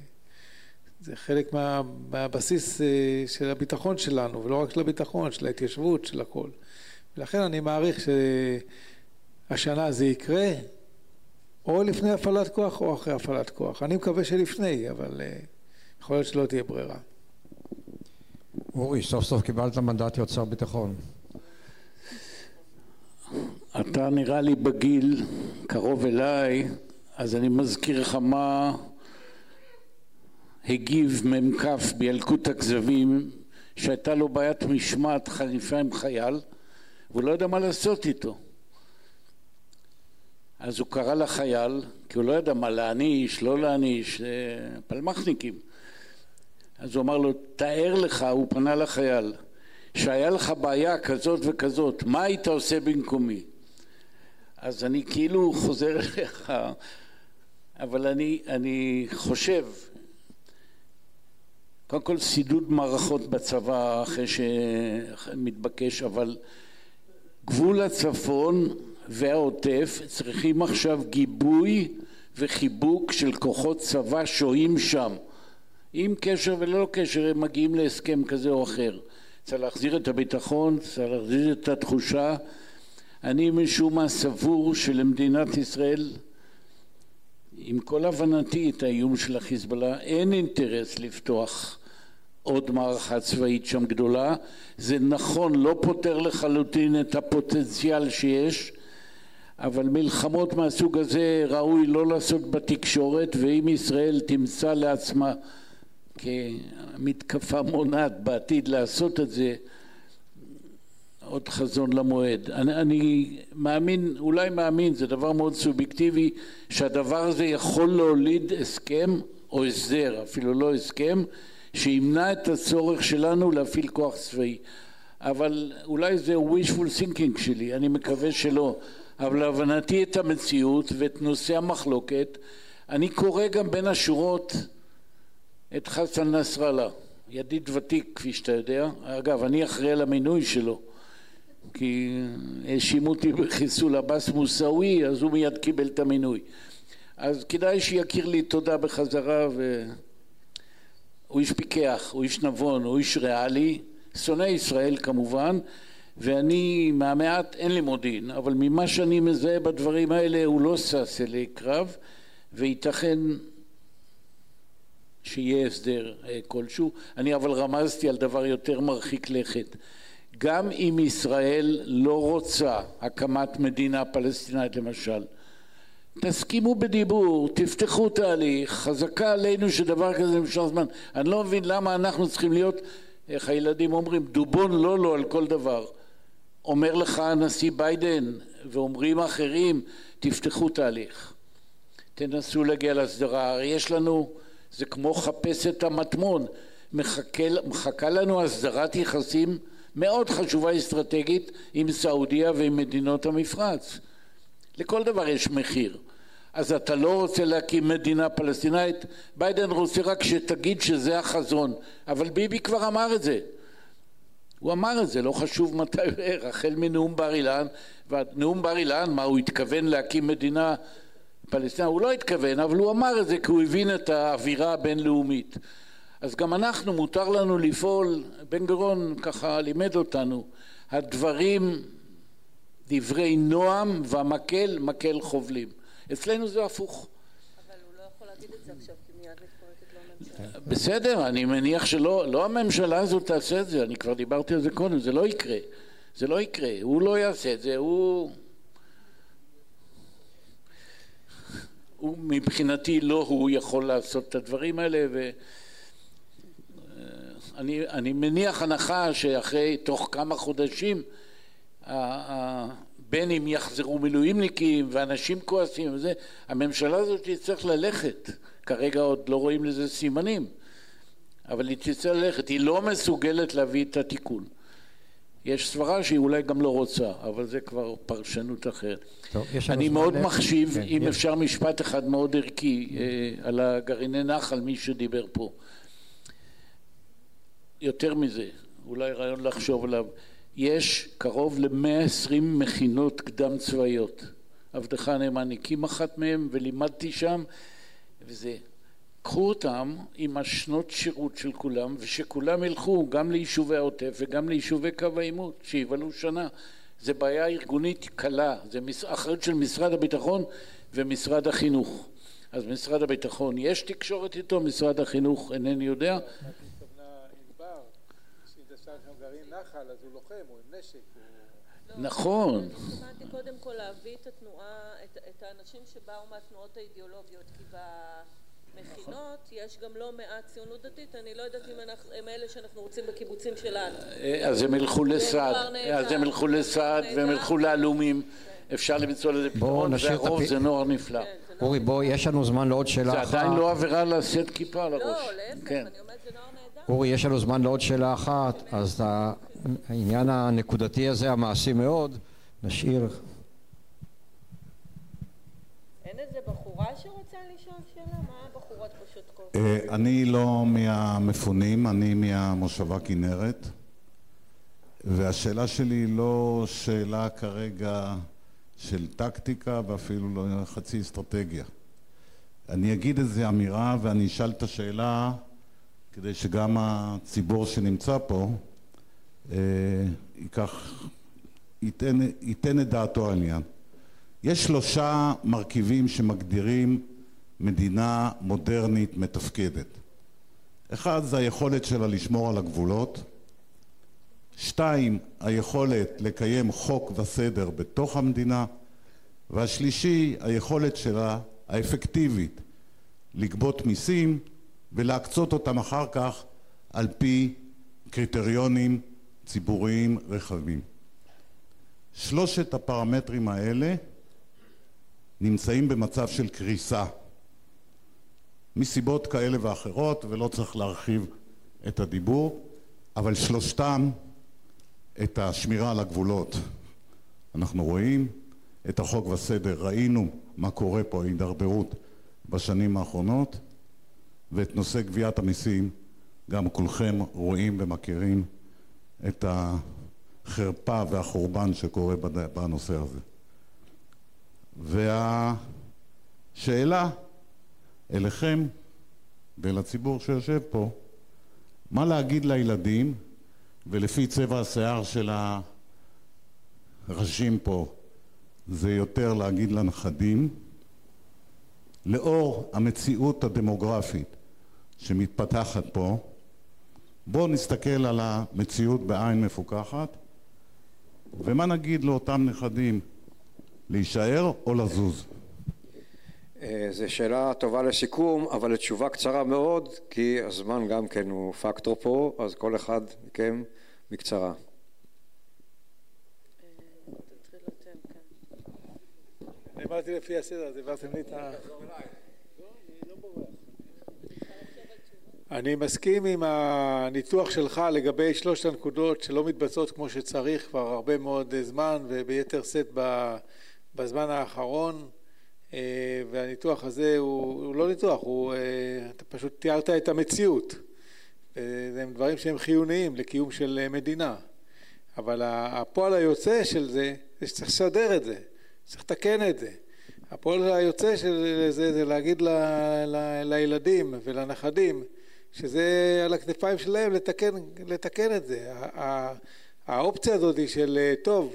זה חלק מה, מהבסיס אה, של הביטחון שלנו, ולא רק של הביטחון, של ההתיישבות, של הכל. ולכן אני מעריך שהשנה זה יקרה, או לפני הפעלת כוח או אחרי הפעלת כוח. אני מקווה שלפני, אבל אה, יכול להיות שלא תהיה ברירה. אורי, סוף סוף קיבלת מנדט להיות שר ביטחון. אתה נראה לי בגיל קרוב אליי, אז אני מזכיר לך מה הגיב מ"כ בילקוט הכזבים, שהייתה לו בעיית משמעת חריפה עם חייל, והוא לא ידע מה לעשות איתו. אז הוא קרא לחייל, כי הוא לא ידע מה להעניש, לא להעניש, פלמחניקים. אז הוא אמר לו, תאר לך, הוא פנה לחייל, שהיה לך בעיה כזאת וכזאת, מה היית עושה במקומי? אז אני כאילו חוזר אליך, אבל אני, אני חושב, קודם כל סידוד מערכות בצבא אחרי שמתבקש, אבל גבול הצפון והעוטף צריכים עכשיו גיבוי וחיבוק של כוחות צבא שוהים שם. עם קשר וללא קשר הם מגיעים להסכם כזה או אחר. צריך להחזיר את הביטחון, צריך להחזיר את התחושה. אני משום מה סבור שלמדינת ישראל, עם כל הבנתי את האיום של החיזבאללה, אין אינטרס לפתוח עוד מערכה צבאית שם גדולה. זה נכון, לא פותר לחלוטין את הפוטנציאל שיש, אבל מלחמות מהסוג הזה ראוי לא לעשות בתקשורת, ואם ישראל תמצא לעצמה כמתקפה מונעת בעתיד לעשות את זה עוד חזון למועד. אני, אני מאמין, אולי מאמין, זה דבר מאוד סובייקטיבי, שהדבר הזה יכול להוליד הסכם או הסדר, אפילו לא הסכם, שימנע את הצורך שלנו להפעיל כוח צבאי. אבל אולי זה wishful thinking שלי, אני מקווה שלא. אבל להבנתי את המציאות ואת נושא המחלוקת, אני קורא גם בין השורות את חסן נסראללה, ידיד ותיק כפי שאתה יודע. אגב, אני אחראי על המינוי שלו. כי האשימו אותי בחיסול עבאס מוסאווי, אז הוא מיד קיבל את המינוי. אז כדאי שיכיר לי תודה בחזרה, והוא איש פיקח, הוא איש נבון, הוא איש ריאלי, שונא ישראל כמובן, ואני מהמעט אין לי מודיעין, אבל ממה שאני מזהה בדברים האלה הוא לא שש אלי קרב, וייתכן שיהיה הסדר אה, כלשהו. אני אבל רמזתי על דבר יותר מרחיק לכת. גם אם ישראל לא רוצה הקמת מדינה פלסטינאית למשל, תסכימו בדיבור, תפתחו תהליך, חזקה עלינו שדבר כזה נמשך זמן. אני לא מבין למה אנחנו צריכים להיות, איך הילדים אומרים, דובון לא לא על כל דבר. אומר לך הנשיא ביידן ואומרים אחרים, תפתחו תהליך. תנסו להגיע להסדרה. יש לנו, זה כמו חפש את המטמון. מחכה, מחכה לנו הסדרת יחסים מאוד חשובה אסטרטגית עם סעודיה ועם מדינות המפרץ. לכל דבר יש מחיר. אז אתה לא רוצה להקים מדינה פלסטינאית, ביידן רוצה רק שתגיד שזה החזון, אבל ביבי כבר אמר את זה. הוא אמר את זה, לא חשוב מתי החל מנאום בר אילן, ונאום בר אילן, מה הוא התכוון להקים מדינה פלסטינאית? הוא לא התכוון, אבל הוא אמר את זה כי הוא הבין את האווירה הבינלאומית. אז גם אנחנו, מותר לנו לפעול, בן גורון ככה לימד אותנו, הדברים, דברי נועם והמקל, מקל חובלים. אצלנו זה הפוך. אבל הוא לא יכול להגיד את זה עכשיו, כי מיד מתפרקת לו הממשלה. בסדר, אני מניח שלא לא הממשלה הזאת תעשה את זה, אני כבר דיברתי על זה קודם, זה לא יקרה. זה לא יקרה, הוא לא יעשה את זה, הוא... הוא מבחינתי לא הוא יכול לעשות את הדברים האלה ו... אני, אני מניח הנחה שאחרי, תוך כמה חודשים, בין אם יחזרו מילואימניקים ואנשים כועסים וזה, הממשלה הזאת תצטרך ללכת. כרגע עוד לא רואים לזה סימנים, אבל היא תצטרך ללכת. היא לא מסוגלת להביא את התיקון. יש סברה שהיא אולי גם לא רוצה, אבל זה כבר פרשנות אחרת. טוב, אני מאוד ל... מחשיב, כן, אם יש. אפשר משפט אחד מאוד ערכי, אה, על הגרעיני נחל, מי שדיבר פה. יותר מזה, אולי רעיון לחשוב עליו, יש קרוב ל-120 מכינות קדם צבאיות. עבדך הנאמן הקים אחת מהן ולימדתי שם, וזה, קחו אותם עם השנות שירות של כולם, ושכולם ילכו גם ליישובי העוטף וגם ליישובי קו העימות, שיבלו שנה. זה בעיה ארגונית קלה, זה אחריות של משרד הביטחון ומשרד החינוך. אז משרד הביטחון, יש תקשורת איתו, משרד החינוך אינני יודע, נחל, אז הוא לוחם, הוא עם נשק. נכון. אני התכוונתי קודם כל להביא את התנועה, את האנשים שבאו מהתנועות האידיאולוגיות, כי במכינות יש גם לא מעט ציונות דתית, אני לא יודעת אם הם אלה שאנחנו רוצים בקיבוצים שלנו. אה, אז הם ילכו לסעד, אז הם ילכו לסעד והם ילכו להלומים. אפשר למצוא לזה פתרון, והרוב זה נוער נפלא. כן, אורי, בוא, יש לנו זמן לעוד שאלה אחת. זה עדיין לא עבירה לשאת כיפה על הראש. לא, להפך, כן. אני אומרת, זה נוער נהדר. אורי, יש לנו זמן לעוד שאלה אחת, אז העניין הנקודתי הזה, המעשי מאוד, נשאיר. אין איזה בחורה שרוצה לשאול שאלה? מה הבחורות פה שותקות? אה, אני לא מהמפונים, אני מהמושבה כנרת, והשאלה שלי היא לא שאלה כרגע של טקטיקה ואפילו לא חצי אסטרטגיה. אני אגיד איזו אמירה ואני אשאל את השאלה כדי שגם הציבור שנמצא פה ייקח, ייתן, ייתן את דעתו העניין. יש שלושה מרכיבים שמגדירים מדינה מודרנית מתפקדת. אחד זה היכולת שלה לשמור על הגבולות, שתיים, היכולת לקיים חוק וסדר בתוך המדינה, והשלישי, היכולת שלה, האפקטיבית, לגבות מיסים ולהקצות אותם אחר כך על פי קריטריונים ציבוריים רחבים. שלושת הפרמטרים האלה נמצאים במצב של קריסה מסיבות כאלה ואחרות ולא צריך להרחיב את הדיבור, אבל שלושתם את השמירה על הגבולות. אנחנו רואים את החוק והסדר, ראינו מה קורה פה, ההידרדרות בשנים האחרונות, ואת נושא גביית המיסים גם כולכם רואים ומכירים את החרפה והחורבן שקורה בנושא הזה. והשאלה אליכם ולציבור שיושב פה, מה להגיד לילדים, ולפי צבע השיער של הראשים פה, זה יותר להגיד לנכדים, לאור המציאות הדמוגרפית שמתפתחת פה, בואו נסתכל על המציאות בעין מפוקחת, ומה נגיד לאותם נכדים, להישאר או לזוז? אה, זו שאלה טובה לסיכום, אבל לתשובה קצרה מאוד, כי הזמן גם כן הוא פקטור פה, אז כל אחד מכם בקצרה. אמרתי לפי הסדר, אז העברתם לי את ה... אני מסכים עם הניתוח שלך לגבי שלושת הנקודות שלא מתבצעות כמו שצריך כבר הרבה מאוד זמן וביתר שאת בזמן האחרון. אה, והניתוח הזה הוא, הוא לא ניתוח, הוא, אה, אתה פשוט תיארת את המציאות. והם דברים שהם חיוניים לקיום של מדינה. אבל הפועל היוצא של זה זה שצריך לסדר את זה, צריך לתקן את זה. הפועל היוצא של זה זה להגיד ל, ל, לילדים ולנכדים שזה על הכתפיים שלהם לתקן, לתקן את זה. האופציה הזאת של טוב,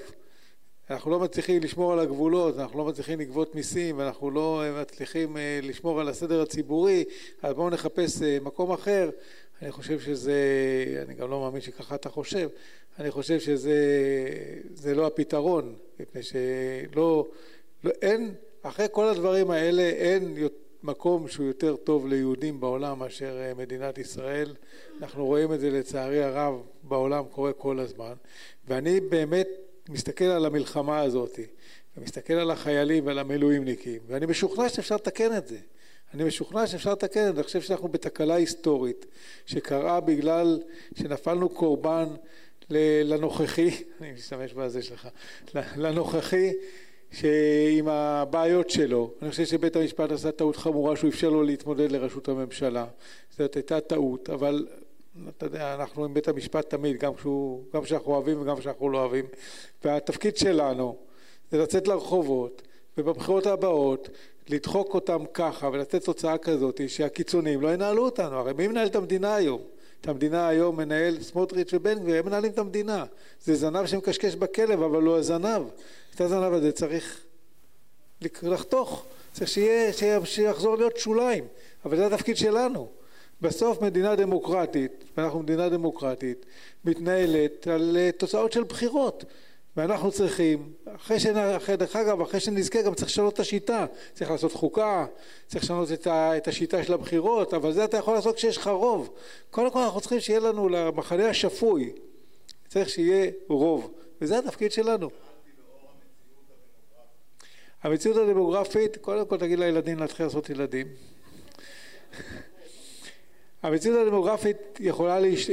אנחנו לא מצליחים לשמור על הגבולות, אנחנו לא מצליחים לגבות מיסים, ואנחנו לא מצליחים אה, לשמור על הסדר הציבורי, אז בואו נחפש אה, מקום אחר. אני חושב שזה, אני גם לא מאמין שככה אתה חושב, אני חושב שזה לא הפתרון, מפני שלא, לא, אין, אחרי כל הדברים האלה אין יותר מקום שהוא יותר טוב ליהודים בעולם מאשר אה, מדינת ישראל. אנחנו רואים את זה לצערי הרב בעולם קורה כל הזמן. ואני באמת מסתכל על המלחמה הזאת ומסתכל על החיילים ועל המילואימניקים ואני משוכנע שאפשר לתקן את זה. אני משוכנע שאפשר לתקן את זה, אני חושב שאנחנו בתקלה היסטורית שקרה בגלל שנפלנו קורבן לנוכחי, אני משתמש בזה שלך, לנוכחי שעם הבעיות שלו, אני חושב שבית המשפט עשה טעות חמורה שהוא אפשר לו להתמודד לראשות הממשלה, זאת הייתה טעות, אבל אתה יודע, אנחנו עם בית המשפט תמיד, גם, כשהוא, גם כשאנחנו אוהבים וגם כשאנחנו לא אוהבים, והתפקיד שלנו זה לצאת לרחובות ובבחירות הבאות לדחוק אותם ככה ולתת תוצאה כזאת שהקיצונים לא ינהלו אותנו, הרי מי מנהל את המדינה היום? את המדינה היום מנהל סמוטריץ' ובן גביר, הם מנהלים את המדינה. זה זנב שמקשקש בכלב, אבל הוא הזנב. את הזנב הזה צריך לחתוך, צריך שיהיה, שיחזור להיות שוליים, אבל זה התפקיד שלנו. בסוף מדינה דמוקרטית, ואנחנו מדינה דמוקרטית, מתנהלת על אה, תוצאות של בחירות. ואנחנו צריכים, אחרי שנ... דרך אגב, אחרי שנזכה גם צריך לשנות את השיטה, צריך לעשות חוקה, צריך לשנות את, ה... את השיטה של הבחירות, אבל זה אתה יכול לעשות כשיש לך רוב. קודם כל אנחנו צריכים שיהיה לנו, למחנה השפוי, צריך שיהיה רוב, וזה התפקיד שלנו. המציאות הדמוגרפית, קודם כל תגיד לילדים להתחיל לעשות ילדים. המציאות הדמוגרפית יכולה להשת...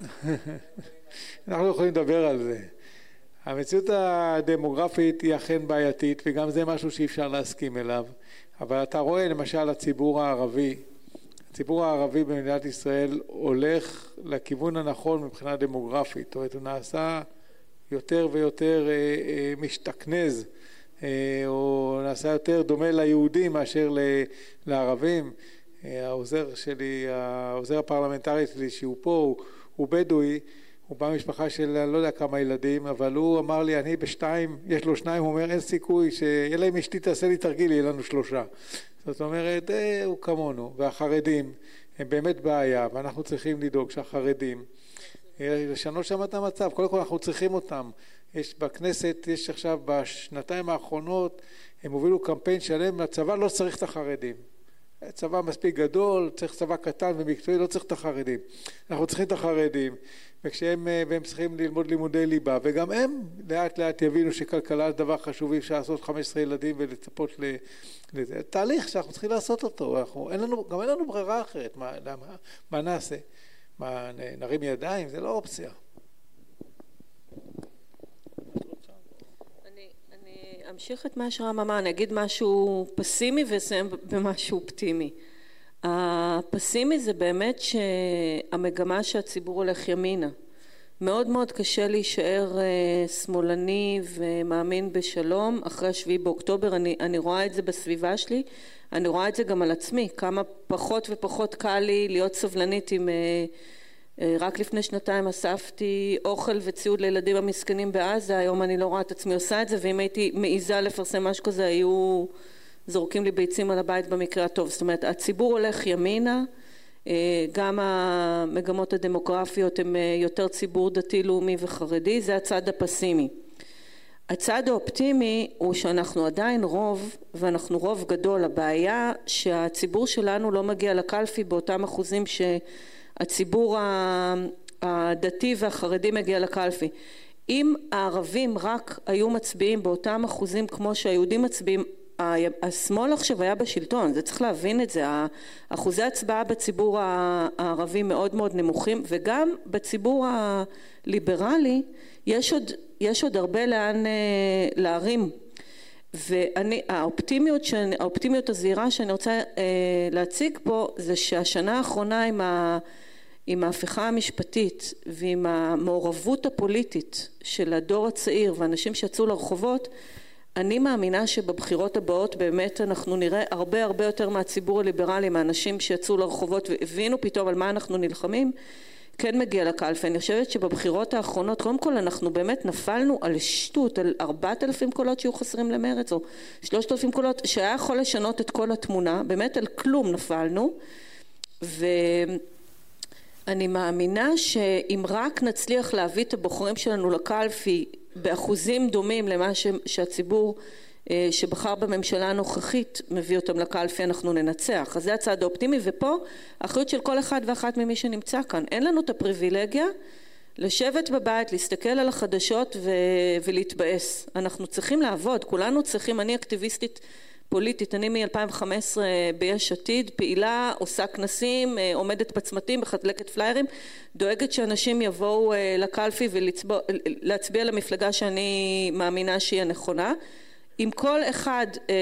אנחנו יכולים לדבר על זה. המציאות הדמוגרפית היא אכן בעייתית וגם זה משהו שאי אפשר להסכים אליו. אבל אתה רואה למשל הציבור הערבי הציבור הערבי במדינת ישראל הולך לכיוון הנכון מבחינה דמוגרפית. זאת אומרת הוא נעשה יותר ויותר אה, אה, משתכנז אה, או נעשה יותר דומה ליהודים מאשר לערבים. העוזר שלי, העוזר הפרלמנטרי שלי שהוא פה הוא, הוא בדואי הוא בא ממשפחה של לא יודע כמה ילדים, אבל הוא אמר לי, אני בשתיים, יש לו שניים, הוא אומר, אין סיכוי, אלא אם אשתי תעשה לי תרגיל, יהיה לנו שלושה. זאת אומרת, אה, הוא כמונו, והחרדים הם באמת בעיה, ואנחנו צריכים לדאוג שהחרדים, אה, לשנות שם את המצב, קודם כל אנחנו צריכים אותם. יש בכנסת, יש עכשיו בשנתיים האחרונות, הם הובילו קמפיין שלם, הצבא לא צריך את החרדים. צבא מספיק גדול, צריך צבא קטן ומקצועי, לא צריך את החרדים. אנחנו צריכים את החרדים, וכשהם, והם צריכים ללמוד לימודי ליבה, וגם הם לאט לאט יבינו שכלכלה זה דבר חשוב, אי אפשר לעשות 15 ילדים ולצפות לזה. תהליך שאנחנו צריכים לעשות אותו, אנחנו, אין לנו, גם אין לנו ברירה אחרת, מה, למה, מה נעשה? מה, נרים ידיים? זה לא אופציה. אמשיך את מה שרם אמר, אני אגיד משהו פסימי ואסיים במשהו אופטימי. הפסימי זה באמת שהמגמה שהציבור הולך ימינה. מאוד מאוד קשה להישאר אה, שמאלני ומאמין בשלום. אחרי השביעי באוקטובר, אני, אני רואה את זה בסביבה שלי, אני רואה את זה גם על עצמי, כמה פחות ופחות קל לי להיות סבלנית עם אה, אה, רק לפני שנתיים אספתי אוכל וציוד לילדים המסכנים בעזה, היום אני לא רואה את עצמי עושה את זה, ואם הייתי מעיזה לפרסם משהו כזה היו זורקים לי ביצים על הבית במקרה הטוב. זאת אומרת, הציבור הולך ימינה, אה, גם המגמות הדמוגרפיות הן אה, יותר ציבור דתי-לאומי וחרדי, זה הצד הפסימי. הצד האופטימי הוא שאנחנו עדיין רוב, ואנחנו רוב גדול. הבעיה שהציבור שלנו לא מגיע לקלפי באותם אחוזים ש... הציבור הדתי והחרדי מגיע לקלפי. אם הערבים רק היו מצביעים באותם אחוזים כמו שהיהודים מצביעים השמאל עכשיו היה בשלטון, זה צריך להבין את זה, אחוזי הצבעה בציבור הערבי מאוד מאוד נמוכים וגם בציבור הליברלי יש עוד, יש עוד הרבה לאן אה, להרים. ואני, האופטימיות, האופטימיות הזהירה שאני רוצה אה, להציג פה זה שהשנה האחרונה עם ה... עם ההפיכה המשפטית ועם המעורבות הפוליטית של הדור הצעיר ואנשים שיצאו לרחובות אני מאמינה שבבחירות הבאות באמת אנחנו נראה הרבה הרבה יותר מהציבור הליברלי מהאנשים שיצאו לרחובות והבינו פתאום על מה אנחנו נלחמים כן מגיע לקלפי. אני חושבת שבבחירות האחרונות קודם כל אנחנו באמת נפלנו על שטות על ארבעת אלפים קולות שיהיו חסרים למרץ או שלושת אלפים קולות שהיה יכול לשנות את כל התמונה. באמת על כלום נפלנו. ו... אני מאמינה שאם רק נצליח להביא את הבוחרים שלנו לקלפי באחוזים דומים למה שהציבור אה, שבחר בממשלה הנוכחית מביא אותם לקלפי אנחנו ננצח. אז זה הצעד האופטימי ופה האחריות של כל אחד ואחת ממי שנמצא כאן. אין לנו את הפריבילגיה לשבת בבית להסתכל על החדשות ו- ולהתבאס. אנחנו צריכים לעבוד כולנו צריכים אני אקטיביסטית פוליטית, אני מ-2015 ביש עתיד, פעילה, עושה כנסים, אה, עומדת בצמתים, מחלקת פליירים, דואגת שאנשים יבואו אה, לקלפי ולהצביע למפלגה שאני מאמינה שהיא הנכונה. אם כל אחד אה,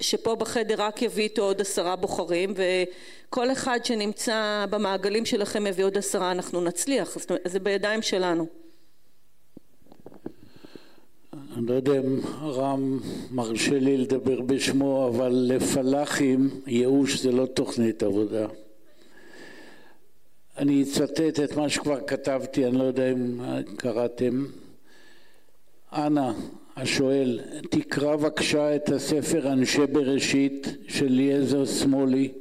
שפה בחדר רק יביא איתו עוד עשרה בוחרים וכל אחד שנמצא במעגלים שלכם יביא עוד עשרה אנחנו נצליח, אז זה בידיים שלנו. אני לא יודע אם רם מרשה לי לדבר בשמו, אבל לפלאחים ייאוש זה לא תוכנית עבודה. אני אצטט את מה שכבר כתבתי, אני לא יודע אם קראתם. אנא, השואל, תקרא בבקשה את הספר אנשי בראשית של אליעזר שמאלי,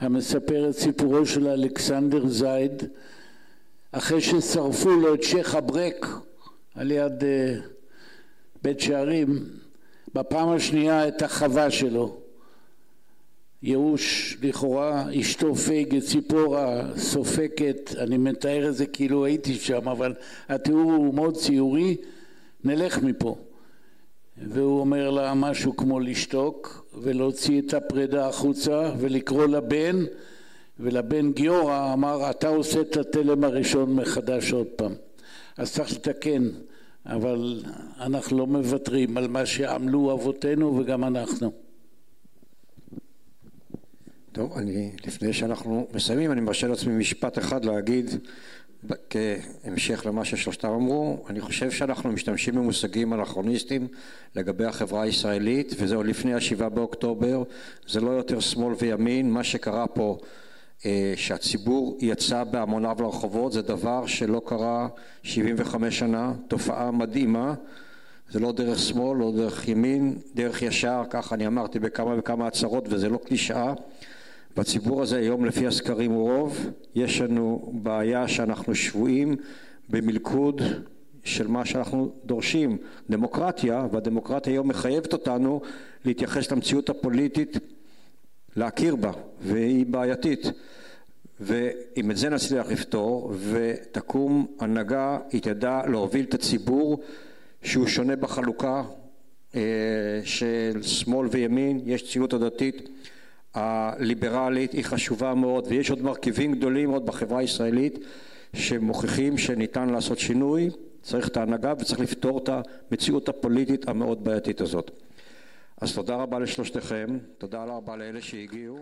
המספר את סיפורו של אלכסנדר זייד, אחרי ששרפו לו את שייח' אברק על יד uh, בית שערים, בפעם השנייה את החווה שלו. ייאוש לכאורה, אשתו פייגה ציפורה סופקת, אני מתאר את זה כאילו הייתי שם, אבל התיאור הוא מאוד ציורי, נלך מפה. והוא אומר לה משהו כמו לשתוק ולהוציא את הפרידה החוצה ולקרוא לבן ולבן גיורא אמר אתה עושה את התלם הראשון מחדש עוד פעם אז צריך לתקן אבל אנחנו לא מוותרים על מה שעמלו אבותינו וגם אנחנו. טוב, אני, לפני שאנחנו מסיימים, אני מרשה לעצמי משפט אחד להגיד כהמשך למה ששלושתם אמרו, אני חושב שאנחנו משתמשים במושגים אנכרוניסטיים לגבי החברה הישראלית, וזה עוד לפני השבעה באוקטובר, זה לא יותר שמאל וימין, מה שקרה פה שהציבור יצא בהמוניו לרחובות זה דבר שלא קרה 75 שנה, תופעה מדהימה, זה לא דרך שמאל, לא דרך ימין, דרך ישר, ככה אני אמרתי בכמה וכמה הצהרות וזה לא קלישאה. והציבור הזה היום לפי הסקרים הוא רוב, יש לנו בעיה שאנחנו שבויים במלכוד של מה שאנחנו דורשים, דמוקרטיה, והדמוקרטיה היום מחייבת אותנו להתייחס למציאות הפוליטית להכיר בה, והיא בעייתית. ואם את זה נצליח לפתור, ותקום הנהגה, היא תדע להוביל את הציבור שהוא שונה בחלוקה אה, של שמאל וימין, יש ציונות הדתית הליברלית, היא חשובה מאוד, ויש עוד מרכיבים גדולים עוד בחברה הישראלית שמוכיחים שניתן לעשות שינוי, צריך את ההנהגה וצריך לפתור את המציאות הפוליטית המאוד בעייתית הזאת. אז תודה רבה לשלושתכם, תודה רבה לאלה שהגיעו.